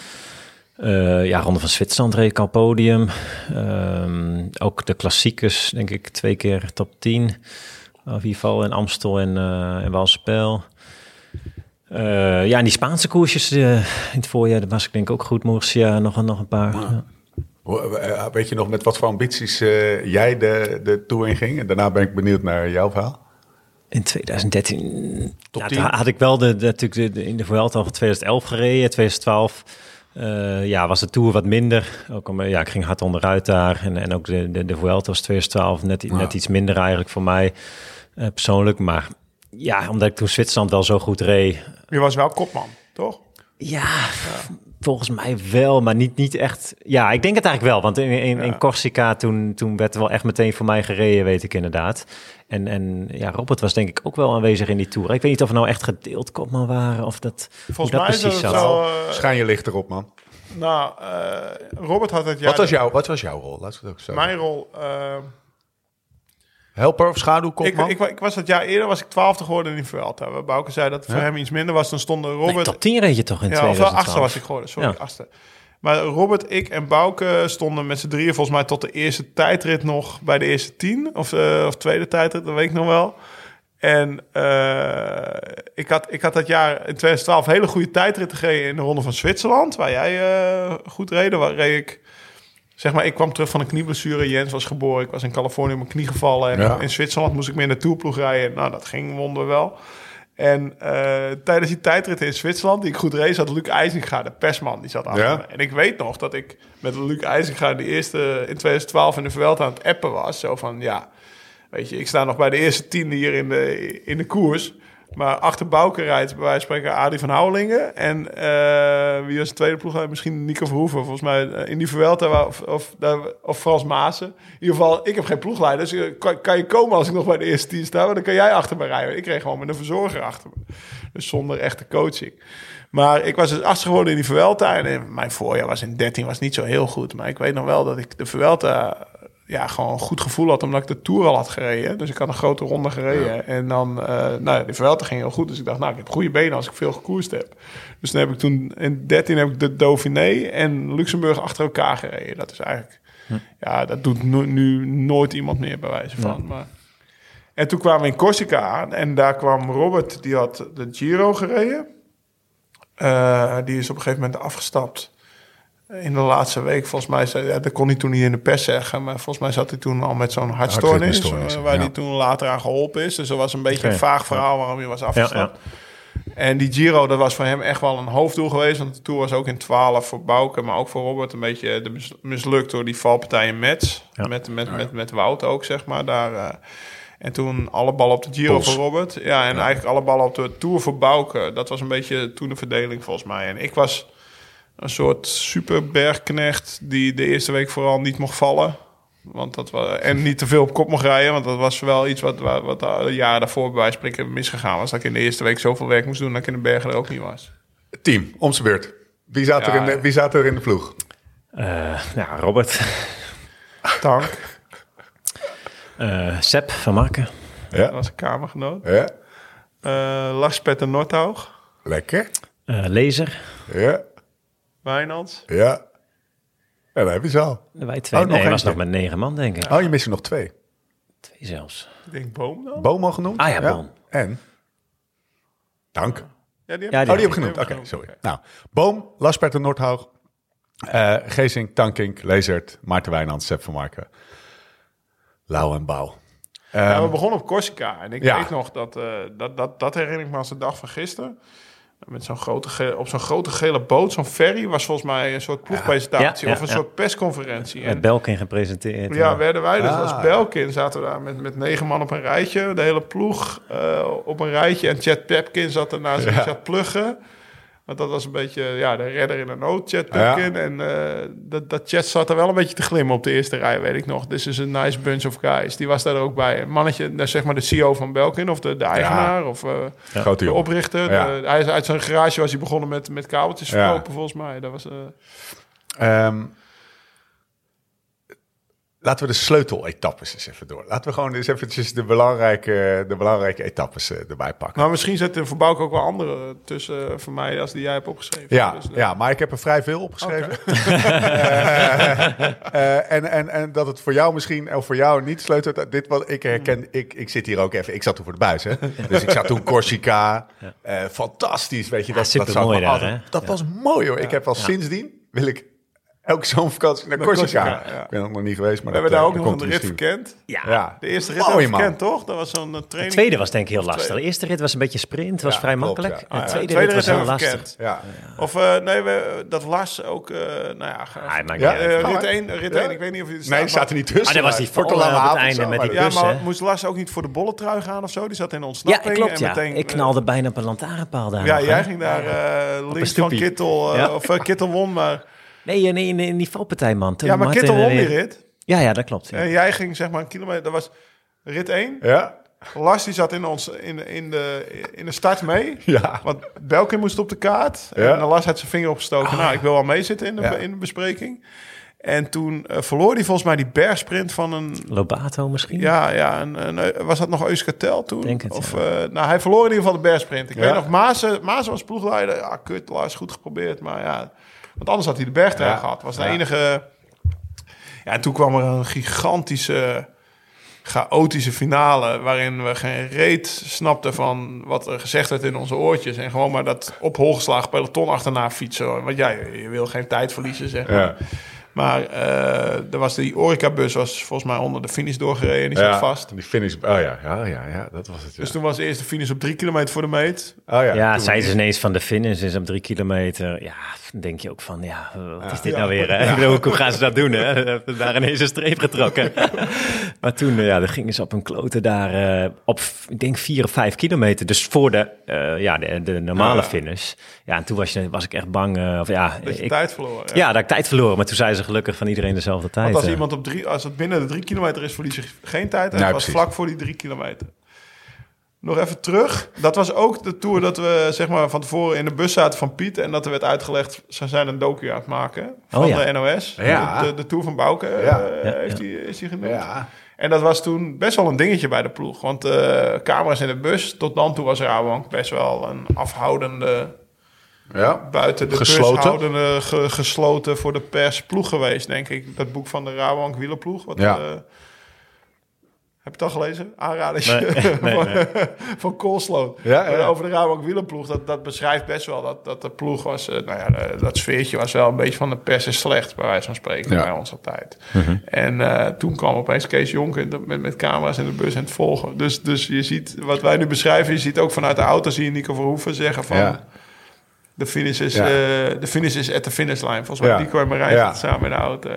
Eh, ja, Ronde van Zwitserland reed ik al podium. Ehm, ook de klassiekers, denk ik, twee keer top 10. Of in ieder geval in Amstel en, eh en Walspel. Eh, ja, en die Spaanse koersjes in het voorjaar, dat was ik denk ik ook goed. Murcia, nog, een- nog een paar. Ja. Weet je nog met wat voor ambities jij de, de Tour inging? En daarna ben ik benieuwd naar jouw verhaal. In 2013 Top ja, 10? toen had ik wel de, de, natuurlijk de, de- in de Vuelta van 2011 gereden. 2012 eh, ja, was de Tour wat minder. Ook om, ja, ik ging hard onderuit daar. En, en ook de, de, de Vuelta was 2012 net, Ja. net iets minder eigenlijk voor mij eh, persoonlijk. Maar ja, omdat ik toen Zwitserland wel zo goed reed. Je was wel kopman, toch? Ja, volgens mij wel, maar niet, niet echt. Ja, ik denk het eigenlijk wel. Want in, in. Corsica toen, toen werd er wel echt meteen voor mij gereden, weet ik inderdaad. En, en ja, Robert was denk ik ook wel aanwezig in die Tour. Ik weet niet of we nou echt gedeeld kopman waren of dat, Volgens dat mij is dat precies zat. zo... eh, Schijn je licht erop, man. nou, eh, Robert had het jaar... wat, was jouw, wat was jouw rol? We het ook zo Mijn rol... eh, Helper of ik, schaduwkopman? ik, ik was het jaar eerder was ik twaalfde geworden in Vuelta. Waar Bouke zei dat het voor Ja. hem iets minder was. Dan stonden Nee, Robert... top 10 reed je toch in ja, of wel 2012? achtste was ik geworden, sorry, Ja. achtste. Maar Robert, ik en Bouke stonden met z'n drieën volgens mij tot de eerste tijdrit nog bij de eerste tien. Of, eh, of tweede tijdrit, dat weet ik nog wel. En eh, ik, had, ik had dat jaar in 2012 hele goede tijdrit gereden in de Ronde van Zwitserland. Waar jij eh, goed reed. Waar reed ik... Zeg maar, ik kwam terug van een knieblessure. Jens was geboren. Ik was in Californië op mijn knie gevallen. En Ja. in Zwitserland moest ik meer in de tourploeg rijden. Nou, dat ging wonder wel. En eh, tijdens die tijdrit in Zwitserland, die ik goed reed, zat Luc IJzinga, de persman, die zat achter Ja. me. En ik weet nog dat ik met Luc IJzinga de eerste in 2012 in de Vuelta aan het appen was. Zo van, ja, weet je, ik sta nog bij de eerste tiende hier in de, in de koers. Maar achter Bouke rijdt bij wijze van spreken Adi van Houwelingen. En eh, wie was de tweede ploeg? Misschien Nico Verhoeven. Volgens mij eh, in die Vuelta of, of, Frans Maassen. In ieder geval, ik heb geen ploegleider. Dus eh, kan, je komen als ik nog bij de eerste tien sta? Maar dan kan jij achter me rijden. Ik kreeg gewoon met een verzorger achter me. Dus zonder echte coaching. Maar ik was dus achtste geworden in die Vuelta. En mijn voorjaar was in 13 was niet zo heel goed. Maar ik weet nog wel dat ik de Vuelta ja, gewoon een goed gevoel had, omdat ik de Tour al had gereden. Dus ik had een grote ronde gereden. En dan, eh nou ja, de Vuelta ging heel goed. Dus ik dacht, nou, ik heb goede benen als ik veel gekoerst heb. Dus dan heb ik toen, in 13 heb ik de Dauphiné en Luxemburg achter elkaar gereden. Dat is eigenlijk, ja, dat doet nu, nu nooit iemand meer bij wijze van. Maar, en toen kwamen we in Corsica aan en daar kwam Robert, die had de Giro gereden. Eh, die is op een gegeven moment afgestapt in de laatste week. Volgens mij, zei, ja, dat kon hij toen niet in de pers zeggen, maar volgens mij zat hij toen al met zo'n hartstoornis, eh, waar ja. hij toen later aan geholpen is. Dus dat was een beetje een vaag verhaal waarom hij was afgestapt. Ja, En die Giro, dat was voor hem echt wel een hoofddoel geweest. Want de Tour was ook in 12 voor Bouke, maar ook voor Robert een beetje de mis- mislukt door die valpartij in Metz. Ja. Met, met, met, met Wout ook, zeg maar. Daar, eh, en toen alle ballen op de Giro Pols. voor Robert. Ja, en eigenlijk alle ballen op de Tour voor Bouke. Dat was een beetje toen de verdeling volgens mij. En ik was een soort superbergknecht die de eerste week vooral niet mocht vallen. Want dat was, en niet te veel op kop mocht rijden. Want dat was wel iets wat, wat, wat de jaren daarvoor bij wijze van spreken misgegaan was. Dat ik in de eerste week zoveel werk moest doen dat ik in de bergen er ook niet was. Team, om zijn beurt. Wie zat, er in de, wie zat er in de ploeg? Eh, ja, Robert. Tank, Eh Sepp van Marken. dat Ja, was een kamergenoot. ja. Eh Lars Petter Nordhaug, lekker. Eh Lezer. Ja, Wijnands. ja. En dan heb je ze al. Wij twee. Oh, nog hij was nog met negen man, denk ik. Oh, je mist er nog twee. Twee zelfs. Ik denk Boom dan. Boom al genoemd? Ah ja, Boom. En? Dank. Ja, die heb, Ja, Oh, die heb ik die genoemd. Oké, sorry. Nou, Boom, Laspert en Noordhaug, eh Geesink, Tankink, Lezert, Maarten Wijnand, Sepp van Marken, Lau en Bouw. Ja, Ehm, we begonnen op Corsica. En ik Ja. weet nog dat, eh, dat, dat, dat herinner ik me als de dag van gisteren. Met zo'n grote op zo'n grote gele boot, zo'n ferry, was volgens mij een soort ploegpresentatie Ja, ja, of een ja. soort persconferentie. Met En Belkin gepresenteerd. ja, werden wij dus Ah. als Belkin zaten we daar met, met negen man op een rijtje, de hele ploeg eh, op een rijtje. En Chad Pepkin zat ernaast en Ja. zat pluggen. Want dat was een beetje ja, de redder in de nood, Chad Ja. Pepkin. En eh, dat, dat Chad zat er wel een beetje te glimmen op de eerste rij, weet ik nog. This is een nice bunch of guys. Die was daar ook bij. Een mannetje, nou, zeg maar de CEO van Belkin of de, de eigenaar of Grote de oprichter. De- hij is uit zijn garage was hij begonnen met, met kabeltjes Ja. verkopen, volgens mij. Dat was... Ehm, laten we de sleuteletappes eens even door. Laten we gewoon eens eventjes de belangrijke, de belangrijke etappes eh, erbij pakken. Maar misschien zitten er voor Bouke ook wel andere tussen voor mij als die jij hebt opgeschreven. Ja, Dus, eh, ja, maar ik heb er vrij veel opgeschreven. Eh, eh, en, en, en dat het voor jou misschien, of voor jou niet sleutelt. Dit wat ik herken, ik, ik zit hier ook even. Ik zat toen voor de buis, hè? Dus ik zat toen Corsica. Eh, fantastisch, weet je. Ja, Dat, dat, zou ik me daar, altijd- hè? dat was mooi hoor. Ik heb al sindsdien, wil ik elke zomervakantie naar Naar Corsica. Corsica, ja. Ik ben er nog niet geweest, maar we hebben daar eh, ook nog een rit verkend. Ja. Ja, De eerste rit hebben man. verkend, toch? Dat was zo'n eh, De training. tweede was denk ik heel lastig. De eerste rit was een beetje sprint, was Ja, vrij klopt, makkelijk. ja. En Ah, de ja, tweede, tweede rit was heel lastig. verkend. Ja. Of eh, nee, we, dat Las ook, eh, nou ja, ga- Ah, Ja, rit maar. 1, rit Ja. 1, ik weet niet of je er Nee, die staat, er niet tussen. Maar dat was die voor het einde met die Ja, maar moest Las ook niet voor de bolletrui gaan of zo? Die zat in Ja, ontsnapping. klopt, en ja. ik knalde bijna op een lantaarnpaal daar Ja, jij ging daar eh, links van. Kittel, Ja. of Kittel won, maar... Nee, nee, nee, in die valpartij, man. Toen Ja, maar Martin Kittel er won die rit. Ja, ja, dat klopt. ja. En jij ging zeg maar een kilometer, dat was rit 1. Ja, Lars die zat in, ons, in, in, de, in de start mee. ja. Want Belkin moest op de kaart. Ja. En Lars had zijn vinger opgestoken. Nou, ik wil wel meezitten in de, Ja. in de bespreking. En toen eh, verloor hij volgens mij die bergsprint van een... Lobato misschien? Ja, ja een, een- was dat nog Euskartel toen? Denk het, of, ja. eh, nou, hij verloor in ieder geval de bergsprint. Ik Ja. weet nog, Maas, Maas was ploegleider. Ja, kut, Lars, goed geprobeerd. Maar ja, want anders had hij de bergtrui Ja. gehad. Was de Ja. enige... Ja, en toen kwam er een gigantische, chaotische finale... waarin we geen reet snapten van wat er gezegd werd in onze oortjes. En gewoon maar dat op hol geslagen peloton achterna fietsen. Want ja, je, wil geen tijd verliezen, zeg maar. Ja. Maar eh, er was die Orica-bus was volgens mij onder de finish doorgereden. Die zat ja. vast. Die finish. Oh ja, ja, ja, ja dat was het. Ja. Dus toen was de eerste finish op drie kilometer voor de meet. oh ja, Ja, zij ze ineens van de finish is op drie kilometer. Ja, denk je ook van, ja, wat is dit Ja. nou weer? Hè? Ik bedoel, hoe gaan ze dat doen? Hè? Daar ineens een streep getrokken. maar toen, eh, ja, dan gingen ze op een klote daar eh, op, ik denk, vier of vijf kilometer. Dus voor de, eh, ja, de, de normale Ja. finish. Ja, en toen was, je, was ik echt bang. of ja, Dat je ik, tijd verloren. ja, dat ik tijd verloren. Maar toen zei ze gelukkig van iedereen dezelfde tijd. Want als iemand op drie, als het binnen de drie kilometer is, verlies je geen tijd. En was precies. vlak voor die drie kilometer. Nog even terug. Dat was ook de tour dat we zeg maar, van tevoren in de bus zaten van Piet. En dat er werd uitgelegd, ze zijn een docu aan het maken van Oh ja. de NOS. Ja. De, de, Tour van Bouke eh, Ja. Heeft ja. Die, is die genoemd. Ja. En dat was toen best wel een dingetje bij de ploeg. Want eh camera's in de bus, tot dan toe was Rabank best wel een afhoudende, ja. buiten de Gesloten. bus houdende, ge- gesloten voor de pers ploeg geweest, denk ik. Dat boek van de Rabank wielerploeg. Wat, Ja. eh, heb je het al gelezen? Aanraders Nee, nee, van, nee. van Koolsloot. Ja, ja. Over de Rabank wielerploeg. Dat, dat beschrijft best wel dat, dat de ploeg was... eh, nou ja, dat sfeertje was wel een beetje van de pers is slecht, bij wijze van spreken, Ja. bij ons altijd. En eh, toen kwam opeens Kees Jonker met, met camera's in de bus en het volgen. Dus, dus je ziet, wat wij nu beschrijven, je ziet ook vanuit de auto, zie je Nico Verhoeven zeggen van... Ja. De finish is, eh, de finish is at the finish line. Volgens mij. Nico en Marijn samen in de auto.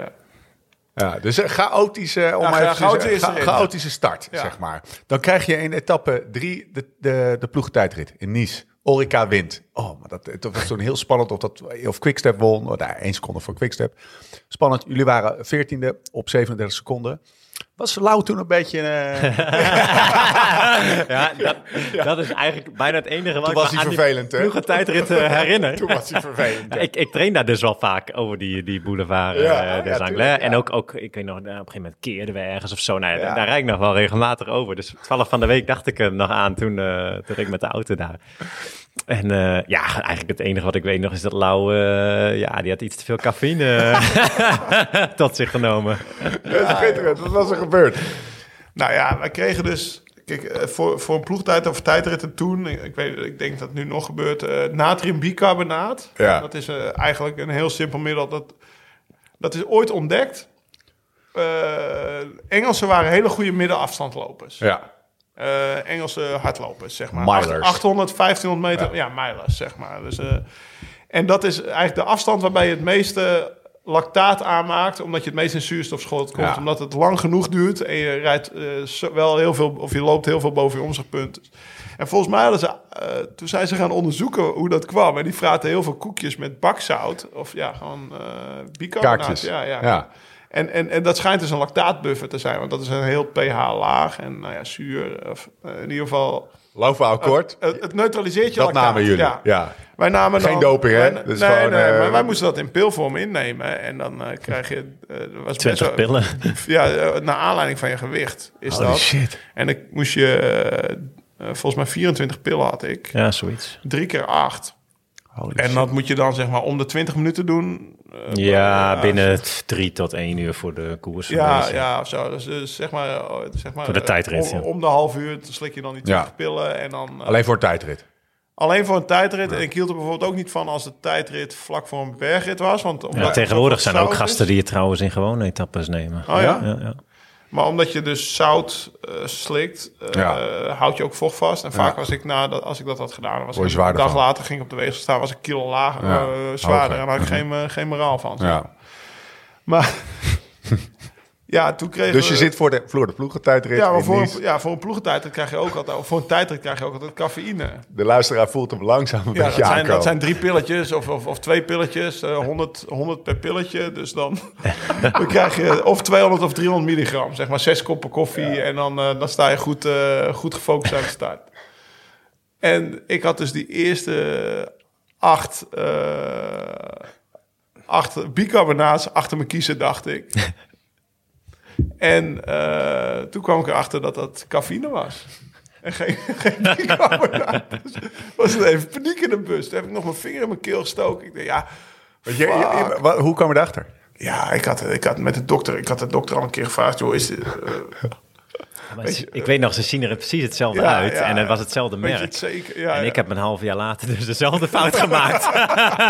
Ja. Dus een chaotische, om Ja, maar even te chaotische cha- erin. chaotische start, Ja. zeg maar. Dan krijg je in etappe drie de, de, de ploegtijdrit in Nice. Orica wint. Oh, maar dat, het was toen heel spannend of, dat, of Quickstep won. Daar, één seconde voor Quickstep. Spannend. Jullie waren veertiende op 37 seconden. Was Lau toen een beetje... eh, ja, dat, dat is eigenlijk bijna het enige wat Toen ik was hij aan vervelend, hè? ploegentijdrit eh, herinner. toen was hij vervelend. ik, ik train daar dus wel vaak over die, die boulevard eh Ja, des ja, Anglais. tuurlijk, ja. En ook, ook, ik weet nog, op een gegeven moment keerden we ergens of zo. Nou, ja, Ja. Daar rijd ik nog wel regelmatig over. Dus toevallig van de week dacht ik er nog aan toen, eh toen ik met de auto daar. En eh, ja, eigenlijk het enige wat ik weet nog is dat Lau, eh, ja, die had iets te veel cafeïne tot zich genomen. Dat is schitterend. Wat was er gebeurd? Nou ja, wij kregen dus... Kijk, eh, voor, voor een ploegtijd of tijdritten toen... Ik, ik weet, ik denk dat het nu nog gebeurt... eh natriumbicarbonaat. Ja. Dat is eh, eigenlijk een heel simpel middel. Dat, dat is ooit ontdekt. Eh, Engelsen waren hele goede middenafstandlopers. Ja. Eh, Engelse hardlopers, zeg maar. Milers. 800, 1500 meter, ja, milers, zeg maar. Dus, eh, en dat is eigenlijk de afstand waarbij je het meeste lactaat aanmaakt, omdat je het meest in zuurstofschot komt. Ja. Omdat het lang genoeg duurt en je rijdt zo- wel heel veel, of je loopt heel veel boven je omslagpunt. En volgens mij hadden ze, toen zijn ze gaan onderzoeken hoe dat kwam. En die vraten heel veel koekjes met bakzout. Of ja, gewoon eh bicarbonaat. Ja, ja. Ja. En, en, en dat schijnt dus een lactaatbuffer te zijn. Want dat is een heel pH laag en nou ja, zuur. Of, eh, in ieder geval, Lopen akkoord. het, het neutraliseert je dat lactaat. namen jullie. Ja. Ja. Wij namen Geen dan- doping, hè? wij- Dat is nee, gewoon, nee, eh, maar wij moesten dat in pilvorm innemen. En dan eh, krijg je... eh, dat was best 20 wel- pillen. Ja, eh, naar aanleiding van je gewicht is Holy dat. shit. En ik moest je... eh, eh, volgens mij 24 pillen had ik. Ja, zoiets. Drie keer acht. Holy En shit. dat moet je dan zeg maar om de 20 minuten doen. Eh, Ja, eh, binnen drie tot één uur voor de koers. Ja, Deze. ja, of zo. Dus, dus zeg maar, eh, zeg maar... Voor de tijdrit, Om, ja. om de half uur slik je dan die 20 Ja. pillen en dan... Alleen voor tijdrit. Alleen voor een tijdrit. En ik hield er bijvoorbeeld ook niet van als de tijdrit vlak voor een bergrit was. Want Ja, tegenwoordig zijn er ook is. gasten die het trouwens in gewone etappes nemen. Oh ja? Ja, ja. Maar omdat je dus zout eh, slikt, Ja. houd je ook vocht vast. En vaak Ja. was ik na dat, als ik dat had gedaan, was ik een dag van. later ging ik op de weegschaal staan, was ik kilo lager, Ja. eh, zwaarder. En daar had ik geen, eh, geen moraal van. Ja. Maar ja, toen kreeg Dus je zit voor de Vloer de Ploegen tijdrit. Ja, maar voor een, ja, voor een ploegentijdrit krijg je ook altijd, of voor een tijdrit krijg je ook altijd cafeïne. De luisteraar voelt hem langzaam een Ja, dat beetje zijn, aankomen. dat zijn drie pilletjes of, of, of twee pilletjes, eh 100, 100 per pilletje. Dus dan, dan krijg je of 200 of 300 milligram, zeg maar zes koppen koffie. En dan, eh, dan sta je goed, eh, goed gefocust aan de start. En ik had dus die eerste acht, eh acht bicarbonaats achter me kiezen, dacht ik. En eh, toen kwam ik erachter dat dat cafeïne was. En geen, geen. Dus was het even paniek in de bus. Toen heb ik nog mijn vinger in mijn keel gestoken. Ik dacht, ja, Want je- je- hoe kwam je erachter? ja ik, had, ik had met de dokter, ik had de dokter al een keer gevraagd, joh, is dit... eh, Maar ik weet nog, ze zien er precies hetzelfde Ja, uit. ja. en het was hetzelfde merk. het zeker? Ja, en ik heb een half jaar later dus dezelfde fout gemaakt.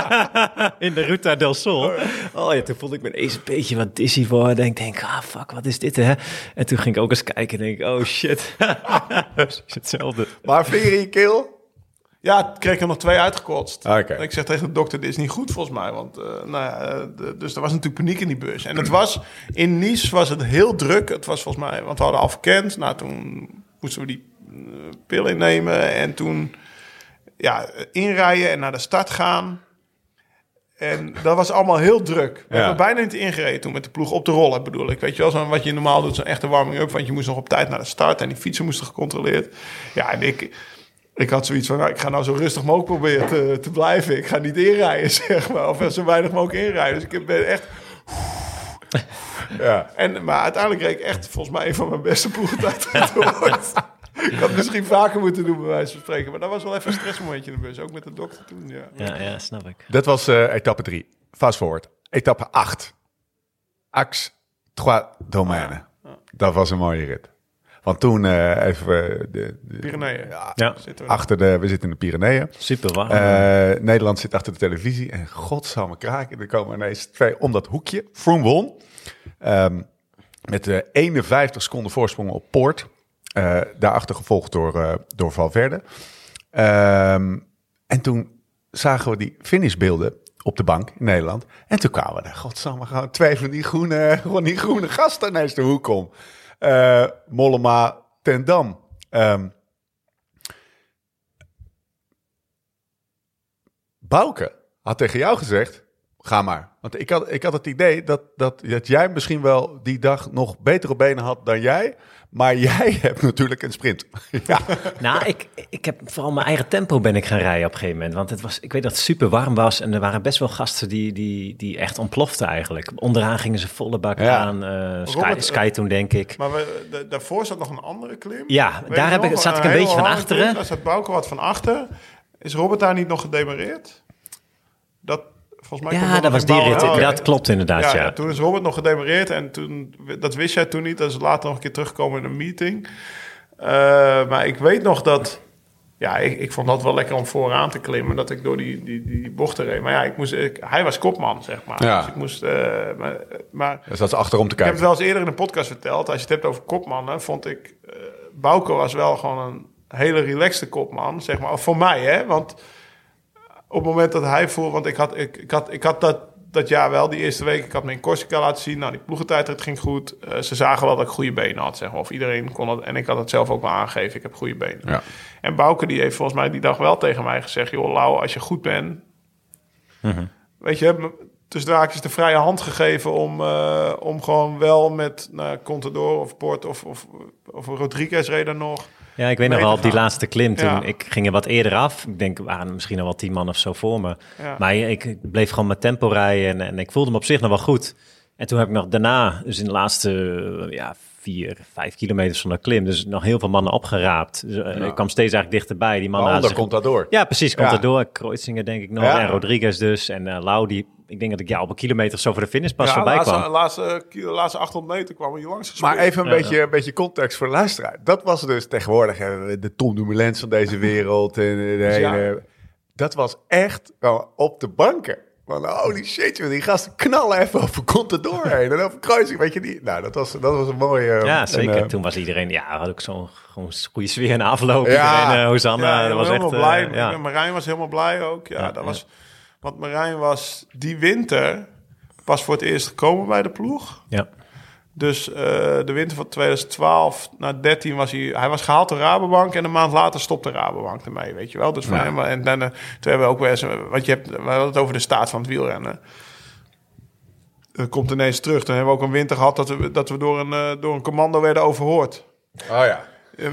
In de Ruta del Sol. Oh ja, toen voelde ik me eens een beetje wat dizzy worden. En ik denk, ah fuck, wat is dit hè? En toen ging ik ook eens kijken en denk ik, oh shit. Precies hetzelfde. Maar in je keel? Ja, ik kreeg er nog twee uitgekotst. En ik zeg tegen de dokter, dit is niet goed volgens mij. Want, eh, nou ja, eh, de- dus er was natuurlijk paniek in die bus. En het was, in Nice was het heel druk. Het was volgens mij, want we hadden al verkend. Nou, toen moesten we die eh, pil innemen. En toen, ja, inrijden en naar de start gaan. En dat was allemaal heel druk. We Ja. hebben bijna niet ingereden toen met de ploeg op de rollen, bedoel ik. Weet je wel, zo wat je normaal doet, zo'n echte warming-up. Want je moest nog op tijd naar de start en die fietsen moesten gecontroleerd. Ja, en ik, ik had zoiets van, nou, ik ga nou zo rustig mogelijk proberen te, te blijven. Ik ga niet inrijden, zeg maar. Of zo weinig mogelijk inrijden. Dus ik ben echt... Ja. En, maar uiteindelijk reed ik echt volgens mij een van mijn beste ploegentijdritten ooit. Ik had misschien vaker moeten doen, bij wijze van spreken. Maar dat was wel even een stressmomentje in de bus. Ook met de dokter toen, ja. Ja, ja, snap ik. Dat was eh, etappe 3. Fast forward. Etappe 8. Axe Trois Domaines. Dat was een mooie rit. Want toen eh, even eh, de, de, Pyreneeën. Ja, Zitten we achter de, we zitten in de Pyreneeën. super warm. Eh, Nederland zit achter de televisie en godsamme kraken. Er komen ineens twee om dat hoekje. Froome won. Ehm, met de 51 seconden voorsprong op Poort. Eh, daarachter gevolgd door, eh, door Valverde. Ehm, en toen zagen we die finishbeelden op de bank in Nederland. En toen kwamen er, godsamme, gewoon twee van die groene, gewoon die groene gasten ineens de hoek om. Eh, Mollema, Ten Dam. Ehm, Bouke had tegen jou gezegd, ga maar. Want ik had, ik had het idee dat, dat, dat jij misschien wel die dag nog betere benen had dan jij. Maar jij hebt natuurlijk een sprint. ja. Nou, ik, ik heb vooral mijn eigen tempo ben ik gaan rijden op een gegeven moment. Want het was, ik weet dat het super warm was en er waren best wel gasten die, die, die echt ontploften eigenlijk. Onderaan gingen ze volle bak Ja. aan. eh, Sky, Robert, Sky toen denk ik. Maar we, de- daarvoor zat nog een andere klim. Ja, Weet daar heb nog? ik, zat ik een beetje van achteren. klim, Daar zat Bouke wat van achter. Is Robert daar niet nog gedemareerd? Dat, volgens mij Ja, dat was die rit. Oh. Dat klopt inderdaad, Ja, ja. ja, toen is Robert nog gedemareerd en toen, dat wist jij toen niet. Dat is later nog een keer teruggekomen in een meeting. Eh, maar ik weet nog dat, ja, ik, ik vond dat wel lekker om vooraan te klimmen. Dat ik door die, die, die, die bochten reed. Maar ja, ik moest, ik, hij was kopman, zeg maar. Ja. Dus ik moest, eh, maar, maar Dus dat is achterom te ik heb kijken. het wel eens eerder in een podcast verteld. Als je het hebt over kopmannen, vond ik... eh, Bouke was wel gewoon een hele relaxte kopman, zeg maar. Voor mij, hè. Want op het moment dat hij voelde... Want ik had, ik, ik had, ik had dat, dat jaar wel, die eerste week... Ik had me in Corsica laten zien. Nou, die ploegentijd, het ging goed. Uh, ze zagen wel dat ik goede benen had, zeg maar. Of iedereen kon het... En ik had het zelf ook wel aangegeven. Ik heb goede benen. Ja. En Bouke, die heeft volgens mij die dag wel tegen mij gezegd... joh, Lau, als je goed bent... Weet je, dus Draakjes de vrije hand gegeven om, uh, om gewoon wel met nou, Contador of Port of, of, of Rodriguez reden nog. Ja, ik weet nog wel op die laatste klim. Toen, ja. Ik ging er wat eerder af. Ik denk, er waren misschien nog wel tien man of zo voor me. Ja. Maar ik bleef gewoon met tempo rijden en, en ik voelde me op zich nog wel goed. En toen heb ik nog daarna, dus in de laatste ja, vier, vijf kilometers van de klim. Dus nog heel veel mannen opgeraapt. Dus, uh, Ik kwam steeds eigenlijk dichterbij. Die mannen hadden zich... Ja, precies. Contador. Ja. Kreuzinger denk ik nog. Ja. En Rodriguez dus. En uh, Lau, die... Ik denk dat ik ja, op een kilometer zo voor de finish pas ja, voorbij laatste, kwam. Laatste, laatste 800 meter kwam je langs Maar even een, beetje, een beetje context voor de luisteraar. Dat was dus tegenwoordig de Tom Dumoulin van deze wereld. En de Dus hele, Dat was echt op de banken. Van holy shit, die gasten knallen even over Contador heen en over kruising, weet je niet. Nou, dat was, dat was een mooie... Ja, zeker. En, uh, Toen was iedereen, ja, had ook zo'n gewoon goede sfeer in afloop. Ja, iedereen, uh, Hosanna, ja, dat was echt... blij. ja. Marijn was helemaal blij ook. Ja, dat was... Want Marijn was die winter pas voor het eerst gekomen bij de ploeg. Ja. Dus uh, de winter van 2012 naar 13 was hij... Hij was gehaald door Rabobank en een maand later stopte Rabobank ermee, weet je wel. Dus ja. hem, en dan, uh, toen hebben we ook weer eens... Want je hebt, we hadden het over de staat van het wielrennen. Dat komt ineens terug. Toen hebben we ook een winter gehad dat we, dat we door, een, uh, door een commando werden overhoord. Oh ja.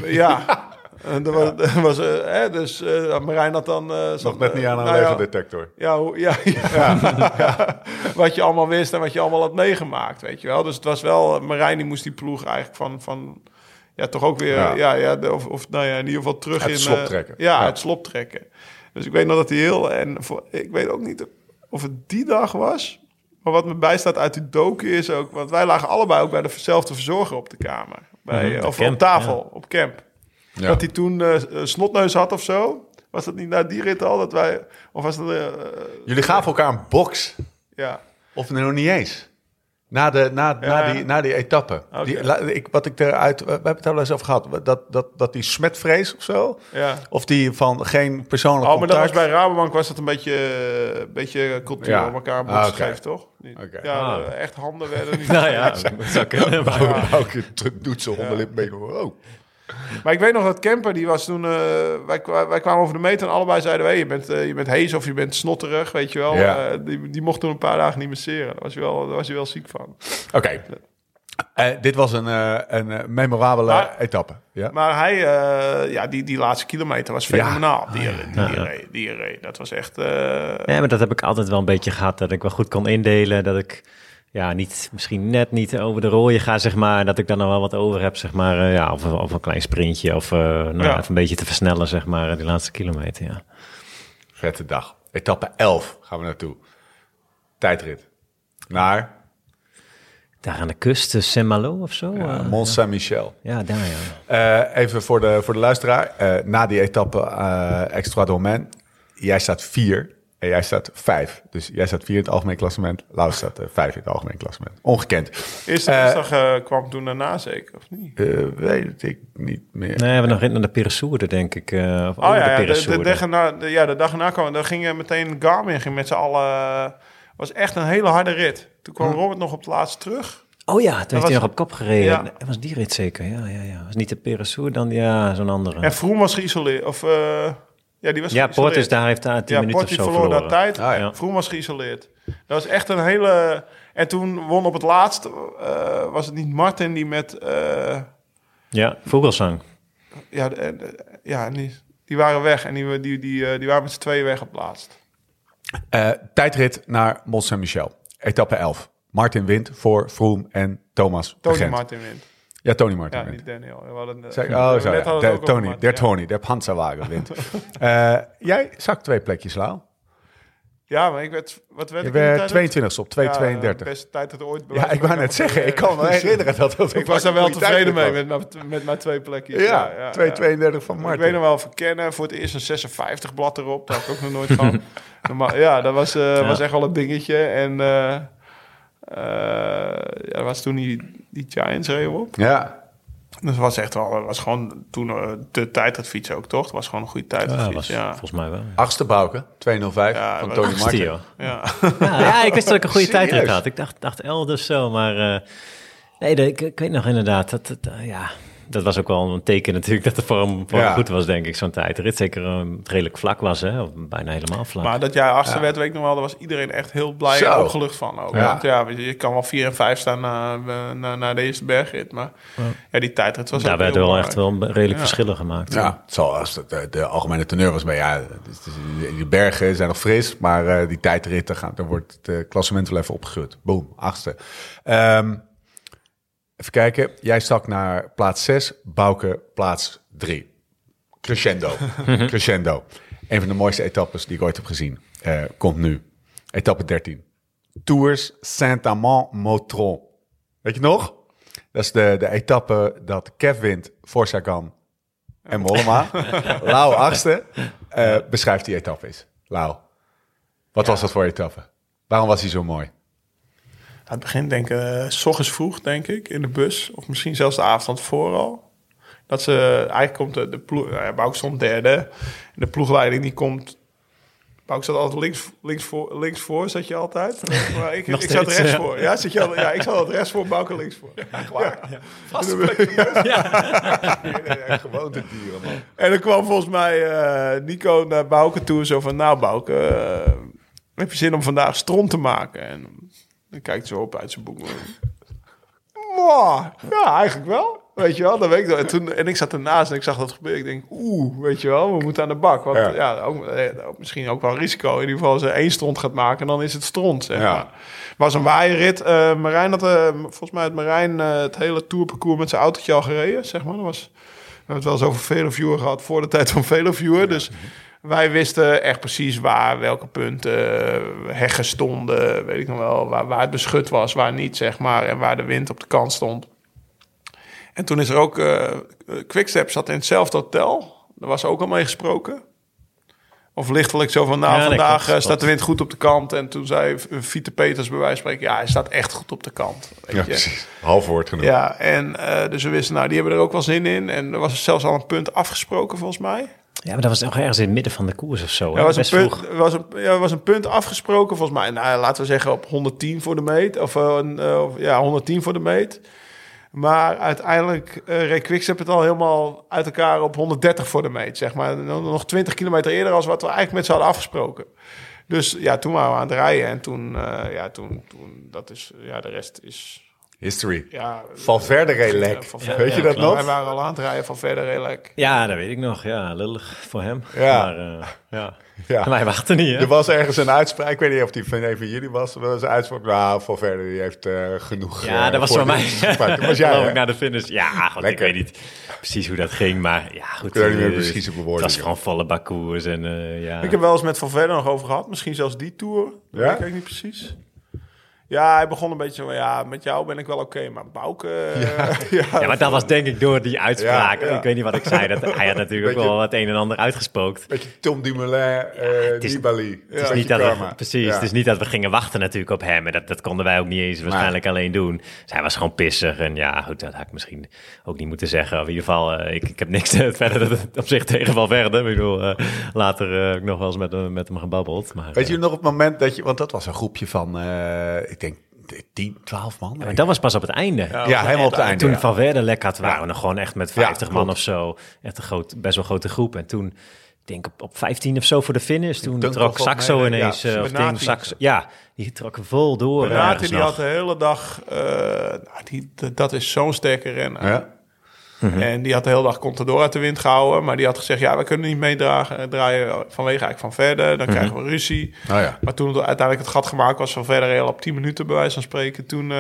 ja. En er was, ja. was uh, hè, dus uh, Marijn had dan... Uh, Nog net niet aan een nou, levendetector. Ja, ja, ja, ja. wat je allemaal wist en wat je allemaal had meegemaakt, weet je wel. Dus het was wel... Marijn die moest die ploeg eigenlijk van... van ja, toch ook weer... Ja, ja, ja de, of, of nou ja, in ieder geval terug het in... Slop trekken. Ja, het slop trekken. Dus ik weet nog dat hij heel... En voor, ik weet ook niet of het die dag was... Maar wat me bijstaat uit die doken is ook... Want wij lagen allebei ook bij dezelfde verzorger op de kamer. Bij, mm -hmm, of camp, op tafel, op camp. Ja. Dat hij toen uh, snotneus had of zo. Was dat niet na die rit al dat wij... Of was dat... Uh, Jullie gaven elkaar een box. Ja. Of nog niet eens. Na, de, na, ja. na, die, na die etappe. Okay. Die, la, ik, wat ik eruit... We hebben het al eens over gehad. Dat, dat, dat die smetvrees of zo. Ja. Of die van geen persoonlijk oh, contact. maar dat was bij Rabobank was dat een beetje, een beetje cultuur ja. op elkaar een box ah, okay. geeft, toch? Okay. Ja, ah. echt handen werden niet... nou ja, dat zou kunnen. Bouke doet zo hondenlip mee. Oh. Maar ik weet nog dat Kemper, die was toen... Uh, wij, wij kwamen over de meter en allebei zeiden wij... je bent, uh, je bent hees of je bent snotterig, weet je wel. Ja. Uh, die, die mocht toen een paar dagen niet masseren. Daar was je wel, daar was je wel ziek van. Oké. Okay. dit was een, een memorabele maar, etappe. Ja? Maar hij, ja, die, die laatste kilometer was fenomenaal. Ja. Die, die, die, reed, die reed. Dat was echt... Ja, maar dat heb ik altijd wel een beetje gehad. Dat ik wel goed kon indelen. Dat ik ja, niet, misschien net niet over de rode ga, zeg maar. Dat ik dan nog wel wat over heb, zeg maar. Uh, ja, of, of, een klein sprintje. Of uh, nou, ja. even een beetje te versnellen, zeg maar, die laatste kilometer, ja. Vette dag. Etappe 11 gaan we naartoe. Tijdrit. Naar? Daar aan de kust, Saint-Malo of zo? Ja, Mont Saint-Michel. Ja, daar ja. Uh, even voor de, voor de luisteraar. na die etappe Extra Domaine. Jij staat vier. En jij staat vijf. Dus jij staat vier in het algemeen klassement. Lau staat uh, vijf in het algemeen klassement. Ongekend. Eerste uh, dinsdag uh, kwam toen daarna zeker, of niet? Uh, weet ik niet meer. Nee, we nog in de Peresourde, denk ik. Uh, of oh ja, de, ja, de, de, dag na, de, ja, de dag erna kwam, dan ging meteen Garmin ging met z'n allen... was echt een hele harde rit. Toen kwam hm. Robert nog op het laatst terug. Oh ja, toen heeft hij nog op kop gereden. Ja. Dat was die rit zeker, ja, ja, ja. Was niet de Peresourde, dan ja, zo'n andere. En Vroom was geïsoleerd, of... Ja, die was ja Port is daar heeft daar 10 ja, minuten Port of zo verloor verloren. daar tijd. Ah, ja. Vroom was geïsoleerd. Dat was echt een hele... En toen won op het laatst... Uh, was het niet Martin die met... Uh... Ja, Vogelsang. Ja, de, de, ja die, die waren weg. En die, die, die, die waren met z'n tweeën weg op het laatst. Uh, tijdrit naar Mont Saint-Michel. Etappe 11. Martin wint voor Vroom en Thomas Tony. Martin wint. Ja, Tony Martin ja, niet Daniel. We hadden, zeg, oh, zo, ja. de, Tony, der Tony, der Panzerwagen wint. uh, jij zakt twee plekjes, Lau. Ja, maar ik werd... Wat werd je werd 22 op 2,32. Ja, beste tijd dat ooit Ja, ik wou net zeggen. Ik kan me herinneren dat dat Ik was daar wel tevreden mee met, met, met mijn twee plekjes. Ja, ja 2,32 ja. van Martin. Ik weet nog wel verkennen. Voor het eerst een 56 blad erop. Dat had ik ook nog nooit maar ja, dat was, uh, was echt wel een dingetje. En... Uh, uh, ja, was toen die, die Giants reden op. Ja. Dus het was echt wel, het was gewoon toen uh, de tijdritfiets ook, toch? Het was gewoon een goede tijdritfiets, ja, ja. Volgens mij wel. Achtste Bouke, 205 Ja, van Tony Martin. Ja. Ja, ja, ik wist dat ik een goede tijdrit had. Ik dacht, dacht elders zo, maar... eh, nee, de- ik, ik weet nog inderdaad, dat, dat, eh, ja, dat was ook wel een teken natuurlijk dat de vorm, vorm Ja. goed was, denk ik, zo'n tijdrit. Zeker eh, het redelijk vlak was, hè, of bijna helemaal vlak. Maar dat jij achtste werd, weet ik nog wel, daar was iedereen echt heel blij Zo. en opgelucht van. Ook. Ja. Want ja, weet je, je kan wel vier en vijf staan na, na, na de eerste bergrit, maar ja, die tijdrit was Daar heel wel belangrijk. echt wel redelijk Ja. verschillen gemaakt. Ja, zoals het, de, de algemene teneur was bij ja, die bergen zijn nog fris, maar eh, die tijdritten gaan, dan wordt het eh, klassement wel even opgeschud. Boom, achtste. Ehm, even kijken, jij stak naar plaats 6, Bouke plaats 3. Crescendo. Crescendo. Een van de mooiste etappes die ik ooit heb gezien. eh, komt nu. Etappe 13. Tours Saint-Amand-Motron. Weet je nog? Dat is de, de etappe dat Kev wint voor Sagan en Mollema. Lau achtste. Eh, beschrijft die etappe eens. Lau, wat was dat voor etappe? Waarom was hij zo mooi? Aan het begin denk ik, eh, s ochtends vroeg, denk ik, in de bus. Of misschien zelfs de avond voor al. Dat ze, eigenlijk komt de, de ploeg, nou ja, Bouk stond derde. En de ploegleiding die komt... Bouk zat altijd links, links, voor, links voor, zat je altijd. Maar ik, ik zat rechts ja. voor. Ja, zat je al, ja, ik zat altijd rechts voor, Bouk links voor. Ja. Gewoontedieren, man. En dan kwam volgens mij eh, Nico naar Bouke toe. Zo van, nou Bouke, eh, heb je zin om vandaag stront te maken? En dan kijkt zo op uit zijn boek. Ja, eigenlijk wel. Weet je wel, dat weet ik nog. En, toen, en ik zat ernaast en ik zag dat gebeuren. Ik denk, oeh, weet je wel, we moeten aan de bak. Want Ja. ja, ook, eh, ook misschien ook wel risico. In ieder geval, als er één stront gaat maken, dan is het stront, zeg Ja. maar. was een waaierrit. Eh Marijn had, eh, volgens mij had Marijn het hele tourparcours met zijn autootje al gereden, zeg maar. Dat was, we hebben het wel eens over Veloviewer gehad voor de tijd van Veloviewer. Dus wij wisten echt precies waar, welke punten heggen stonden. Weet ik nog wel, waar, waar het beschut was, waar niet, zeg maar. En waar de wind op de kant stond. En toen is er ook... eh Quickstep zat in hetzelfde hotel. Daar was ook al mee gesproken. Of lichtelijk zo van, nou, Ja, vandaag klopt, eh, staat de wind goed op de kant. En toen zei Vite Peters bij wijze van spreken... ja, hij staat echt goed op de kant. Weet Ja, je. precies. Half woord genoeg. Ja, en eh, dus we wisten, nou, die hebben er ook wel zin in. En er was zelfs al een punt afgesproken, volgens mij. Ja, maar dat was nog ergens in het midden van de koers of zo. Er was, een punt, vroeg. was, een, ja, was een punt afgesproken, volgens mij. Nou, laten we zeggen op 110 voor de meet. Of, eh, eh, of, ja, 110 voor de meet. Maar uiteindelijk uh, reed Quickstep het al helemaal uit elkaar op 130 voor de meet. Zeg maar nog 20 kilometer eerder als wat we eigenlijk met ze hadden afgesproken. Dus ja, toen waren we aan het rijden. En toen, uh, ja, toen, toen, dat is, ja, de rest is... History. Ja, Valverde reed lek. Valverde, Weet je ja, dat klopt. nog? Wij waren al aan het rijden van verder reed lek. Ja, dat weet ik nog. Ja, lullig voor hem. Ja. Maar uh, ja. Ja. wij wachten niet, hè? Er was ergens een uitspraak, ik weet niet of die van een van jullie was. Er was een uitspraak, nou, Valverde die heeft uh, genoeg... Ja, uh, dat was van mij. Dat was jij, ik naar de finish. Ja, goed, ik weet niet precies hoe dat ging, maar ja, goed. Ik weet niet meer eh, precies op. Het was gewoon volle bakkoers en uh, ja. Ik heb wel eens met Van Verder nog over gehad. Misschien zelfs die tour. Dat Ja? weet ik niet precies. Ja, hij begon een beetje van, ja, met jou ben ik wel oké, maar Bouke... eh, Ja, Ja, maar dat was denk ik door die uitspraak. Ja. Ik weet niet wat ik zei. Dat, hij had natuurlijk Beetje- wel het een en ander uitgespookt. Beetje Tom Dumoulin, uh, Nibali. Het is niet dat we, precies, het is niet dat we gingen wachten natuurlijk op hem. En dat, dat konden wij ook niet eens waarschijnlijk alleen doen. Dus hij was gewoon pissig. En ja, goed, dat had ik misschien ook niet moeten zeggen. Of in ieder geval, uh, ik, ik heb niks verder op zich tegen Van verder. Ik bedoel, uh, later heb ik nog wel eens met, met hem gebabbeld. Maar, Weet je nog op het moment dat je... Want dat was een groepje van, eh, 10, 12 man. Ja, dat was pas op het einde. Ja, ja helemaal op het einde. Toen ja. Van Verder lek had, waren we nog gewoon echt met 50 Ja, man of zo. Echt een groot, best wel grote groep. En toen, ik denk op, op 15 of zo voor de finish, toen trok Saxo mee, ineens, ja, eh, of ding, Saxo, ja, die trok vol door. Ergens die nog. had de hele dag... eh, nou, die, dat is zo'n sterke renner. Ja. En die had de hele dag Contador uit de wind gehouden. Maar die had gezegd, ja, we kunnen niet meedragen, eh, draaien vanwege eigenlijk van verder. Dan krijgen we ruzie. Oh ja. Maar toen het uiteindelijk het gat gemaakt was van verder heel op 10 minuten bij wijze van spreken. Toen, eh,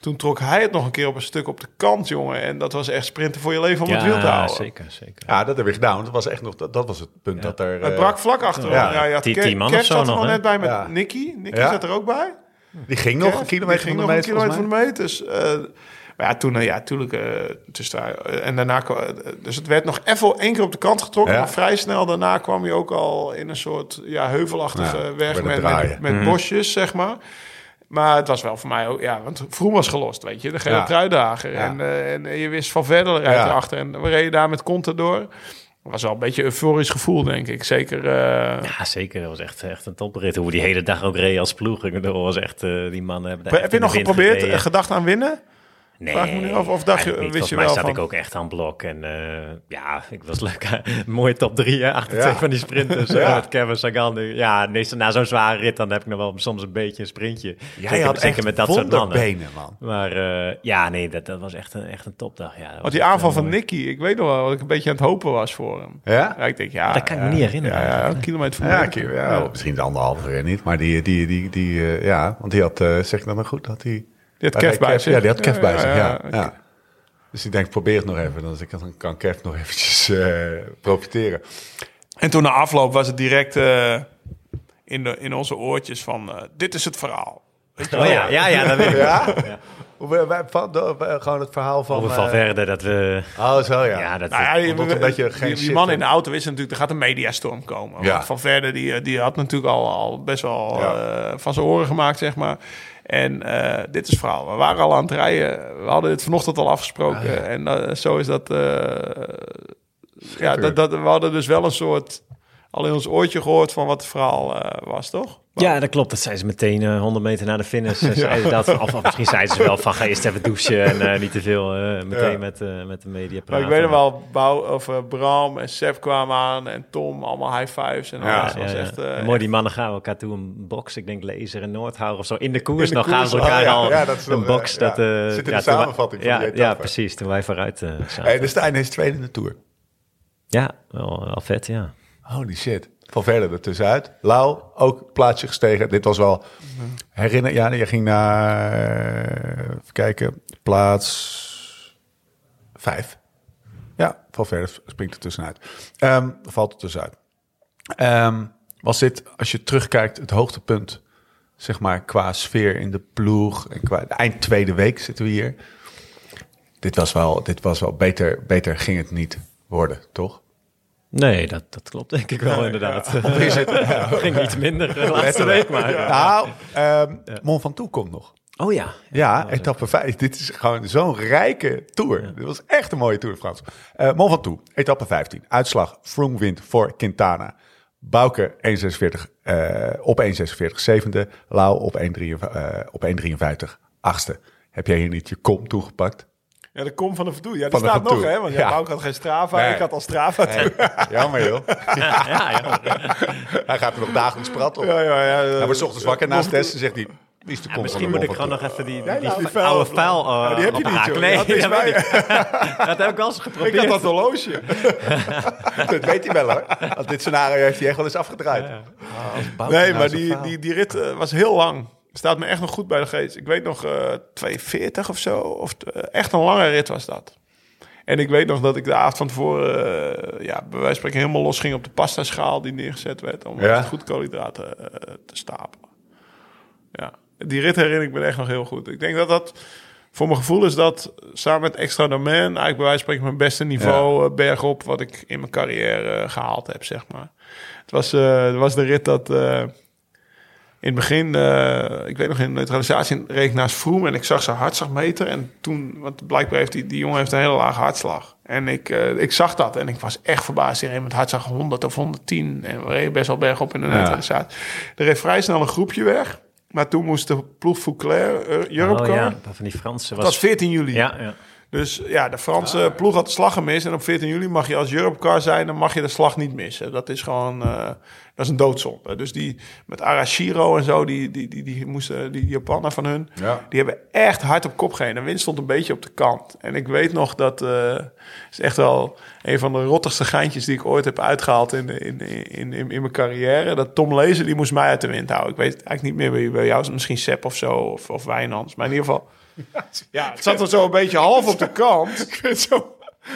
toen trok hij het nog een keer op een stuk op de kant, jongen. En dat was echt sprinten voor je leven om het wiel te Ja, houden. zeker, zeker. Ja, dat heb ik gedaan. want Dat was echt nog, dat, dat was het punt dat er... Het eh, brak vlak achterom. Ja. Ja, je had man Kev zat er nog, net bij met Ja. Nicky. Nicky Ja. zat er ook bij. die ging nog Kev, een kilometer die van ging de nog meet, een kilometer volgens van mij. de. Dus, maar ja, toen, eh, ja, tuurlijk, eh, daar, eh, en daarna, dus het werd nog even één keer op de kant getrokken, Ja. maar vrij snel daarna kwam hij ook al in een soort ja, heuvelachtige Ja, weg met, met, met bosjes, zeg maar. Maar het was wel voor mij ook, ja, want Vroom was gelost, weet je. De gele Ja. truidager. Ja. En, en je wist van verder rijdt Ja. erachter. En we reden daar met Contador. Het was wel een beetje een euforisch gevoel, denk ik. Zeker, eh, Ja, zeker. Dat was echt, echt een toprit. Hoe we die hele dag ook reed als ploeg. Ik bedoel, was echt, eh, die mannen hebben daar heb echt je nog geprobeerd, gereden. gedacht aan winnen? Nee, Vraag me nu af, of dacht je- wist je Volgens wel zat van- ik ook echt aan blok. En eh, ja, ik was lekker. Mooie top drie, hè, achter Ja. twee van die sprinters. Ja. Met Kevin Sagan. Ja, na zo'n zware rit, dan heb ik nog wel soms een beetje een sprintje. Jij zeker, had zeker echt met dat soort mannen. wonderbenen, man. Maar eh, ja, nee, dat, dat was echt een, echt een topdag. Ja, dat Want die aanval van mooi. Nicky, ik weet nog wel dat ik een beetje aan het hopen was voor hem. Ja? Ja, ik denk, ja... Dat kan ik me ja, niet herinneren Ja, een kilometer van Ja, keer, ja, misschien de anderhalve weer niet. Maar die, die, die, die eh, ja, want die had, zeg ik dat maar goed, had die... Die had bij Kev bij zich. Ja, die had Kev Ja, bij ja, zich, ja. Dus ik denk, probeer het nog even. Dan, dan kan Kev nog eventjes eh, profiteren. En toen na afloop was het direct eh, in, de, in onze oortjes van... eh, dit is het verhaal. Weet je Oh wel? ja, ja, ja, dat weet ik. Ja? Wij- wij- van- de- wij- gewoon het verhaal van... Over eh, Valverde, dat we... oh, zo ja. Ja, dat Nou ja, die, je die- geen die, shit man in de auto wist natuurlijk, er gaat een mediastorm komen. Ja. Van Verder, die, die had natuurlijk al, al best wel Ja. van zijn oren gemaakt, zeg maar. En eh, dit is het verhaal. We waren al aan het rijden. We hadden dit vanochtend al afgesproken. Ah, ja. En eh, zo is dat... eh, ja, dat, dat, we hadden dus wel een soort... Al in ons oortje gehoord van wat het verhaal eh, was, toch? Ja, dat klopt. Dat zei ze meteen eh 100 meter na de finish. eh, zeiden ze dat, of, of misschien zeiden ze wel van ga eerst even douchen en eh, niet te veel eh, meteen Ja. met, eh, met de media Maar praten. ik weet nog wel, Bouw, of, eh, Bram en Seb kwamen aan en Tom, allemaal high fives. En Ja, alles. Ja, was ja. echt, eh, En mooi, die mannen gaan elkaar toe een box. Ik denk Lezer en Noordhouwer of zo. In de koers In de nog gaan ze oh, elkaar ja. al Ja, dat is een box. eh, dat, ja. eh, Zit in de toen wij- samenvatting van ja, die ja, precies. Toen wij vooruit eh zaten. Hey, de Stijn is tweede in de Tour. Ja, wel, wel vet, ja. Holy shit. Van verder er tussenuit. Lau, ook plaatsje gestegen. Dit was wel... Herinner... Ja, je ging naar... Even kijken. Plaats... Vijf. Ja, Van verder springt er tussenuit. Ehm, valt er tussenuit. Ehm, was dit, als je terugkijkt, het hoogtepunt... Zeg maar, qua sfeer in de ploeg. En qua eind tweede week zitten we hier. Dit was wel, dit was wel beter, beter ging het niet worden, toch? Nee, dat, dat klopt denk ik wel inderdaad. Of is het... ging iets minder de laatste week, maar... Nou, ehm Mont Ventoux komt nog. Oh ja. Ja, etappe 5. Dit is gewoon zo'n rijke tour. Dit was echt een mooie tour de France. Eh Mont Ventoux, etappe 15. Uitslag Froome wint voor Quintana. Bouke 1,46 eh, op 1,46 zevende. Lau op 1,53 eh, op 1,53 achtste. Heb jij hier niet je kom toegepakt? Ja, de kom van de Verdoe. Ja, die staat nog, hè? Want ja, Ja. Bouke had geen Strava. Nee. Ik had al Strava. toen. Jammer joh. Ja, ja. Hij gaat er nog dagelijks praten op. Ja, ja, ja. Hij wordt 's ochtends wakker naast testen zegt hij... Wie is de kom van Misschien moet ik gewoon nog even die, Nee, die, nou, die die oude vuil- uh, Ja, die heb je niet, joh. Nee, Dat is dat, ik. heb ik wel eens Ik geprobeerd. had dat horloge. Dat weet hij wel hoor. Want dit scenario heeft hij echt wel eens afgedraaid. Nee, maar die, die, die rit eh, was heel lang. Staat me echt nog goed bij de geest. Ik weet nog eh 240 of zo. Of, eh, echt een lange rit was dat. En ik weet nog dat ik de avond van tevoren, eh, ja, bij wijze van spreken helemaal los ging op de pasta schaal die neergezet werd. Om Ja. goed koolhydraten te stapelen. Ja, die rit herinner ik me echt nog heel goed. Ik denk dat dat, voor mijn gevoel is dat samen met Extra Domain eigenlijk bij wijze van spreken mijn beste niveau bergop wat ik in mijn carrière eh, gehaald heb, zeg maar. Het was, was de rit dat in het begin, eh, ik weet nog in de neutralisatie reed ik naast Froome en ik zag zijn hartslagmeter en toen, want blijkbaar heeft die, die jongen heeft een hele lage hartslag. En ik, eh, ik zag dat en ik was echt verbaasd. Die reed met hartslag 100 of 110 en we reden best wel bergop in de neutralisatie. Er reed vrij snel een groepje weg. Maar toen moest de ploeg Fouclair, uh, Europe Oh Car. ja, van die Fransen Dat was 14 juli. Ja, ja. Dus ja, de Franse ploeg had de slag gemist. En op 14 juli mag je als Europcar zijn, dan mag je de slag niet missen. Dat is gewoon, eh, dat is een doodzonde. Dus die met Arashiro en zo, die, die, die, die moesten, die Japaner van hun, Ja. die hebben echt hard op kop gereden. De wind stond een beetje op de kant. En ik weet nog dat, eh is echt wel een van de rottigste geintjes die ik ooit heb uitgehaald in, in, in, in, in mijn carrière. Dat Tom Lezer, die moest mij uit de wind houden. Ik weet eigenlijk niet meer bij, bij jou, misschien Sepp of zo, of, of Wijnands. Maar in ieder geval, ja, het zat er zo een beetje half op de kant. Ik vind het zo...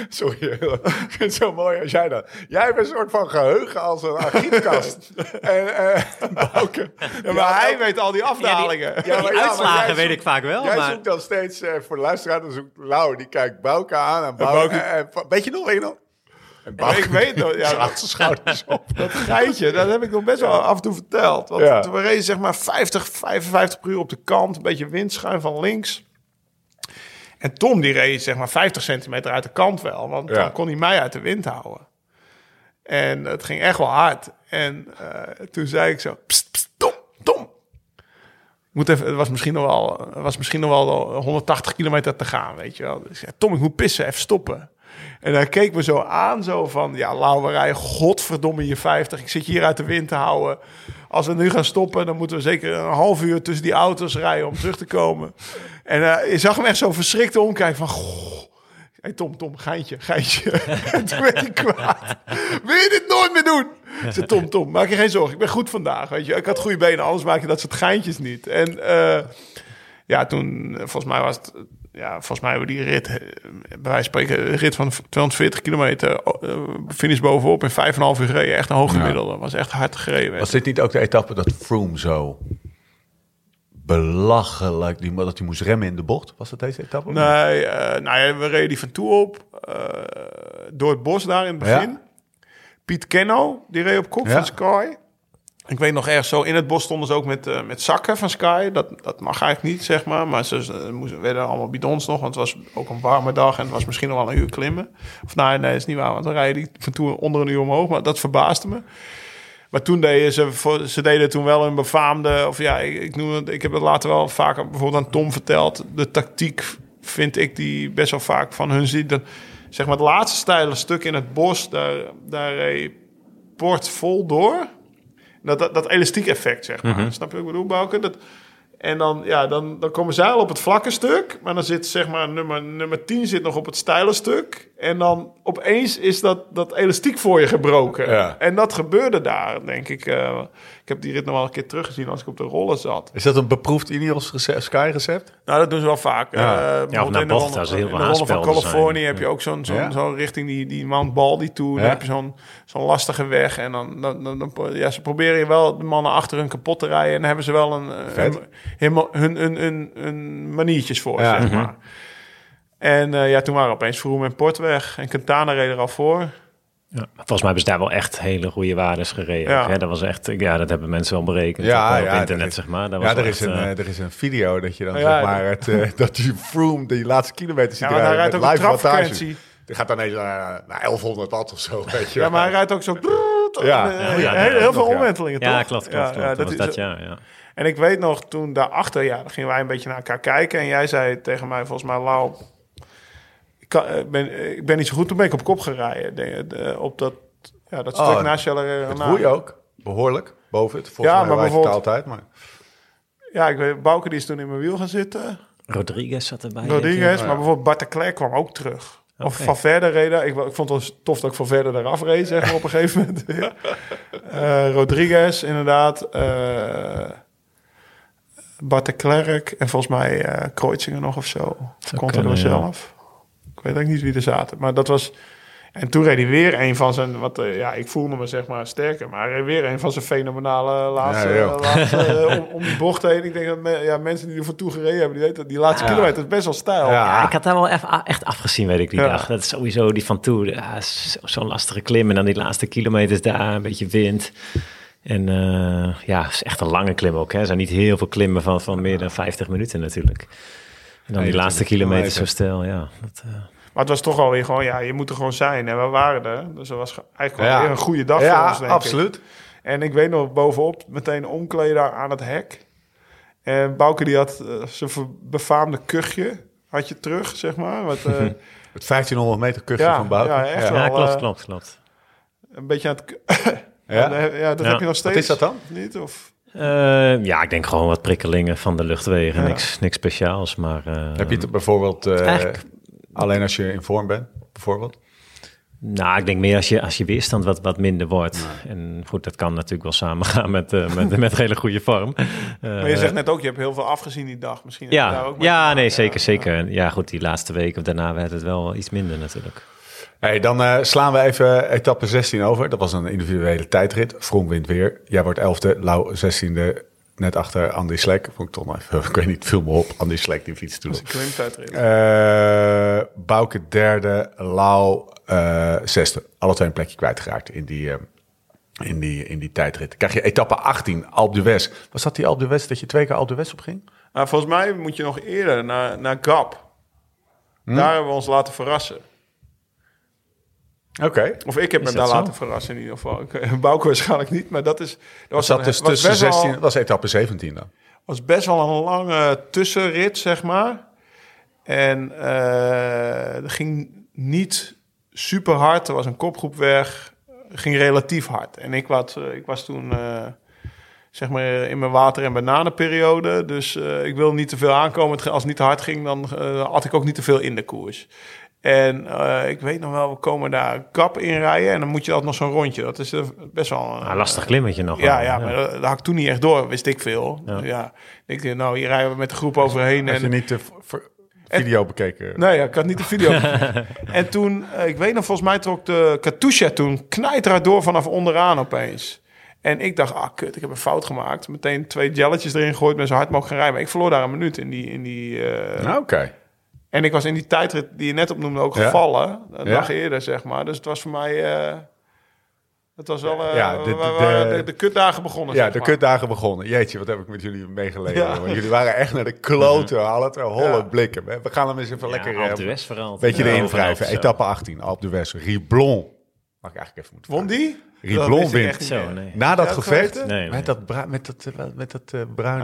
Sorry, ik vind het zo mooi als jij dat... Jij hebt een soort van geheugen als een archiefkast. en Bouke... Ja, maar hij weet al die afdalingen. Ja, Die uitslagen weet ik vaak wel, Jij maar... zoekt dan steeds, eh, voor de luisteraar, dan zoekt Lau, die kijkt Bouke aan. En Bouke- Bouke, weet je nog, weet je nog? Ik weet nog, ja, schouders op. dat geitje, dat heb ik nog best wel af en toe verteld. Want we reden zeg maar 50, 55 per uur op de kant. Een beetje windschuim van links. En Tom die reed zeg maar 50 centimeter uit de kant wel. Want Ja. dan kon hij mij uit de wind houden. En het ging echt wel hard. En eh, toen zei ik zo, pst, pst, Tom, Tom. Ik moet even, het was misschien nog wel, was misschien nog wel 180 kilometer te gaan, weet je wel. Dus ik zei, Tom, ik moet pissen, even stoppen. En hij keek me zo aan, zo van, ja, Lauwerij, godverdomme je 50. Ik zit hier uit de wind te houden. Als we nu gaan stoppen, dan moeten we zeker een half uur tussen die auto's rijden om terug te komen. En eh, je zag hem echt zo verschrikt omkijken van, goh. Tom, Tom, geintje, geintje. en toen werd hij kwaad. Wil je dit nooit meer doen? Zei, Tom, Tom, maak je geen zorgen. Ik ben goed vandaag, weet je. Ik had goede benen, anders maak je dat soort geintjes niet. En eh, ja, toen, eh, volgens mij was het... Ja, volgens mij hebben we die rit, bij wijze van spreken, een rit van 240 kilometer, eh, finish bovenop in 5,5 uur gereden. Echt een hoog Ja. gemiddelde. Was echt hard gereden. Was dit niet ook de etappe dat Froome zo belachelijk, die, dat hij moest remmen in de bocht? Was dat deze etappe? Nee, eh, nou ja, we reden die van toe op. eh, door het bos daar in het begin. Ja. Piet Kenno, die reed op kop Ja. van Sky. Ik weet nog ergens zo, in het bos stonden ze ook met, eh, met zakken van Sky. Dat, dat mag eigenlijk niet, zeg maar. Maar ze, ze moesten, werden allemaal bidons nog, want het was ook een warme dag. En het was misschien nog wel een uur klimmen. Of nee, nee, dat is niet waar, want dan rijden die van toe onder een uur omhoog. Maar dat verbaasde me. Maar toen deden ze, ze deden toen wel een befaamde, of ja, ik, ik noem het, ik heb het later wel vaker bijvoorbeeld aan Tom verteld. De tactiek vind ik die best wel vaak van hun ziet. Dat, zeg maar het laatste steile stuk in het bos, daar, daar reed Port vol door. Dat, dat, dat elastiek effect, zeg maar. Snap je wat ik bedoel, Bouke? Dat, en dan, ja, dan, dan komen zij al op het vlakke stuk. Maar dan zit zeg maar nummer, nummer 10 zit nog op het steile stuk. En dan opeens is dat, dat elastiek voor je gebroken. Ja. En dat gebeurde daar, denk ik. eh, ik heb die rit nog wel een keer teruggezien als ik op de rollen zat. Is dat een beproefd Ineos recept, Sky recept? Nou, dat doen ze wel vaak. Ja. Eh, bijvoorbeeld naar in de bocht, ronde- als er heel veel in de ronde van Californië zijn. heb je ook zo'n zo'n Ja. zo'n richting die, die Mount Baldy toe. Dan Ja. heb je zo'n zo'n lastige weg. En dan, dan, dan, dan- ja, ze proberen je wel de mannen achter hun kapot te rijden. En dan hebben ze wel een, eh, een, helemaal hun, hun, hun, hun maniertjes voor, Ja. zeg maar. En eh, ja, toen waren opeens Vroom en Port weg. En Quintana reed er al voor. Ja, volgens mij hebben ze daar wel echt hele goede waardes gereden. Ja. hè? Dat was echt, ja, dat hebben mensen wel berekend Ja, op, ja, internet, er is- zeg maar. Dat Ja, was er is, een, eh, eh, er is een video dat je dan Ja, zeg maar het, dat die Froome die laatste kilometer ziet Ja, rijden rijdt ook live wattage. Die gaat dan ineens naar, naar 1100 watt of zo, weet je Ja, maar hij rijdt ook zo... Ja. Heel, heel veel omwentelingen, toch? ja, klopt, klopt, dat is- dat, ja, ja. En ik weet nog, toen daarachter, ja, dan gingen wij een beetje naar elkaar kijken. En jij zei tegen mij, volgens mij, Lau, kan, eh, ben, ik ben niet zo goed, toen ben ik op kop gereden. De, de- op dat, ja, dat stuk Oh, naast Jelle roei ook, behoorlijk, boven het. Volgens Ja, mij maar wijst het bijvoorbeeld- altijd, maar... Ja, ik weet, Bouke die is toen in mijn wiel gaan zitten. Rodriguez zat erbij. Rodriguez, maar bijvoorbeeld Bart de Klerk kwam ook terug. Of. Van Verder reden. Ik, ik vond het wel tof dat ik Van Verder eraf reed, zeg maar, op een gegeven moment. Eh, Rodriguez, inderdaad. eh Bart de Klerk en volgens mij eh Kreuziger nog of zo. Komt er ja. zelf. Ik weet ook niet wie er zaten. Maar dat was... En toen reed hij weer een van zijn... Wat, eh, ja, ik voelde me zeg maar sterker. Maar hij reed weer een van zijn fenomenale laatste... Ja, eh, om, om die bocht heen. Ik denk dat me- ja, mensen die er voor toe gereden hebben... Die weten, dat die laatste kilometer is best wel stijl. Ja. Ja, ik had daar wel even, echt afgezien, weet ik die Ja. dag. Dat is sowieso die van toe. Ja, zo- Zo'n lastige klim. En dan die laatste kilometers daar, een beetje wind. En eh, ja, het is echt een lange klim ook. Hè. Er zijn niet heel veel klimmen van, van meer dan 50 minuten natuurlijk. En dan die 21 laatste kilometers zo kilometer. stijl, ja. Dat, eh, Maar het was toch alweer gewoon, ja, je moet er gewoon zijn. En we waren er. Dus dat was ge- eigenlijk wel Ja. weer een goede dag voor Ja, ons, denk ik. absoluut. En ik weet nog, bovenop meteen omkleden aan het hek. En Bouke die had eh, zijn befaamde kuchje, had je terug, zeg maar. Wat, eh, Het 1500 meter kuchje Ja, van Bouke. ja, echt Ja. wel. ja, klopt, klopt, klopt. een beetje aan het... Ja? dat Ja. heb je nog steeds. is dat dan? Niet? Of... Eh, ja, ik denk gewoon wat prikkelingen van de luchtwegen. Ja. Niks, niks speciaals, maar... eh, Heb je het bijvoorbeeld eh, Eigenlijk- alleen als je in vorm bent, bijvoorbeeld? Nou, ik denk meer als je, als je weerstand wat, wat minder wordt. En goed, dat kan natuurlijk wel samengaan met, eh, met, met hele goede vorm. Maar je zegt net ook, je hebt heel veel afgezien die dag. Misschien daar Ja, ook ja nee, zeker, zeker. Ja, goed, die laatste week of daarna werd het wel iets minder natuurlijk. Hey, dan eh, slaan we even etappe 16 over. Dat was een individuele tijdrit. Vroom wint weer. Jij wordt 11e, Lau 16e. net achter Andy Slek. Vond ik toch nog even, ik weet niet, veel me op. Andy Slek die fiets toen. Dat is een klimtijdrit. Eh Bouke derde, Lau eh, zesde. Alle twee een plekje kwijtgeraakt in die, eh, in die, in die tijdrit. Dan krijg je etappe 18, Alpe d'Huez. Was dat die Alpe d'Huez dat je twee keer Alpe d'Huez op ging? Maar volgens mij moet je nog eerder naar, naar Gap. Hm? Daar hebben we ons laten verrassen. Oké. Of ik heb me dat daar laten verrassen in ieder geval. Ik- Bouke waarschijnlijk niet, maar dat is... Dat Was was, dat dus was tussen best wel- 16, was etappe 17 dan? was best wel een lange tussenrit, zeg maar. En eh er ging niet super hard. Er was een kopgroep weg. ging relatief hard. En ik was, eh, ik was toen, eh, zeg maar, in mijn water- en bananenperiode. Dus eh, ik wilde niet te veel aankomen. Als het niet te hard ging, dan eh, had ik ook niet te veel in de koers. En eh, ik weet nog wel, we komen daar kap inrijden. En dan moet je altijd nog zo'n rondje. Dat is eh, best wel... een- Ah, lastig klimmetje nog. ja, wel. ja, maar dat, dat had ik toen niet echt door, wist ik veel. Ja. Ja. Ik dacht, nou, hier rijden we met de groep overheen. Heb je En, niet de video bekeken? nee, ja, ik had niet de video. en toen, eh, ik weet nog, volgens mij trok de Katusha toen knijterhard door vanaf onderaan opeens. En ik dacht, ah, kut, ik heb een fout gemaakt. Meteen twee jelletjes erin gegooid, met zo hard mogelijk gaan rijden. Maar ik verloor daar een minuut in die... In die eh, Nou, Oké. En ik was in die tijdrit die je net opnoemde ook Ja. gevallen. Een Ja. dag eerder, zeg maar. Dus het was voor mij... eh, het was wel... eh, Ja, de- de- de- de, de kutdagen begonnen, Ja, zeg de maar. kutdagen begonnen. Jeetje, wat heb ik met jullie. Ja. jongen. Jullie waren echt naar de kloten. Hadden het holle Ja. blikken. We gaan hem eens even Ja, lekker... Alpe eh, d'Huez vooral. beetje Ja, erin wrijven. Etappe 18, Alpe d'Huez. Riblon. Mag ik eigenlijk even moeten Won die? Riblon Dat wint. Zo, nee. Na dat dat gevecht, geweten? Nee, nee. met dat, bra- met dat, eh, met dat eh, bruine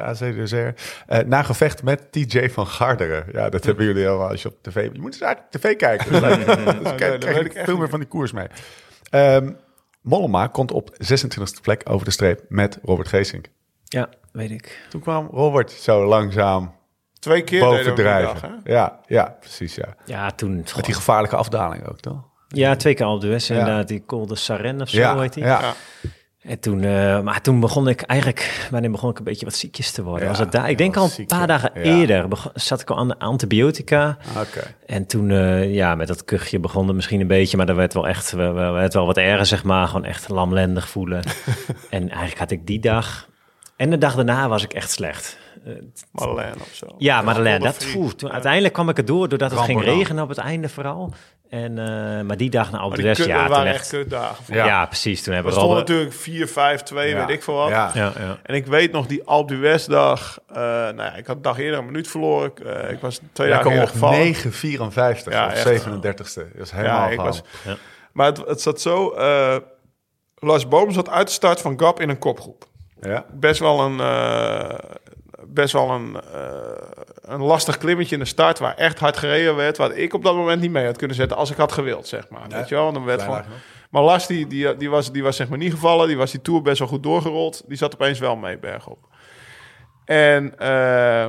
AC Dessert. eh. Eh, na gevecht met TJ van Garderen. Ja, dat hebben jullie al als je op tv... Je moet eens eigenlijk tv kijken. Dus, krijg, dat krijg ik veel meer van die koers mee. Ehm Mollema komt op 26e plek over de streep met Robert Geesink. Ja, weet ik. Toen kwam Robert zo langzaam Twee keer bovendrijven. dag, ja, ja, precies, ja. Ja, toen... Met die gevaarlijke afdaling ook, toch? Ja, twee keer Alpe d'Huez inderdaad. Die Col de Saren of zo ja, heet die. ja. En toen, eh, maar toen begon ik eigenlijk, wanneer begon ik een beetje wat ziekjes te worden? Ja, was het daar? Ik denk al een ziek, paar dagen Ja. eerder begon, zat ik al aan de antibiotica. Oké. En toen, eh, ja, met dat kuchje begon het misschien een beetje, maar dat werd wel echt, we- we- werd wel wat erger, zeg maar. Gewoon echt lamlendig voelen. en eigenlijk had ik die dag, en de dag daarna was ik echt slecht. Eh, Madeleine of zo. ja, Madeleine, dat Godfried. voel. Toen, Uiteindelijk kwam ik er door, doordat het ging regenen op het einde vooral. En, eh, maar die dag naar kut, ja, dat toen waren echt... kutdagen. voor Ja. Ja. precies. Toen We hebben stonden Robert... natuurlijk 4, 5, 2, Ja. weet ik veel wat. Ja. Ja, ja. En ik weet nog die Alpe d'Huez dag. eh, nou ja, ik had een dag eerder een minuut verloren. Ik, eh, ik was twee dagen eerder gevallen. 9,54 Ja, of echt. 37ste. Dat is helemaal Ja, ik was, maar het, het zat zo... eh, Lars Boom zat uit de start van Gap in een kopgroep. Ja. Best wel een... eh, best wel een, eh, een lastig klimmetje in de start... waar echt hard gereden werd... wat ik op dat moment niet mee had kunnen zetten... als ik had gewild, zeg maar. Nee, Weet je wel? Dan werd gewoon, maar Lars, die, die, die, was, die was zeg maar niet gevallen. Die was die Tour best wel goed doorgerold. Die zat opeens wel mee bergop. En eh,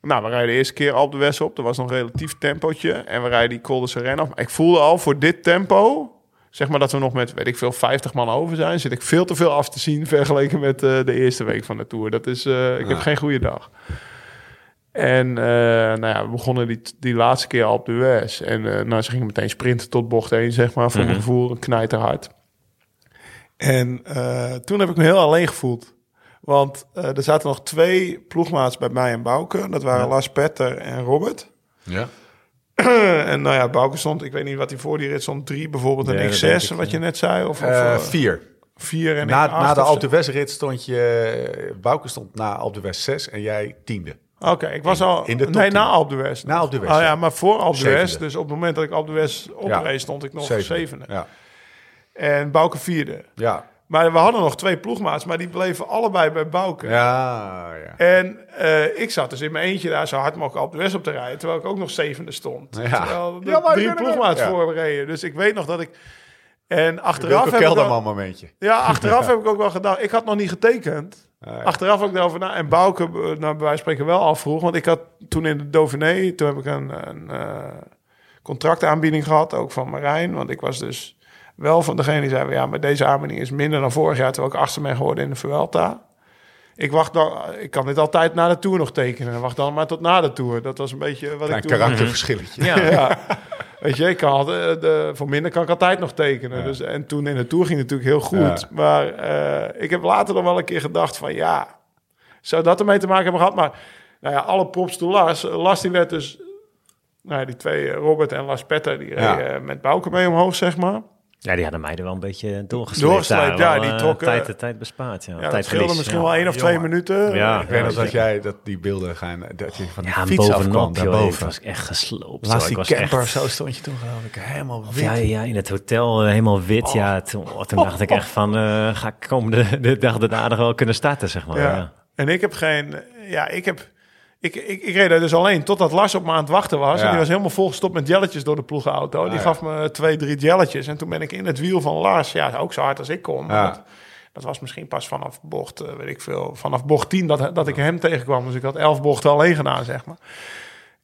nou, we rijden de eerste keer op de West op. Er was nog een relatief tempootje. En we rijden die Col de Serena af. Ik voelde al voor dit tempo... Zeg maar dat we nog met, weet ik veel, 50 man over zijn... zit ik veel te veel af te zien vergeleken met eh, de eerste week van de Tour. Dat is, eh, ik heb geen goede dag. En eh, nou ja, we begonnen die, die laatste keer al op de WS. En eh, nou, ze gingen meteen sprinten tot bocht 1, zeg maar. Voor mijn gevoel een knijterhard. En eh, toen heb ik me heel alleen gevoeld. Want eh, er zaten nog twee ploegmaats bij mij en Bouke. Dat waren Lars Petter en Robert. Ja. en nou ja, Bouke stond, ik weet niet wat hij voor die rit stond, drie bijvoorbeeld. En Ja, ik dat zes, denk ik, wat je net zei. Of, of vier. vier en Na, na de. Alpe d'Huez rit stond je... Bouke stond na Alpe d'Huez 6 en jij tiende. Oké, ik was al... in de nee, 10. na Alpe d'Huez. Na Oh ja. ja, maar voor d'Huez. Zevende. Dus op het moment dat ik Alpe d'Huez opreed, Ja. stond ik nog Zevende. zevende. Ja. En Bouke vierde. Ja. Maar we hadden nog twee ploegmaats, maar die bleven allebei bij Bouke. Ja, ja. En eh, ik zat dus in mijn eentje daar zo hard mogelijk op de West op te rijden. Terwijl ik ook nog zevende stond. Ja. Terwijl er Ja, maar drie ploegmaats. Ja. Dus ik weet nog dat ik... En achteraf heb ik Kelderman momentje. ja, achteraf heb ik ook wel gedacht... Ik had nog niet getekend. Ja. Achteraf ook daarover na. En Bouke, eh, nou, bij wijze van spreken wel afvroeg. Want ik had toen in de Dauphiné... Toen heb ik een, een eh, contractaanbieding gehad. Ook van Marijn. Want ik was dus wel van degene die zei... Ja, maar deze aanbieding is minder dan vorig jaar. Terwijl ik achtste ben geworden in de Vuelta. Ik wacht dan... Ik kan dit altijd na de Tour nog tekenen. Wacht dan maar tot na de Tour. Dat was een beetje wat Klein ik toen... karakterverschilletje. Ja. Ja. Weet je, ik kan altijd, de, voor minder kan ik altijd nog tekenen. Dus, en toen in de Tour ging het natuurlijk heel goed. Maar ik heb later nog wel een keer gedacht van ja, zou dat ermee te maken hebben gehad? Maar nou ja, alle props to Lars. Lars die werd dus, nou ja, die twee, Robert en Lars Petter, die reden met Bouke mee omhoog, zeg maar. Ja, die hadden mij er wel een beetje doorgesleept. ja, die trokken... tijd, de tijd bespaard, ja. ja tijd scheelde misschien wel één of twee minuten. Ja, ik weet nog dat jij dat die beelden gaan, dat je van die ja, fiets afkwam, daarboven. was echt gesloopt. Laat die camper, echt... zo stond je toen geloof ik, helemaal wit. Ja, ja, in het hotel helemaal wit, oh. ja. Toen, oh, toen dacht ik echt van, uh, ga ik komende de dag daarna nog wel kunnen starten, zeg maar. Ja. En ik heb geen, ja, ik heb ik, ik, ik reed dus alleen totdat Lars op me aan het wachten was. En die was helemaal volgestopt met jelletjes door de ploegenauto. Die gaf me twee, drie jelletjes. En toen ben ik in het wiel van Lars. Ja, ook zo hard als ik kon. Dat, dat, was misschien pas vanaf bocht, eh, weet ik veel, vanaf bocht 10 dat, dat ik hem tegenkwam. Dus ik had elf bochten alleen gedaan, zeg maar.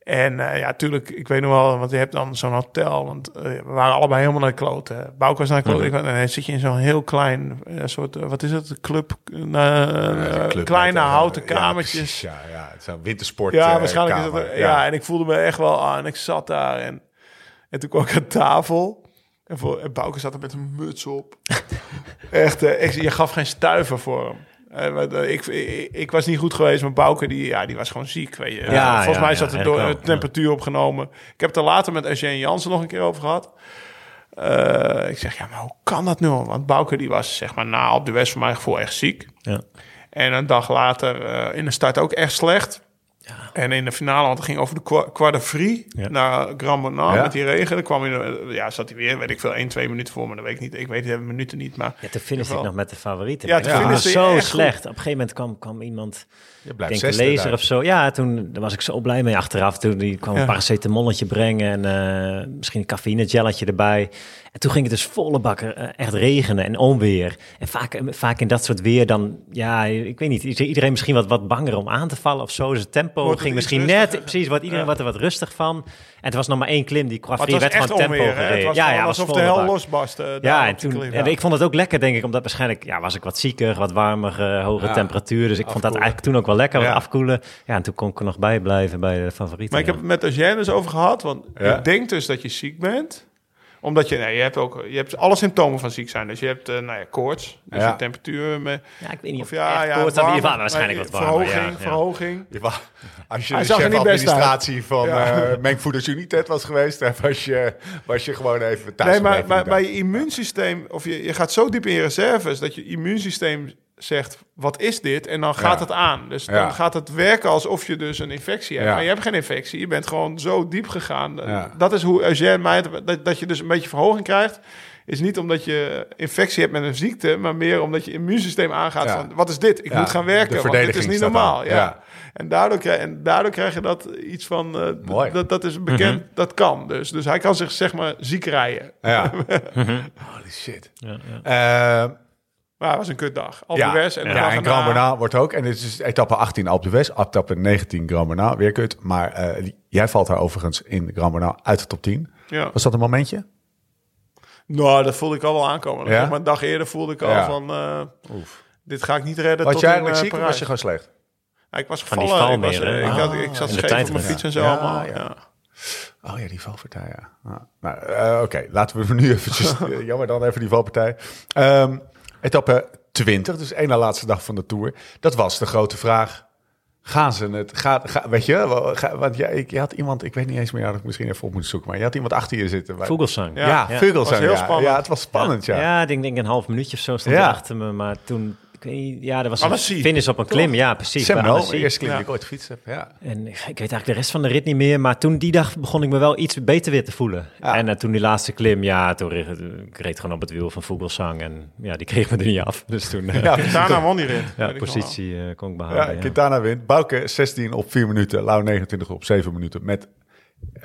En uh, ja, tuurlijk, ik weet nog wel, want je hebt dan zo'n hotel. Want uh, we waren allebei helemaal naar de kloten. Bouke was naar de kloten. Mm En dan zit je in zo'n heel klein uh, soort, wat is het, club? Ja, club kleine houten kamertjes. Ja, ja, het is een wintersport. Ja, waarschijnlijk is het. Ja. en ik voelde me echt wel aan. Ik zat daar en, en toen kwam ik aan tafel. En, voor, en Bouke zat er met een muts op. echt, ik, je gaf geen stuiver voor hem. Uh, ik, ik, ik, was niet goed geweest, maar Bouke die, ja, die was gewoon ziek. Weet je. Ja, volgens mij zat er door de temperatuur opgenomen. Ik heb het er later met Eugene Jansen nog een keer over gehad. Uh, ik zeg, ja, maar hoe kan dat nu? Want Bouke die was zeg maar na op de West voor mijn gevoel echt ziek. Ja. En een dag later uh, in de start ook echt slecht. En in de finale, want het ging over de Quarte Free naar Grand Bonnat met die regen. Dan kwam hij, ja, zat hij weer, weet ik veel, 1, 2 minuten voor me. Dat weet ik niet. Ik weet de minuten niet, maar... Ja, te finish ik nog met de favorieten. Ja, te ja. zo slecht. Op een gegeven moment kwam, kwam iemand, je denk een lezer of zo. Ja, toen was ik zo blij mee achteraf. Toen die kwam een paracetamolletje brengen en uh, misschien een cafeïne gelletje erbij. En toen ging het dus volle bakken eh, echt regenen en onweer. En vaak, eh, vaak in dat soort weer dan, ja, ik weet niet, iedereen misschien wat, wat banger om aan te vallen of zo. Dus het tempo ging misschien net, precies, wat iedereen wat er wat rustig van. En het was nog maar één klim die qua free werd van tempo onweer, gereden. Was ja, ja, alsof de hel losbarstte. Ja, en, toen, en ik vond het ook lekker, denk ik, omdat waarschijnlijk ja, was ik wat zieker, wat warmer, uh, hoge temperatuur. Dus ik vond dat eigenlijk toen ook wel lekker, wat afkoelen. Ja, en toen kon ik er nog bij blijven bij de favorieten. Maar ik heb het met Eugène dus over gehad, want ik denk dus dat je ziek bent omdat je, nee, je hebt ook je hebt alle symptomen van ziek zijn. Dus je hebt, uh, nou ja, koorts, dus ja. temperatuur. Met, ja, ik weet niet of, ja, ja, koorts, warm, je waarschijnlijk wat warmer. Verhoging, ja, verhoging. Ja. Als je de chef administratie van uh, Mengvoeders United was geweest, dan was je, was je gewoon even thuis. Nee, maar, maar bij je immuunsysteem, of je, je gaat zo diep in je reserves, dat je immuunsysteem zegt, wat is dit? En dan gaat het aan. Dus dan gaat het werken alsof je dus een infectie hebt. Maar je hebt geen infectie. Je bent gewoon zo diep gegaan. Dat is hoe Eugène mij... Dat, dat je dus een beetje verhoging krijgt... is niet omdat je infectie hebt met een ziekte... maar meer omdat je immuunsysteem aangaat van... wat is dit? Ik moet gaan werken, want dit is niet normaal. Ja. En, daardoor krijg, en daardoor krijg je dat iets van... Uh, dat, dat is bekend, mhm. dat kan. Dus, dus hij kan zich zeg maar ziek rijden. Ja. Holy shit. Uh, maar het was een kutdag. Alpe ja, en, ja, en Grand Bernal wordt ook. En dit is etappe 18 Alpe de West, etappe 19 Grand Bernal, weer kut. Maar uh, jij valt daar overigens in Grand Bernal uit de top 10. Ja. Was dat een momentje? Nou, dat voelde ik al wel aankomen. Ja? Maar een dag eerder voelde ik al ja. van... Uh, Oef. Dit ga ik niet redden Was jij eigenlijk ziek of was je gewoon slecht? Nou, ik was gevallen. Van ik, was, uh, ik, had, ik zat scheef op mijn fiets en zo allemaal. Ja. Oh ja, die valpartij, ja. Nou, uh, Oké, okay, laten we nu eventjes... jammer dan even die valpartij. Um, Etappe 20, dus één na laatste dag van de Tour. Dat was de grote vraag. Gaan ze het? Ga, ga, weet je, want ja, ik, je had iemand, ik weet niet eens meer, had ik misschien even op moeten zoeken, maar je had iemand achter je zitten. Vogelsang. Ja, ja, ja. Vogelsang. heel spannend. Ja, het was spannend, ja. Ja, ik denk, denk een half minuutje of zo stond ja. achter me, maar toen ja, er was een finish op een klim. Ja, precies. Sam wel, de eerste klim die ik ooit gefietst heb. Ja. En ik weet eigenlijk de rest van de rit niet meer. Maar toen die dag begon ik me wel iets beter weer te voelen. En uh, toen die laatste klim, ja, toen reed ik reed gewoon op het wiel van Vogelsang. En ja, die kreeg me er niet af. Dus toen... Ja, Quintana won die rit. Ja, positie uh, kon ik behalen. Ja, ja. Quintana wint. Bouke 16 op 4 minuten. Lau 29 op 7 minuten. Met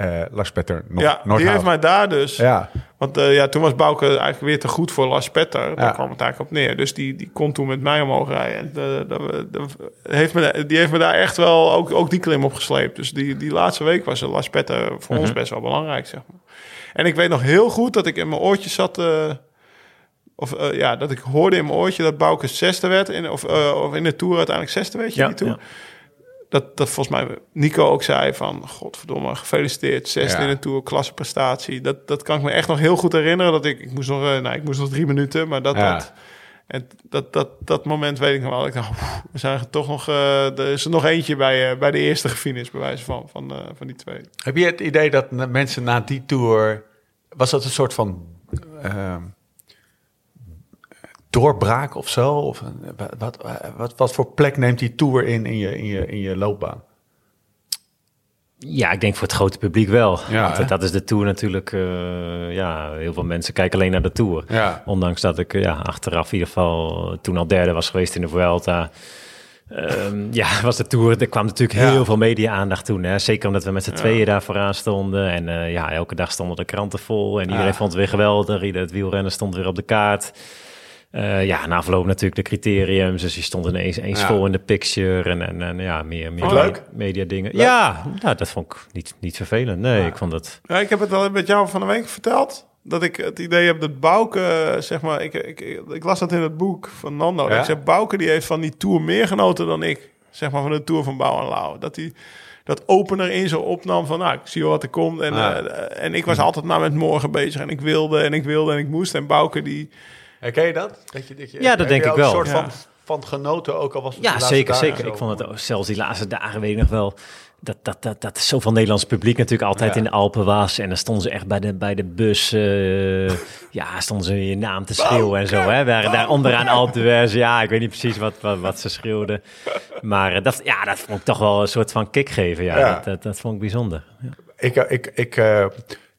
uh, Lars Petter nog Ja, die heeft mij daar dus... Ja. Want uh, ja, toen was Bouke eigenlijk weer te goed voor Lars Petter. Daar kwam het eigenlijk op neer. Dus die, die kon toen met mij omhoog rijden. En de, de, de, heeft me, die heeft me daar echt wel ook, ook die klim op gesleept. Dus die, die laatste week was Lars Petter voor ons mhm. best wel belangrijk, zeg maar. En ik weet nog heel goed dat ik in mijn oortjes zat... Of uh, ja, dat ik hoorde in mijn oortje dat Bouke zesde werd. In, of, of in de Tour uiteindelijk zesde, weet je ja, die Tour. Ja dat, dat volgens mij Nico ook zei van... Godverdomme, gefeliciteerd, zesde Ja. in de Tour, klasse prestatie. Dat, dat kan ik me echt nog heel goed herinneren. Dat ik, ik moest nog, nou, ik moest nog drie minuten, maar dat... Ja. dat en dat, dat, dat moment weet ik nog wel. Ik dacht, we zijn er toch nog... eh, er is er nog eentje bij, eh, bij de eerste gefinished, bij wijze van, van, van die twee. Heb je het idee dat mensen na die tour... Was dat een soort van ehm, doorbraak of zo? Of een, wat, wat, wat, wat voor plek neemt die tour in in je, in je, in je loopbaan? Ja, ik denk voor het grote publiek wel. Ja, dat is de Tour natuurlijk. eh, ja, heel veel mensen kijken alleen naar de Tour. Ja. Ondanks dat ik eh, ja, achteraf in ieder geval toen al derde was geweest in de Vuelta. Ehm, ja, was de Tour. Er kwam natuurlijk Ja. heel veel media-aandacht toen. Hè? Zeker omdat we met z'n Ja. tweeën daar vooraan stonden. En eh, ja, elke dag stonden de kranten vol. En iedereen Ja. vond het weer geweldig. Ieder- Het wielrennen stond weer op de kaart. Eh, ja, na afloop natuurlijk de criteriums. Dus die stond ineens eens Ja. vol in de picture. En, en, en ja, meer, meer Oh, leuk. media dingen. Leuk. Ja, nou, dat vond ik niet, niet vervelend. Nee, Ja. ik vond het... Ja, ik heb het al met jou van de week verteld. Dat ik het idee heb dat Bouke, zeg maar, ik, ik, ik las dat in het boek van Nando. Ja? Ik zeg, Bouke die heeft van die tour meer genoten dan ik. Zeg maar van de tour van Bouw en Lauw. Dat hij dat opener in zo opnam van, nou, ik zie wel wat er komt. En, eh, en ik was altijd maar met morgen bezig. En ik wilde en ik wilde en ik moest. En Bouke die... Herken je dat? dat, je, dat je, Ja, dat denk ik wel. een soort van, van genoten, ook al was het Ja, zeker, zeker. Ik vond het ook, zelfs die laatste dagen, weet ik nog wel... Dat, dat, dat, dat zoveel Nederlands publiek natuurlijk altijd Ja. in de Alpen was. En dan stonden ze echt bij de, bij de bus. eh, ja, stonden ze je naam te schreeuwen en zo. Hè? Waren daar onderaan d'Huez. Ja, ik weet niet precies wat, wat, wat ze schreeuwden. Maar eh, dat, ja, dat vond ik toch wel een soort van kick geven. Ja, Ja. Dat, dat, dat vond ik bijzonder. Ja. Ik, eh, ik, ik,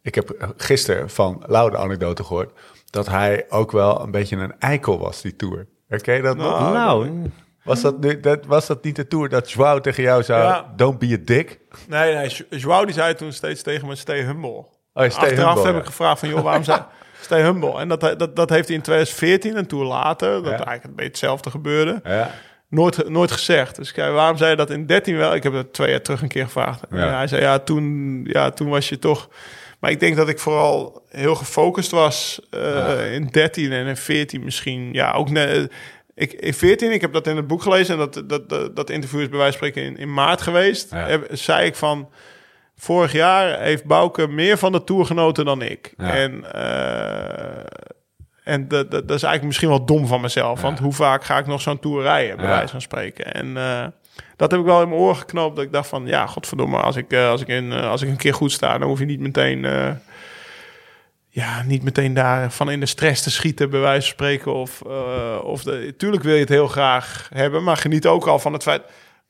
ik heb gisteren van Lau de anekdote gehoord... dat hij ook wel een beetje een eikel was, die tour. Herken je dat nog? Nou, nou, Was dat, nu, dat, was dat niet de tour dat Joao tegen jou zei... Ja. Don't be a dick? Nee, nee, Jo- Joao die zei toen steeds tegen me, stay humble. Oh, stay Achteraf humble, heb ja. ik gevraagd van, joh, waarom zei... Stay humble. En dat, dat, dat heeft hij in 2014, een tour later, dat Ja. eigenlijk een beetje hetzelfde gebeurde. Ja. Nooit, nooit gezegd. Dus kijk, waarom zei je dat in 13 wel? Ik heb het twee jaar terug een keer gevraagd. En hij zei, ja toen, ja, toen was je toch... Maar ik denk dat ik vooral heel gefocust was eh, in 13 en in 14 misschien. Ja, ook net... Ik, in 14, ik heb dat in het boek gelezen... en dat, dat, dat, dat interview is bij wijze van spreken in, in maart geweest. Ja. Heb- zei ik van... Vorig jaar heeft Bouke meer van de Tour genoten dan ik. Ja. En, eh, en dat, dat, dat is eigenlijk misschien wel dom van mezelf. Want hoe vaak ga ik nog zo'n Tour rijden, bij wijze van spreken. En eh, dat heb ik wel in mijn oren geknoopt. Dat ik dacht van, ja, godverdomme, als ik, eh, als ik, in, eh, als ik een keer goed sta... dan hoef je niet meteen... eh, ja, niet meteen daar van in de stress te schieten, bij wijze van spreken. Of, of de, tuurlijk wil je het heel graag hebben, maar geniet ook al van het feit.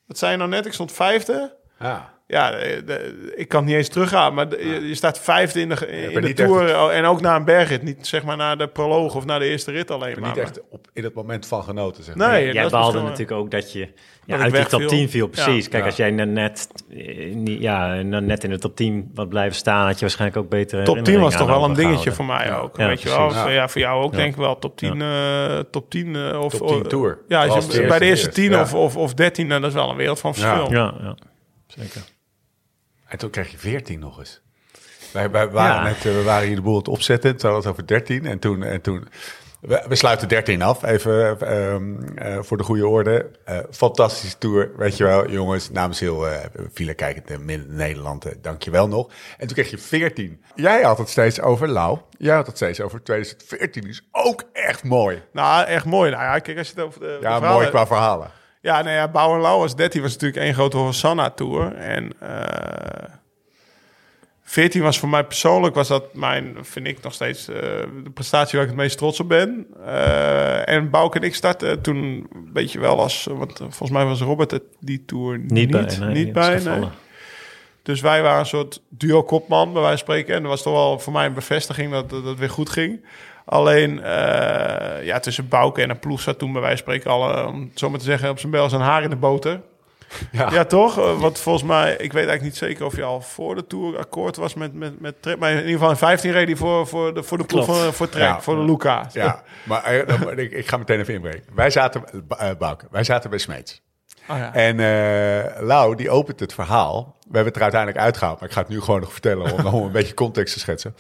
Wat zei je nou net? Ik stond vijfde. Ja. Ja, de- de- ik kan niet eens teruggaan, maar de- je, je staat vijfde in de, in de Tour. oh, En ook na een bergrit. Niet zeg maar naar de proloog of naar de eerste rit alleen Maar maar. niet echt op, in het moment van genoten, zeg maar. Nee, dat Jij wel- natuurlijk ook dat je ja, uit die top wegviel. 10 viel. Precies. Ja. Kijk, Ja. als jij net, net, eh, ja, net in de top 10 wat blijven staan, had je waarschijnlijk ook beter. Top 10 was toch wel een dingetje voor mij Ja. ook. Ja, weet je wel? Ja. Voor, ja, voor jou ook Ja. denk ik wel. Top 10, eh, top 10 eh, of Top 10 of- Tour. Ja, als je, bij de eerste eerste eerst, 10 ja. of, of, of 13, dan dat is wel een wereld van verschil. Ja, ja. Zeker. En toen kreeg je 14 nog eens. Wij, wij waren Ja. net, eh, we waren hier de boel aan het opzetten. Toen hadden we het over 13. En toen, en toen we, we sluiten 13 af, even ehm, eh, voor de goede orde. Eh, fantastische tour, weet je wel, jongens. Namens heel eh file kijkend in Nederland, dank je wel nog. En toen kreeg je 14. Jij had het steeds over Lau. Jij had het steeds over 2014. is ook echt mooi. Nou, echt mooi. Nou ja, kijk, als je het over de, de Ja, verhalen- mooi qua verhalen. Ja, nou ja, Bauer Lau was 13 was natuurlijk één grote Hosanna-tour. En eh 14 was voor mij persoonlijk, was dat mijn, vind ik nog steeds, eh, de prestatie waar ik het meest trots op ben. Eh, en Bouke en ik startten toen een beetje wel als, want volgens mij was Robert het die tour niet, Niet bij. niet, nee, bij. nee. Dus wij waren een soort duo kopman, bij wijze van spreken. En dat was toch wel voor mij een bevestiging dat dat het weer goed ging. Alleen, eh, ja, tussen Bouke en een ploeg zat toen bij wijze van spreken al, eh, om het zo maar te zeggen, op zijn bel zijn haar in de boter. Ja. Ja, toch? Eh, Want volgens mij, ik weet eigenlijk niet zeker of je al voor de Tour akkoord was met, met, met Trek. Maar in ieder geval in 15 reed hij voor, voor de, voor de ploeg van, voor Trek, Ja. voor de Luca. Ja, maar ik, ik ga meteen even inbreken. Wij zaten, uh, Bouke, wij zaten bij Smeets. Oh ja. En eh, Lau, die opent het verhaal. We hebben het er uiteindelijk uitgehaald, maar ik ga het nu gewoon nog vertellen om, om een beetje context te schetsen.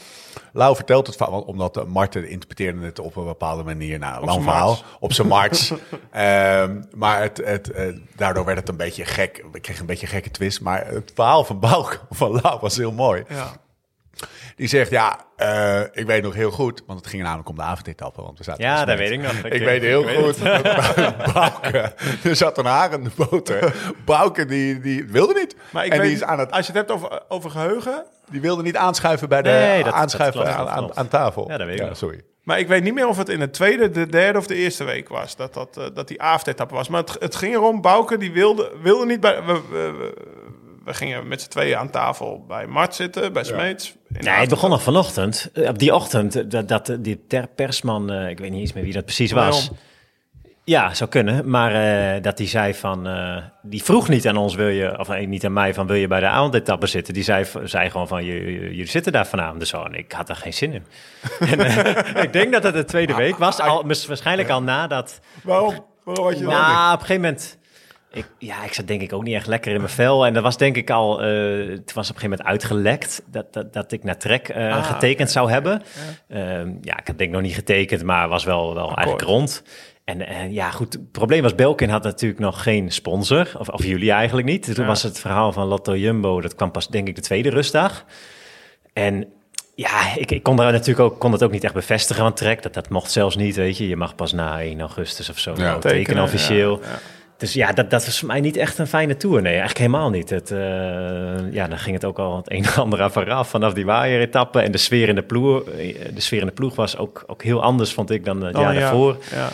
Lau vertelt het verhaal, omdat uh, Marten interpreteerde het op een bepaalde manier. Nou, lang verhaal, op zijn marts. Ehm, maar het, het, eh, daardoor werd het een beetje gek. Ik kreeg een beetje een gekke twist. Maar het verhaal van Bouke, van Lau, was heel mooi. Ja. Die zegt, ja, eh, ik weet nog heel goed, want het ging namelijk om de avondetappe. Want we zaten Ja, in dat weet ik nog. Ik, weet heel goed. Bouke, er zat een haar in de boter. Bouke, die, die wilde niet. Maar ik en weet, die, is aan het, als je het hebt over, over geheugen... die wilde niet aanschuiven bij de Nee, dat- dat aanschuiven klopt, aan, aan, tafel. Ja, dat weet ik nog. sorry. Maar ik weet niet meer of het in de tweede, de derde of de eerste week was. Dat, dat, eh, dat die avondetappe was. Maar het, het ging erom, Bouke die wilde, wilde niet bij... We, we, we- we gingen met z'n tweeën aan tafel bij Mart zitten, bij Smeets. Nee, het begon nog vanochtend. Eh, Op die ochtend, eh, dat, dat eh, die ter persman, eh, ik weet niet eens meer wie dat precies was. Ja, zou kunnen. Maar eh, dat die zei van, eh, die vroeg niet aan ons, wil je, of niet aan mij, van wil je bij de avondetappe zitten? Die zei, zei gewoon van, "J- j- jullie zitten daar vanavond. Dus zo, en ik had er geen zin in. en, ik denk dat het de tweede week was, al, mis- waarschijnlijk al nadat... Waarom? Waarom had je dat? Nou, op een gegeven moment. Ik, ja, ik zat denk ik ook niet echt lekker in mijn vel. En dat was denk ik al. eh, het was op een gegeven moment uitgelekt dat, dat, dat ik naar Trek eh, Ah, getekend zou hebben. Ehm, ja, ik had denk ik nog niet getekend, maar was wel, wel eigenlijk rond. En ja, goed. Het probleem was, Belkin had natuurlijk nog geen sponsor. Of, of jullie eigenlijk niet. Toen Ja. was het verhaal van Lotto Jumbo. Dat kwam pas denk ik de tweede rustdag. En ja, ik, ik kon daar natuurlijk ook, kon het ook niet echt bevestigen van Trek. Dat, dat mocht zelfs niet, weet je. Je mag pas na 1 augustus of zo Ja, tekenen, tekenen, officieel. ja, ja. Dus ja, dat, dat was voor mij niet echt een fijne tour. Nee, eigenlijk helemaal niet. Het, eh, ja, dan ging het ook al het een en ander aan vooraf vanaf die waaieretappe. En de sfeer in de ploeg, eh, de sfeer in de ploeg was ook, ook heel anders, vond ik, dan het Oh, jaar ja. daarvoor. Ja.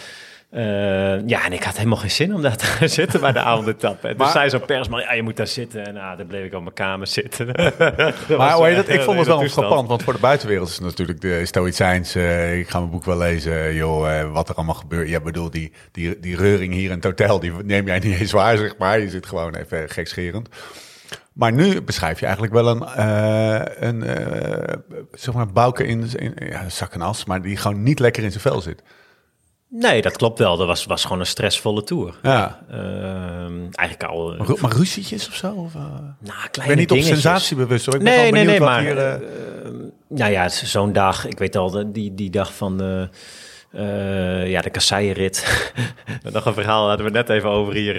Eh, ja, en ik had helemaal geen zin om daar te gaan zitten bij de avondetappe. En toen Maar- zei zo'n persman, ja, je moet daar zitten. En nou, dan bleef ik op mijn kamer zitten. Maar hoe heet dat? ik vond het wel frappant, want voor de buitenwereld is het natuurlijk de Stoïcijns. eh, ik ga mijn boek wel lezen, joh, eh, wat er allemaal gebeurt. Ja, bedoel, die, die, die reuring hier in het hotel, die neem jij niet eens waar, zeg maar. Je zit gewoon even gekscherend. Maar nu beschrijf je eigenlijk wel een, eh, een eh, zeg maar, bouke in, in ja, zak en as, maar die gewoon niet lekker in zijn vel zit. Nee, dat klopt wel. Dat was, was gewoon een stressvolle tour. Ja. Ehm, eigenlijk al... Maar, ru- maar ruzietjes of zo? Of, eh? nou, ik kleine ben niet op sensatiebewust hoor. Ik ben Nee, gewoon nee, nee, maar hier... nou ja, zo'n dag. Ik weet al, die, die dag van de, ja, de kasseienrit. Nog een verhaal hadden we net even over hier.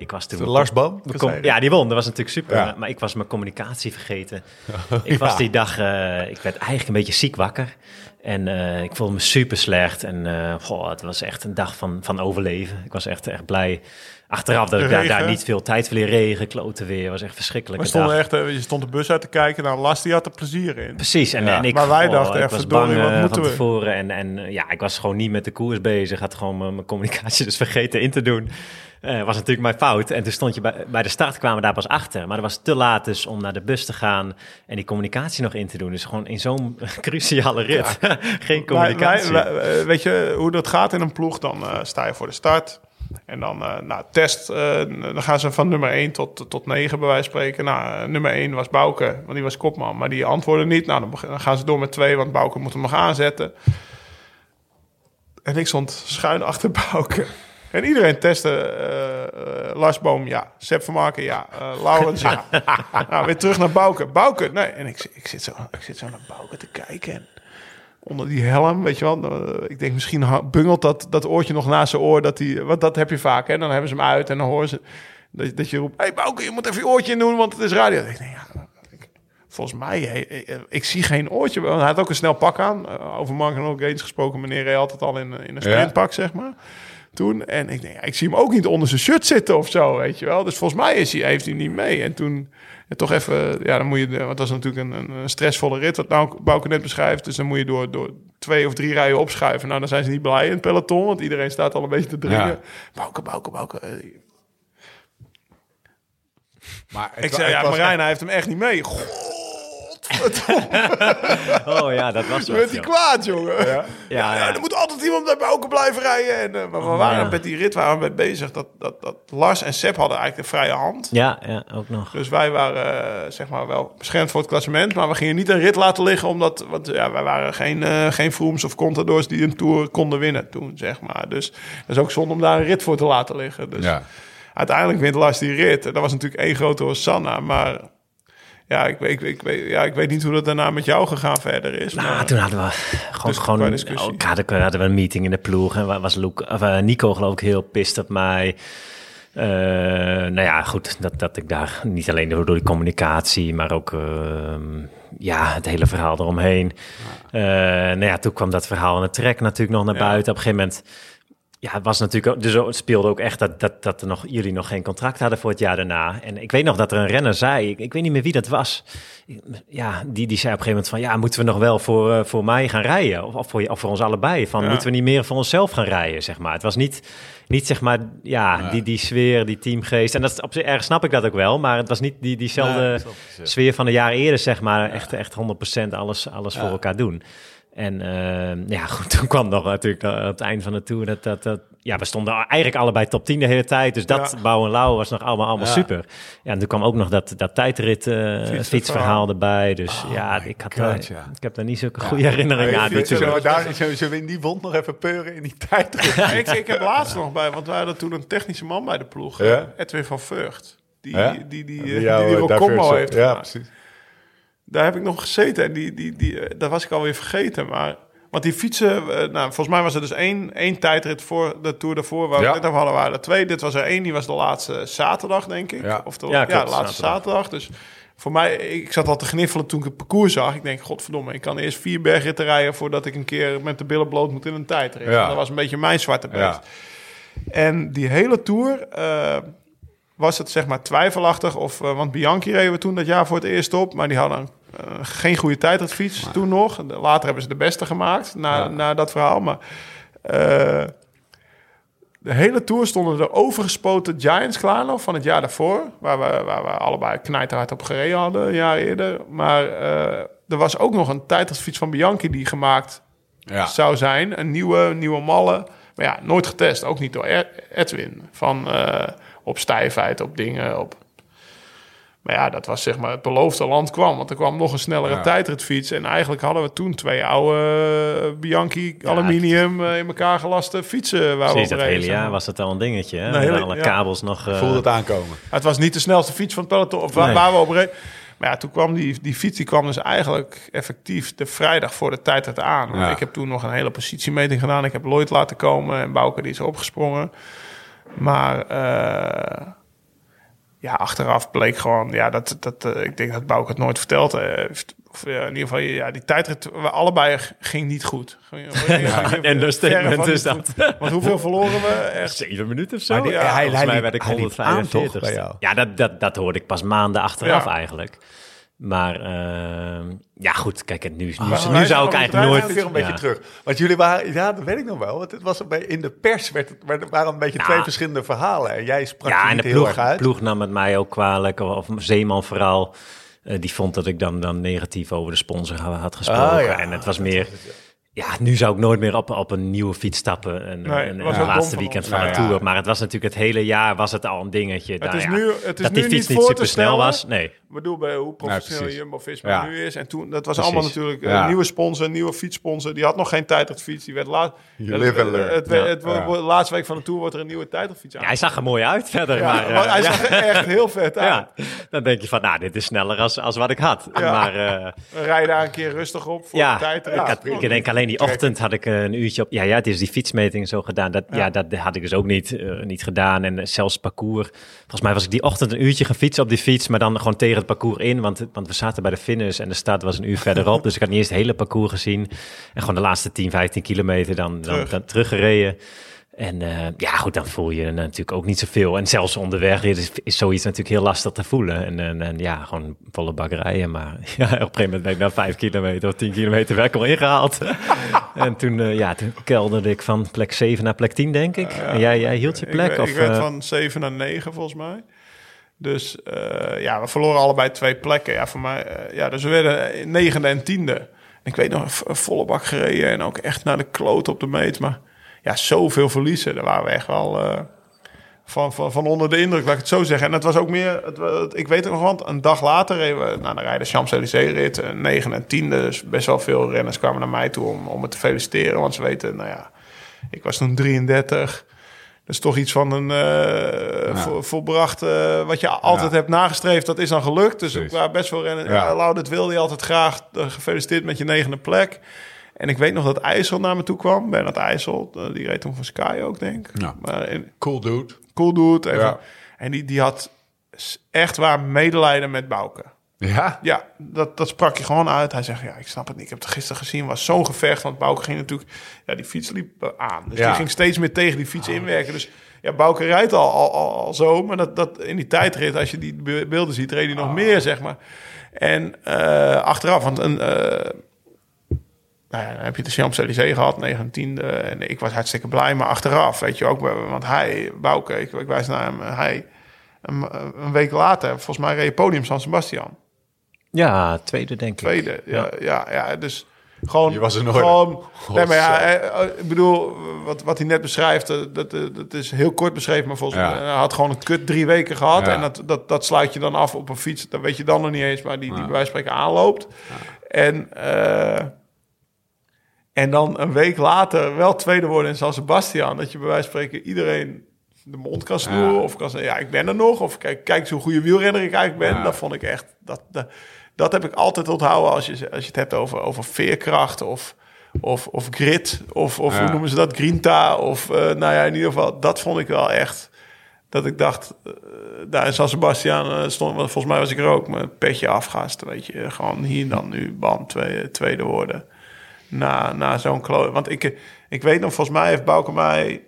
ik was toen... de Lars Boom? ja, die won. Dat was natuurlijk super. Ja. Maar, maar ik was mijn communicatie vergeten. Ik was die dag... ik werd eigenlijk een beetje ziek wakker. En eh, ik voelde me super slecht. En eh, goh, het was echt een dag van, van overleven. Ik was echt, echt blij. Achteraf dat De ik daar, daar niet veel tijd verleer. Regen, kloten weer. was echt verschrikkelijk. We stonden echt, eh, je stond de bus uit te kijken. Nou, Las die had er plezier in. Precies, en, Ja, en ik, maar wij oh, dachten ik echt, was bang wat moeten van we? tevoren. En, en ja, ik was gewoon niet met de koers bezig. Had gewoon mijn, mijn communicatie dus vergeten in te doen. Eh was natuurlijk mijn fout. En toen stond je bij, bij de start, kwamen we daar pas achter. Maar dat was te laat dus om naar de bus te gaan en die communicatie nog in te doen. Dus gewoon in zo'n cruciale rit. Geen communicatie. Wij- wij- eh, weet je hoe dat gaat in een ploeg? Dan eh, sta je voor de start. En dan, nou, test. dan gaan ze van nummer 1 tot, tot 9 bij wijze van spreken. Nou, nummer 1 was Bouke, want die was kopman. Maar die antwoordde niet. Nou, dan, dan gaan ze door met 2, want Bouke moet hem nog aanzetten. En ik stond schuin achter Bouke. En iedereen testte. eh eh, Lars Boom, ja. Sepp van Marken, ja. Eh Laurens, ja. nou, weer terug naar Bouke. Bouke, nee. En ik, ik, zit zo, ik zit zo naar Bouke te kijken. En onder die helm, weet je wel. eh, Ik denk misschien bungelt dat, dat oortje nog naast zijn oor. Dat die, want dat heb je vaak, hè. Dan hebben ze hem uit en dan horen ze... Dat, dat je roept, hey Bouke, je moet even je oortje in doen, want het is radio. Ik denk, ja, volgens mij, ik, ik zie geen oortje. Hij had ook een snel pak aan. Eh, over Mark en ook eens gesproken. Meneer reed altijd al in, in een Ja. sprintpak, zeg maar. Toen, en ik denk, ja, ik zie hem ook niet onder zijn shirt zitten of zo, weet je wel. Dus volgens mij is hij, heeft hij niet mee. En toen, ja, toch even, ja, dan moet je, want dat is natuurlijk een, een, stressvolle rit, wat nou Bouke net beschrijft. Dus dan moet je door, door twee of drie rijen opschuiven. Nou, dan zijn ze niet blij in het peloton, want iedereen staat al een beetje te dringen. Ja. Bouke, Bouke, Bouke. eh. maar het Ik zei, het ja, Marijn, hij heeft hem echt niet mee. Oh ja, dat was wat, werd hij kwaad, jongen. Ja, Ja, ja, ja. er moet altijd iemand bij Bouke blijven rijden. En, eh, maar we waren Ja. met die rit waren we met bezig. Dat, dat, dat Lars en Sepp hadden eigenlijk de vrije hand. Ja, ja, ook nog. Dus wij waren eh, zeg maar wel beschermd voor het klassement. Maar we gingen niet een rit laten liggen. Omdat want, ja, wij waren geen, eh geen Frooms of Contadors die een Tour konden winnen toen, zeg maar. Dus dat is ook zonde om daar een rit voor te laten liggen. Dus Ja. uiteindelijk wint Lars die rit. Dat was natuurlijk één grote Hosanna, maar ja, ik weet, ik, weet, ja, ik weet niet hoe dat daarna met jou gegaan verder is. Nou, maar, toen hadden we gewoon, Dus gewoon discussie. ook hadden, hadden we een meeting in de ploeg. En was Luke, of, eh, Nico geloof ik heel pist op mij. Eh, nou ja, goed, dat, dat ik daar niet alleen door, door die communicatie, maar ook ehm, ja, het hele verhaal eromheen. Eh, nou ja, toen kwam dat verhaal in het trek natuurlijk nog naar Ja. buiten. Op een gegeven moment ja, het was natuurlijk ook, dus het speelde ook echt dat, dat, dat er nog, jullie nog geen contract hadden voor het jaar daarna. En ik weet nog dat er een renner zei, ik, ik weet niet meer wie dat was. Ja, die, die zei op een gegeven moment van, ja, moeten we nog wel voor, eh, voor mij gaan rijden? Of, of, voor, of voor ons allebei? Van, Ja. moeten we niet meer voor onszelf gaan rijden, zeg maar? Het was niet, niet zeg maar, ja, die, die sfeer, die teamgeest. En dat is op zich, erg snap ik dat ook wel, maar het was niet die, diezelfde sfeer van de jaren eerder, zeg maar. Echt, echt 100% alles, alles voor elkaar doen. En eh, ja, goed, toen kwam nog natuurlijk aan het eind van de tour dat, dat, dat... Ja, we stonden eigenlijk allebei top 10 de hele tijd. Dus dat Ja. Bouw en Lauw was nog allemaal, allemaal Ja. super. Ja, en toen kwam ook nog dat, dat tijdrit eh, Fietsverhaal. erbij. Dus Oh ja, ik, had, God, daar- ja. ik heb daar niet zulke goede herinneringen aan Zullen we daar- zullen we in die wond nog even peuren in die tijd? Ja, ik, ik heb laatst nog bij, want wij hadden toen een technische man bij de ploeg, Ja. eh, Edwin van Vught. Die Ja? die, die, die, Die die, die eh, precies. Daar heb ik nog gezeten en die, die, die, eh, dat was ik alweer vergeten. Maar, want die fietsen, eh, nou, volgens mij was er dus één, één tijdrit voor de Tour daarvoor. Waar we Ja. het net over hadden, waren er twee. Dit was er één, die was de laatste zaterdag, denk ik. Ja. Of de, Ja, ja, klopt, de laatste zaterdag. zaterdag. Dus voor mij, ik zat al te gniffelen toen ik het parcours zag. Ik denk, godverdomme, ik kan eerst vier bergritten rijden... voordat ik een keer met de billen bloot moet in een tijdrit. Ja. Dat was een beetje mijn zwarte beest. Ja. En die hele Tour eh, was het zeg maar twijfelachtig. Of, eh, want Bianchi reden we toen dat jaar voor het eerst op. Maar die hadden eh, geen goede tijdritfiets toen nog. Later hebben ze de beste gemaakt na, Ja. na dat verhaal. Maar eh, de hele Tour stonden er overgespoten Giants klaar nog van het jaar daarvoor. Waar we, waar we allebei knijterhard op gereden hadden een jaar eerder. Maar er was ook nog een tijdritfiets van Bianchi die gemaakt Ja. zou zijn. Een nieuwe, nieuwe malle. Maar ja, nooit getest. Ook niet door Ed- Edwin. Van op stijfheid, op dingen. Op... Maar ja, dat was zeg maar het beloofde land kwam. Want er kwam nog een snellere Ja. tijdritfiets. En eigenlijk hadden we toen twee oude eh, Bianchi aluminium eh, in elkaar gelaste fietsen. Waar we Precies, dat hele jaar was het al een dingetje. Hè? Nee, Met hele- alle ja. kabels nog... eh, Voelde het aankomen. Het was niet de snelste fiets van het peloton. Of waar, Nee. waar we op reden. Maar ja, toen kwam die, die fiets die kwam dus eigenlijk effectief de vrijdag voor de tijdrit aan. Ik heb toen nog een hele positiemeting gedaan. Ik heb Lloyd laten komen en Bouke die is opgesprongen. Maar eh, ja, achteraf bleek gewoon... Ja, dat, dat, eh, ik denk dat Bouke het nooit verteld heeft. Of eh, in ieder geval, ja, die tijdrit... we allebei ging niet goed. Een understatement verre van is dat. Want hoeveel verloren we? Echt Zeven minuten of zo? Maar die- ja, hij- volgens hij mij werd ik hij liep aan, 145. toch, bij jou? Ja, dat, dat, dat hoorde ik pas maanden achteraf Ja. eigenlijk. Maar ehm, ja, goed, kijk, het nu, nu, Maar nu wij zou ik eigenlijk nooit... weer een beetje ja. terug. Want jullie waren, ja, dat weet ik nog wel. Want het was een beetje, in de pers werd het, waren een beetje Ja. twee verschillende verhalen. En jij sprak Ja, en niet de heel ploeg, erg uit. ploeg nam het mij ook kwalijk. Of Zeeman vooral. eh, die vond dat ik dan, dan negatief over de sponsor ha- had gesproken. Ah, ja. En het was meer... Ja, nu zou ik nooit meer op, op een nieuwe fiets stappen. En, Nee, en, het laatste van weekend ons. van Nou de ja. Tour. Maar het was natuurlijk het hele jaar was het al een dingetje. Het Nou is nu, het is dat nu die fiets niet niet super snel was. Nee. Ik bedoel, bij hoe professioneel precies. Jumbo-Visma Ja. nu is. En toen, dat was Precies. allemaal natuurlijk een Ja. nieuwe sponsor, een nieuwe fietssponsor. Die had nog geen tijdritfiets. Die werd laat. You live and learn. Het, het, Ja. het, wordt- Ja. wordt- de laatste week van de Tour wordt er een nieuwe tijdritfiets aan. Ja, hij zag er mooi uit verder. Ja, maar, eh, maar hij ja. zag er echt heel vet uit. Ja, dan denk je van, nou, dit is sneller als, als wat ik had. Ja. Maar eh, Rij daar een keer rustig op voor ja, de tijdrit. ik, had, ik denk alleen die ochtend had ik een uurtje op. Ja, ja, het is die fietsmeting zo gedaan. Dat, ja. dat had ik dus ook niet, eh, niet gedaan. En zelfs parcours. Volgens mij was ik die ochtend een uurtje gaan fietsen op die fiets, maar dan gewoon tegen het parcours in. Want, want we zaten bij de finish en de start was een uur verderop. dus ik had niet eens het hele parcours gezien. En gewoon de laatste 10, 15 kilometer dan, dan, Terug. dan teruggereden. En eh, ja, goed, dan voel je natuurlijk ook niet zoveel. En zelfs onderweg is, is zoiets natuurlijk heel lastig te voelen. En, en, en ja, gewoon volle bak rijden. Maar ja, op een gegeven moment ben ik na vijf kilometer of tien kilometer weg al ingehaald. en toen, eh, ja, toen kelderde ik van plek 7 naar plek 10, denk ik. en jij, jij hield je Ik plek? werd- of, ik werd eh, van 7 naar 9 volgens mij. Dus eh, ja, we verloren allebei twee plekken. Ja, voor mij, eh, ja, dus we werden negende en tiende. En ik weet nog, volle bak gereden en ook echt naar de kloot op de meet. Maar ja, zoveel verliezen. Daar waren we echt wel eh, van, van, van onder de indruk, laat ik het zo zeggen. En het was ook meer, het, ik weet het nog, want een dag later reden we naar de rijden Champs-Élysées-rit. Negen en tiende, dus best wel veel renners kwamen naar mij toe om, om me te feliciteren. Want ze weten, nou ja, ik was toen 33. Dat is toch iets van een uh, vo, volbracht, uh, wat je altijd hebt nagestreefd, dat is dan gelukt. Dus ik was best wel rennen. Ja. Lau, wilde je altijd graag. gefeliciteerd met je negende plek. En ik weet nog dat IJssel naar me toe kwam. Bernard IJssel, die reed toen van Sky ook, denk ik. Ja. Maar, cool dude. Cool dude. Even. En die, die had echt waar medelijden met Bouke. Ja? Ja, dat, dat sprak je gewoon uit. Hij zegt, ja, ik snap het niet. Ik heb het gisteren gezien. was zo'n gevecht. Want Bouke ging natuurlijk... Ja, die fiets liep aan. Dus die ging steeds meer tegen die fiets inwerken. Dus ja, Bouke rijdt al, al, al, zo. Maar dat, dat in die tijdrit, als je die beelden ziet, reed hij nog meer, zeg maar. En uh, achteraf, want een... Uh, nou ja, dan heb je de Champs-Élysées gehad, 19e. En ik was hartstikke blij. Maar achteraf, weet je ook... Want hij, Bouke, ik, ik wijs naar hem... Hij, een, een week later, volgens mij reed podium San Sebastian. Ja, tweede denk ik. Tweede, ja, ja, ja, dus gewoon. Je was er nooit. Gewoon, nee, maar ja, eh, eh, ik bedoel, wat, wat hij net beschrijft, eh, dat, dat is heel kort beschreven, maar volgens mij hij had gewoon een kut drie weken gehad en dat, dat, dat sluit je dan af op een fiets. Dat weet je dan nog niet eens, maar die, die bij wijze van spreken aanloopt. En, uh, en dan een week later wel tweede worden in San Sebastian, dat je bij wijze van spreken iedereen de mond kan snoeren of kan zeggen, ja, ik ben er nog, of kijk, kijk zo'n goede wielrenner ik eigenlijk ben. Dat vond ik echt, dat, dat dat heb ik altijd onthouden als je, als je het hebt over, over veerkracht of, of, of grit. Of, of hoe noemen ze dat? Grinta. Of uh, nou ja, in ieder geval, dat vond ik wel echt. Dat ik dacht, uh, daar in San Sebastian uh, stond, volgens mij was ik er ook, met petje afgaast. Weet je, gewoon hier dan nu, bam, tweede, tweede worden. Na, na zo'n kloot. Want ik, ik weet nog, volgens mij heeft Bouke mij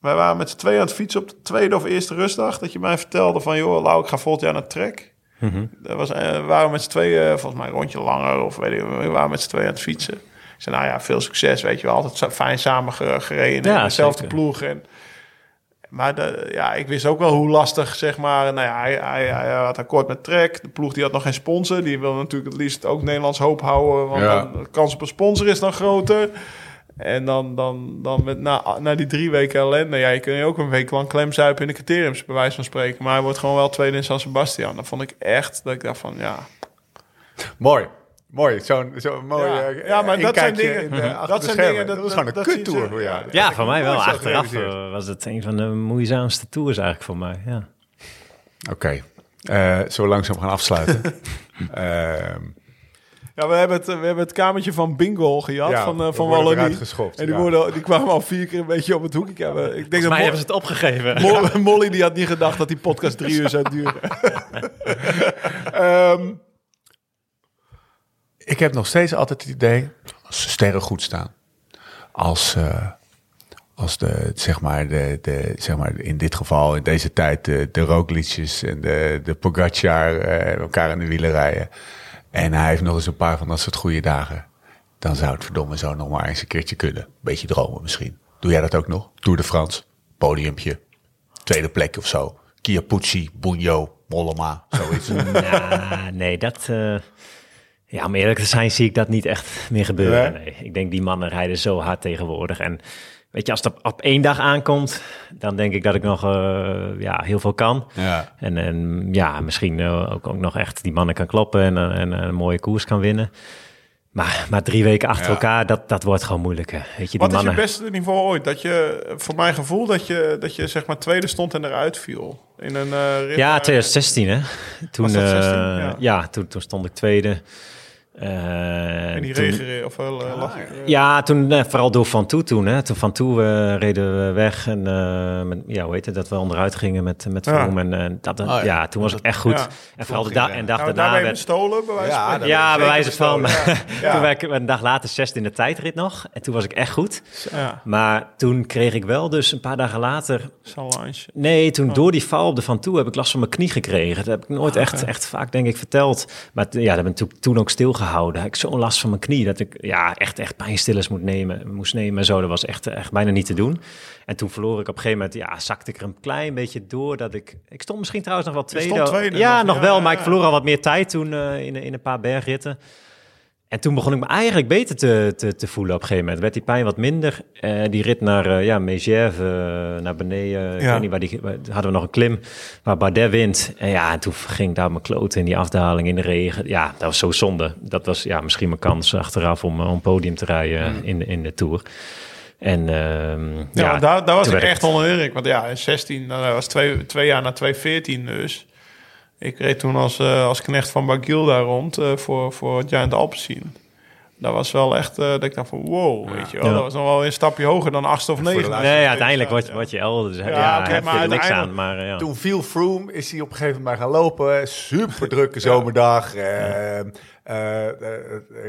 wij waren met z'n tweeën aan het fietsen op de tweede of eerste rustdag. Dat je mij vertelde van, joh, Lau, ik ga volgend jaar naar Trek. Mm Dat was, uh, we waren met z'n tweeën, volgens mij een rondje langer, of weet ik, we waren met z'n tweeën aan het fietsen. Ik zei, nou ja, veel succes, weet je wel. Altijd fijn samen gereden ja, in dezelfde ploeg. En, maar de, ja, ik wist ook wel hoe lastig, zeg maar... Nou ja, hij, hij, hij had akkoord met Trek. De ploeg die had nog geen sponsor. Die wil natuurlijk het liefst ook Nederlands hoop houden. Want ja. de kans op een sponsor is dan groter. En dan, dan, dan met, na, na die drie weken ellende, ja, je kunt je ook een week lang klemzuipen in de criteriums, bij wijze van spreken. Maar hij wordt gewoon wel tweede in San Sebastian. Dat vond ik echt, dat ik dacht van, ja. Mooi. Mooi, zo'n zo mooi. Ja, uh, ja maar dat zijn dingen. dat zijn dingen. Dat, was gewoon een kuttour voor jou. Ja, voor mij wel. Achteraf uh, was het een van de moeizaamste tours eigenlijk voor mij. Ja. Oké, okay. uh, zo langzaam gaan afsluiten. Ehm, ja, we hebben het, we hebben het kamertje van Bingo gehad, ja, van, uh, van Wallonie. En die, worden, die kwamen al vier keer een beetje op het hoekje. Heb, ik denk dat mij hebben ze het opgegeven. Molly, Molly die had niet gedacht dat die podcast drie uur zou duren. um, ik heb nog steeds altijd het idee, als de sterren goed staan, als, uh, als de, zeg maar, de, de, zeg maar, in dit geval, in deze tijd, de, de en de, de Pogacar uh, elkaar in de wielen rijden en hij heeft nog eens een paar van dat soort goede dagen. Dan zou het verdomme zo nog maar eens een keertje kunnen. Beetje dromen misschien. Doe jij dat ook nog? Tour de France, podiumpje, tweede plek of zo. Chiappucci, Bugno, Mollema, zoiets. nee, dat... Uh, ja, om eerlijk te zijn zie ik dat niet echt meer gebeuren. Nee. Ik denk die mannen rijden zo hard tegenwoordig. En weet je, als het op, één dag aankomt, dan denk ik dat ik nog uh, ja, heel veel kan. Ja. En, en ja, misschien uh, ook, ook nog echt die mannen kan kloppen en, en, een mooie koers kan winnen. Maar, maar drie weken achter ja. elkaar, dat, dat wordt gewoon moeilijk. Weet je, die Wat mannen... is je beste niveau ooit? Dat je, voor mijn gevoel, dat je, dat je zeg maar tweede stond en eruit viel. In een, uh, ja, 2016 hè. Toen, 16? ja. ja, toen, toen stond ik tweede. Uh, en die toen, regen of wel uh, lag ik, uh, Ja, toen uh, vooral door Van Toe toen. Hè. Toen Van Toe reden we weg en met, ja, hoe heet het, dat we onderuit gingen met, met Vroom. Ja. En dat, oh, ja. ja. toen was het echt goed. Ja. En vooral de dag en dag nou, daarna... werd bestolen, bij wijze van Ja, bij wijze van. toen werd ik een dag later zesde in de tijdrit nog. En toen was ik echt goed. Maar toen kreeg ik wel dus een paar dagen later... Salange. Nee, toen oh. door die val op de Van Toe heb ik last van mijn knie gekregen. Dat heb ik nooit ah, echt, echt vaak, denk ik, verteld. Maar ja, dat ben ik toen ook stilgehouden gehouden. Ik zo'n last van mijn knie dat ik ja, echt, echt pijnstillers moet nemen, moest nemen en zo. Dat was echt, echt bijna niet te doen. En toen verloor ik op een gegeven moment, ja, zakte ik er een klein beetje door dat ik... Ik stond misschien trouwens nog wel tweede. tweede ja, nog, wel, ja, maar ik verloor al wat meer tijd toen uh, in, in een paar bergritten. En toen begon ik me eigenlijk beter te, te, te voelen op een gegeven moment. Werd die pijn wat minder. Uh, die rit naar uh, ja, Megève, uh, naar beneden. Ja. Ik weet niet waar die waar, hadden we nog een klim waar Bardet wint. En ja, en toen ging daar mijn kloten in die afdaling in de regen. Ja, dat was zo zonde. Dat was ja, misschien mijn kans achteraf om om podium te rijden mm. in, in de Tour. En ehm, Ja, ja, daar, daar was ik echt onder. Want ja, in 16, nou, dat was twee, twee jaar na 2014 dus. Ik reed toen als, eh, als knecht van Bagil daar rond eh, voor, voor Giant Alpecin. Dat was wel echt, eh, dat ik dacht van wow, weet je wel. Ja. Dat was nog wel een stapje hoger dan achtste of de negen. Nee, uiteindelijk word, word je elders. Ja, ja oké, heb maar je er niks aan. uiteindelijk- Maar, ja. Toen viel Froome, is hij op een gegeven moment maar gaan lopen. Super drukke zomerdag. eh,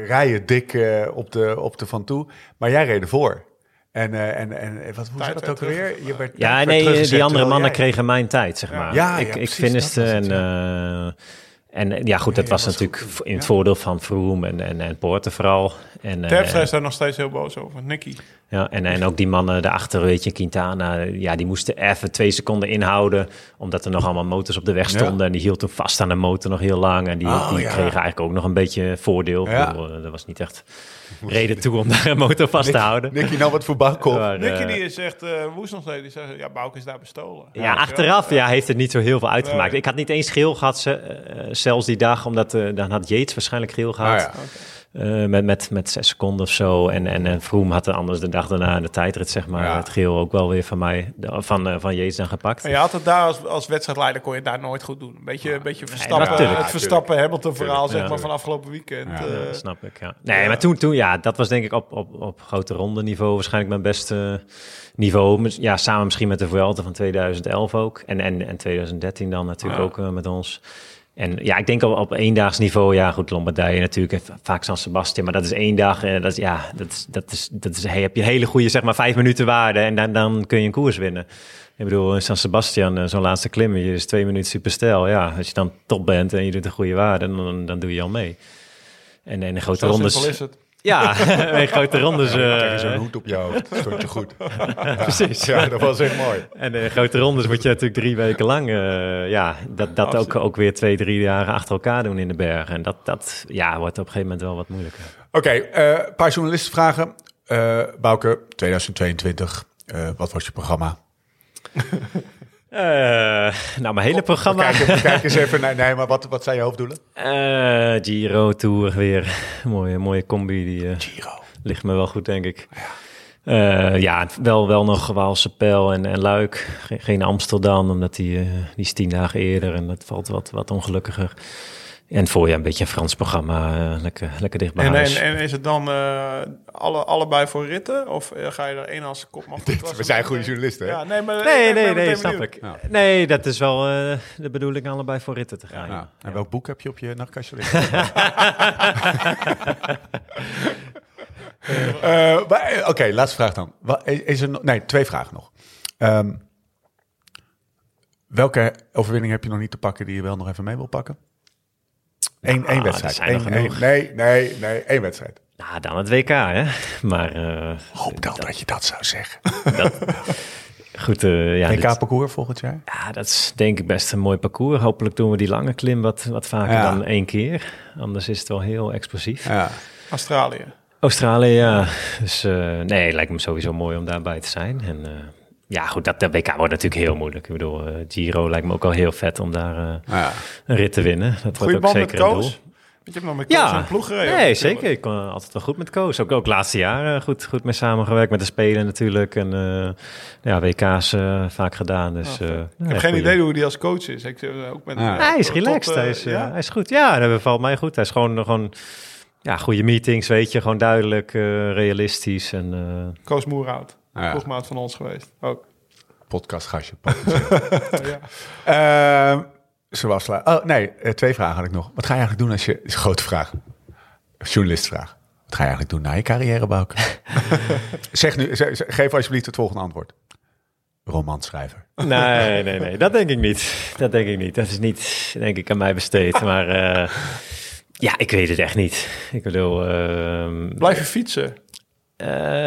rijden dik op, de, op de van toe. Maar jij reed ervoor. En, eh, en, en wat, hoe zat dat ook alweer? Je werd, Ja, werd nee, die andere mannen jij- kregen mijn tijd, zeg maar. Ja, ik ja, ik was en, het, eh, en ja, goed, dat Ja, was was natuurlijk goed. in het Ja. voordeel van Froome en, en, en Poorten vooral. En, eh, Terpstra is daar nog steeds heel boos over. Nicky. Ja, en, en ook die mannen daarachter, weet je, Quintana, ja, die moesten even twee seconden inhouden, omdat er nog allemaal motors op de weg Ja. stonden. En die hield toen vast aan de motor nog heel lang. En die, Oh, die ja. kregen eigenlijk ook nog een beetje voordeel. Ja. Bedoel, eh, Er was niet echt reden toe om daar een motor vast te houden. Nicky, nou wat voor bak op. Maar, Nicky eh, die is echt uh, woest nog steeds. Die zegt, ja, Bouke is daar bestolen. Ja, achteraf ja, heeft het niet zo heel veel uitgemaakt. Nee. Ik had niet eens geel gehad, ze- eh, zelfs die dag, omdat eh, dan had Yates waarschijnlijk geel gehad. Ah, ja. Eh, met, met, met zes seconden of zo. En, en, en Vroom had er anders de dag daarna in de tijdrit, zeg maar, Ja. het geel ook wel weer van mij, de- van, eh, van dan gepakt. Maar je had het daar als, als wedstrijdleider kon je het daar nooit goed doen. Een beetje, een beetje Verstappen, het Verstappen Hamilton verhaal zeg maar van afgelopen weekend. Ja. eh. Ja, snap ik, ja. Nee, maar toen, toen, ja, dat was denk ik op, op, op grote ronde niveau waarschijnlijk mijn beste niveau. Ja, samen misschien met de Vuelta van 2011 ook. En, en, en 2013 dan natuurlijk ook met ons. En ja, ik denk op, op eendaags niveau, ja goed, Lombardije natuurlijk, en vaak San Sebastian, maar dat is één dag. En dat is, ja, dat is, dat is, dat is, hey, heb je een hele goede, zeg maar, vijf minuten waarde en dan, dan kun je een koers winnen. Ik bedoel, in San Sebastian, eh, zo'n laatste klimmetje is twee minuten super stijl. Ja, als je dan top bent en je doet een goede waarde, dan, dan doe je al mee. En in de grote Zo rondes... is het. Ja, in grote rondes. eh, Krijg je zo'n hoed op je hoofd. Stond je goed. precies. Ja, dat was echt mooi. En in grote rondes moet je natuurlijk drie weken lang, eh, ja, dat, dat ook, ook weer twee, drie dagen achter elkaar doen in de bergen. En dat, dat ja, wordt op een gegeven moment wel wat moeilijker. Oké, eh, een paar journalisten vragen. Eh Bouke, 2022. eh, wat was je programma? Eh, nou, mijn hele programma. Kijk, kijk eens even naar... Nee, maar wat, wat zijn je hoofddoelen? Eh, Giro, Tour weer. mooie, mooie combi, die eh, Giro. ligt me wel goed, denk ik. Ja, ja wel, wel nog Waalse Pijl en, en Luik. Geen, geen Amsterdam, omdat die, die is tien dagen eerder en dat valt wat, wat ongelukkiger. En voorjaar een beetje een Frans programma, eh, lekker, lekker dicht bij En, huis. en, en is het dan eh, alle, allebei voor ritten? Of eh, ga je er één als kopman? Was We zijn goede journalisten, hè? Ja, nee, maar Nee, ik nee, nee, snap benieuwd. ik. Ja. Nee, dat is wel eh, de bedoeling allebei voor ritten te gaan. Ja. ja. En welk boek heb je op je nachtkastje liggen? Maar, Oké, laatste vraag dan. Is, er nee, twee vragen nog. Ehm, welke overwinning heb je nog niet te pakken die je wel nog even mee wil pakken? Eén, één er wedstrijd. zijn er Eén, één, nee, nee, nee, één wedstrijd. Nou, dan het WK, hè. Maar eh, Hoop dan dat je dat zou zeggen. goed, eh, ja, dit- WK-parcours volgend jaar? ja, dat is denk ik best een mooi parcours. Hopelijk doen we die lange klim wat, wat vaker Ja. dan één keer. Anders is het wel heel explosief. Ja. Australië. Australië, ja. Dus eh, nee, lijkt me sowieso mooi om daarbij te zijn. En eh, ja, goed, dat, dat WK wordt natuurlijk heel moeilijk. Ik bedoel, eh, Giro lijkt me ook al heel vet om daar eh, ja. een rit te winnen. Dat Goeie wordt ook band met zeker doel. Koos. Je hebt nog met Koos Ja, de ploeg gereden. nee, natuurlijk. zeker. Ik kon altijd wel goed met Koos. Ook, ook laatste jaren goed, goed mee samengewerkt. Met de Spelen natuurlijk. En eh, ja, WK's eh, vaak gedaan. Dus, Ah, eh, Ik heb geen goeie- idee hoe hij als coach is. Ik, eh, ook met, Ja. eh, hij is tot, relaxed. eh, hij, is, eh, ja? hij is goed. Ja, dat bevalt mij goed. Hij is gewoon, gewoon ja, goede meetings, weet je. Gewoon duidelijk, eh, realistisch. En, eh, Koos Moerhout. Ja. Ploegmaat van ons geweest. Ook. Podcastgastje. ja. Ehm zullen we afsluiten? Oh, nee, eh, twee vragen had ik nog. Wat ga je eigenlijk doen als je... Dat is een grote vraag. Journalistvraag. Wat ga je eigenlijk doen na je carrière, Bouke? zeg nu, geef alsjeblieft het volgende antwoord. Romanschrijver. nee, nee, nee. Dat denk ik niet. Dat denk ik niet. Dat is niet, denk ik, aan mij besteed. Maar eh, ja, ik weet het echt niet. Ik bedoel... ehm, Blijven fietsen. eh,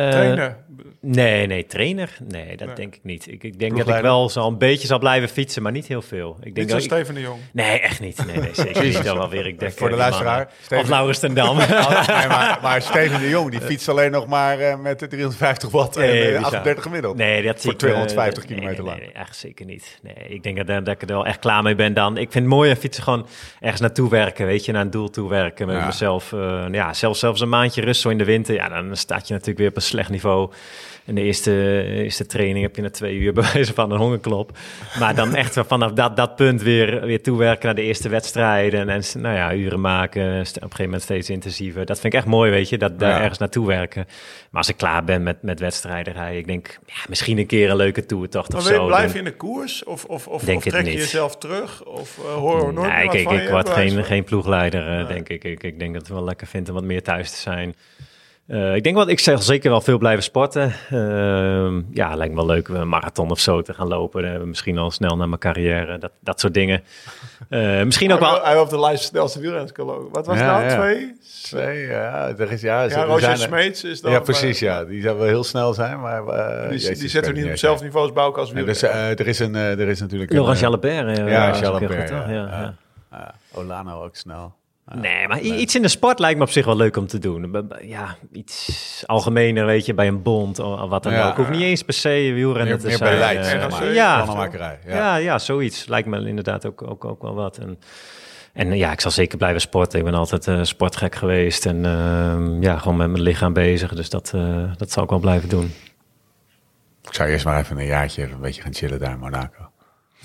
Trainen. Nee, nee, trainer? Nee, dat Nee. denk ik niet. Ik, ik denk dat ik wel zal een beetje zal blijven fietsen, maar niet heel veel. Ik denk Niet dat ik, Steven de Jong. Nee, echt niet. Nee, nee zeker niet. Dan wel weer, ik denk, Voor de eh, luisteraar. Steven- Of Laurens ten Dam. nee, maar, maar Steven de Jong, die fietst alleen nog maar eh, met de 350 watt en Nee, eh, bizar. 38 gemiddeld. Nee, dat zie Voor ik, 250 eh, kilometer nee, lang. Nee, nee, echt zeker niet. Nee, ik denk dat, dat ik er wel echt klaar mee ben dan. Ik vind het mooi aan fietsen gewoon ergens naartoe werken, weet je, naar een doel toe werken met Ja. mezelf. eh, ja, zelfs, zelfs een maandje rust zo in de winter, ja, dan staat je natuurlijk weer op een slecht niveau. In de eerste, eerste training heb je na twee uur bewijzen van een hongerklop. Maar dan echt vanaf dat, dat punt weer, weer toewerken naar de eerste wedstrijden. En, nou ja, uren maken. Op een gegeven moment steeds intensiever. Dat vind ik echt mooi, weet je. Dat daar ergens naartoe werken. Maar als ik klaar ben met, met wedstrijden rijden, ik denk ja, misschien een keer een leuke toertocht of zo. Blijf je in de koers? Of, of, of, denk of trek je jezelf terug? Of uh, hoor nooit nee, ik, ik word geen, van? geen ploegleider, uh, denk ik. ik. Ik denk dat het wel lekker vindt om wat meer thuis te zijn. Uh, ik denk wel, ik zal zeker wel veel blijven sporten. Uh, ja, lijkt me wel leuk een marathon of zo te gaan lopen. Uh, misschien al snel naar mijn carrière, dat, dat soort dingen. Eh, misschien ook hij wel... Hij wil op de lijst snelste wielrenners. Wat was ja, nou? Ja. Twee? Twee, ja. Er is, ja, ja Roger Smeets is dan... Ja, precies, ja. Die zou wel heel snel zijn, maar... Uh, die, die zetten we niet op hetzelfde niveau als Bouke als wielrenner. Dus, er, is een, er is natuurlijk... Laurent Jalabert. Ja, Jalabert, ja. Olano ook snel. Nee, maar iets in de sport lijkt me op zich wel leuk om te doen. Ja, iets algemener, weet je, bij een bond of wat dan ja, ook. Hoeft niet eens per se wielrennen meer, te meer zijn. beleid, uh, zeg maar. Ja, ja. ja, ja, zoiets. Lijkt me inderdaad ook, ook, ook wel wat. En, en ja, ik zal zeker blijven sporten. Ik ben altijd uh, sportgek geweest en uh, ja, gewoon met mijn lichaam bezig. Dus dat, uh, dat zal ik wel blijven doen. Ik zou eerst maar even een jaartje een beetje gaan chillen daar in Monaco.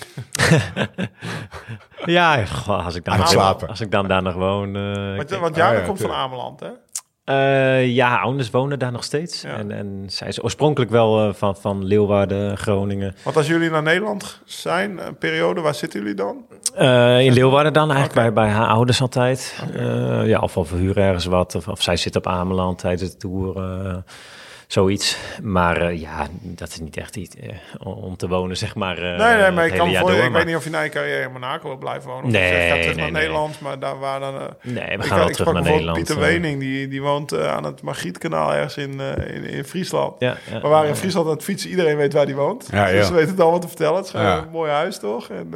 ja, goh, als, ik dan nog, als ik dan daar nog woon. Uh, want, want Jana ah, ja, komt van Ameland, hè? Uh, ja, ouders wonen daar nog steeds. Ja. En, en zij is oorspronkelijk wel uh, van, van Leeuwarden, Groningen. Want als jullie naar Nederland zijn, een periode, waar zitten jullie dan? Uh, in Leeuwarden dan, eigenlijk okay. bij, bij haar ouders altijd. Okay. ja, of, of we huren ergens wat. Of, of zij zit op Ameland tijdens de tour zoiets. Maar uh, ja, dat is niet echt iets uh, om te wonen, zeg maar. Uh, nee, nee, maar ik, kan voor, door, ik maar... weet niet of je na je carrière in Monaco wil blijven wonen. Of nee, je gaat terug nee, naar nee. Nederland, maar daar waar dan... nee, we gaan wel terug naar Nederland. Pieter Wening, die, die woont aan het Margrietkanaal ergens in, in, in, Friesland. Ja, ja, we waren in Friesland aan het fietsen, iedereen weet waar die woont. Ja, dus ze weten het allemaal te vertellen. Het is gewoon een mooi huis, toch? En,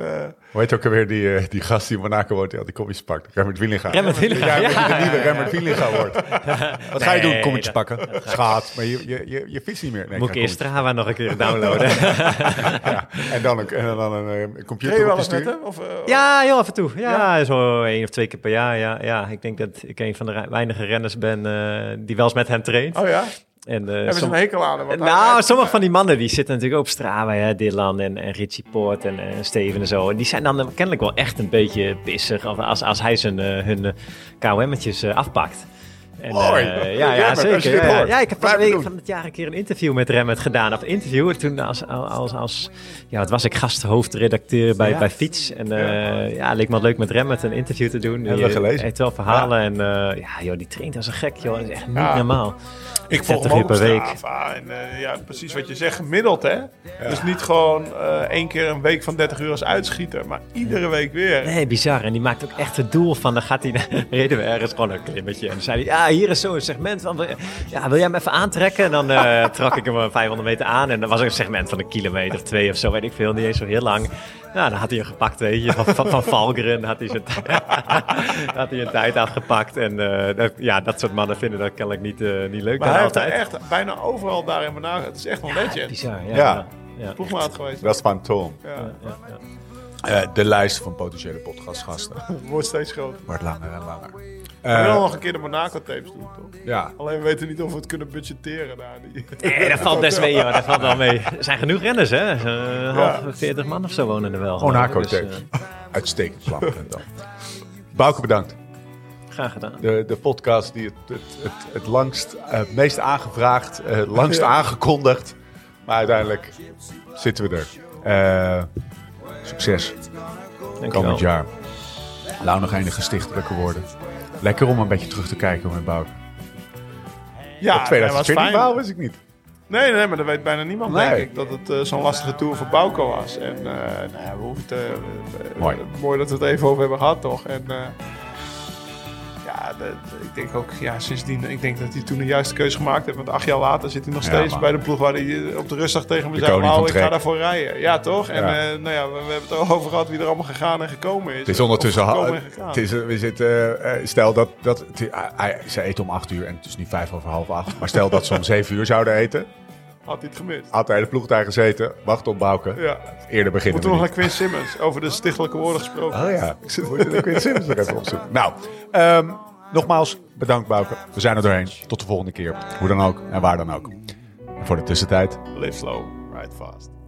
Hoe heet ook alweer die, uh, die gast die in Monaco woont, die al die kopjes pakt? Remmert Wielinga. Remmert Wielinga, ja. ja. de nieuwe Remmert Wielinga wordt. Wat ga je doen? Kommetjes pakken? Schaat. Maar je, je, je, je fietst niet meer. Nee, Moet ik eerst Strava nog een keer downloaden. ja. En dan, ook, en dan een, een computer je wel eens met hem? Of, uh, ja, heel af en toe. Ja, ja, zo één of twee keer per jaar. Ja, ja. Ik denk dat ik een van de weinige renners ben uh, die wel eens met hem traint. Oh ja? En, uh, Hebben ze een hekel aan hem? Nou, sommige van die mannen die zitten natuurlijk op Strava. Hè? Dylan en, en Richie Poort en, en Steven en zo. En die zijn dan kennelijk wel echt een beetje pissig als, als hij zijn, uh, hun KOM'tjes uh, afpakt. En, Mooi. Uh, ja, ja, zeker. Ja, ik heb van, week, van het jaar een keer een interview met Remmet gedaan. Of interview, toen als, als, als ja, wat was ik, gasthoofdredacteur bij, ja. bij Fiets. En uh, ja. leek me leuk met Remmet een interview te doen. Hebben we gelezen. Hij heeft wel verhalen en uh, ja, joh, die traint als een gek, joh. Dat is echt niet normaal. Ik volg hem ook per week. En uh, ja, precies wat je zegt, gemiddeld hè. Ja. Dus niet gewoon uh, één keer een week van 30 uur als uitschieter, maar iedere week weer. Nee, bizar. En die maakt ook echt het doel van, dan gaat hij, reden we ergens gewoon een klimmetje. En dan zei hij, ja, hier is zo'n segment van, ja, wil jij hem even aantrekken? En dan uh, trok ik hem 500 meter aan en dan was er een segment van een kilometer of twee of zo, weet ik veel, niet eens zo heel lang. Nou, dan had hij hem gepakt, weet je, van, van, van Valgren had hij, zijn had hij een tijd afgepakt. En uh, dat, ja, dat soort mannen vinden dat kennelijk niet, uh, niet leuk. Maar hij heeft echt bijna overal daar in Monaco. Het is echt een ja, legend. Bizar, ja. ja. ja. Ploegmaat geweest. Dat is fantoom. Ja. ja, ja. Uh, de lijst van potentiële podcastgasten wordt steeds groter. Wordt langer en langer. Uh, we willen nog een keer de Monaco-tapes doen, toch? Ja. Alleen we weten niet of we het kunnen budgetteren daar. Die... Nee, dat valt best mee, joh. Dat valt wel mee. Er zijn genoeg renners, hè? Uh, half ja. 40 man of zo wonen er wel. Monaco-tapes. Dus, uh... Uitstekend plan. Bouke, bedankt. Graag gedaan. De, de podcast die het, het, het, het langst, het meest aangevraagd, het langst ja. aangekondigd. Maar uiteindelijk zitten we er. succes. Dank Komend jaar. Laat nog enige stichtelijke worden. Lekker om een beetje terug te kijken met Bouke. Ja, Op 2020 nee, wist ik niet. Nee, nee, maar dat weet bijna niemand, nee. denk ik. Dat het uh, zo'n lastige tour voor Bauko was. En uh, nou ja, we hoeven het, uh, mooi. mooi dat we het even over hebben gehad, toch? En ja, ik denk ook, ja, sindsdien, ik denk dat hij toen de juiste keuze gemaakt heeft. Want acht jaar later zit hij nog steeds ja, bij de ploeg waar hij op de rustdag tegen me zei: Oh, ik ga daarvoor rijden. Ja, toch? En ja. nou ja, we, we, hebben het over gehad wie er allemaal gegaan en gekomen is. Het is ondertussen, het is, we zitten, stel dat, dat hij, ze eten om acht uur en het is nu vijf over half acht. Maar stel dat ze om zeven uur zouden eten. Had hij het gemist. Had hij de ploeg daar gezeten, wacht op Bouke. Ja. Eerder beginnen Moeten we nog naar Quinn Simmons over de stichtelijke woorden gesproken. Oh ja, ik zit de Quinn Simmons nog even opzoeken. Nou, um, Nogmaals, bedankt Bouke. We zijn er doorheen. Tot de volgende keer. Hoe dan ook en waar dan ook. En voor de tussentijd, live slow, ride fast.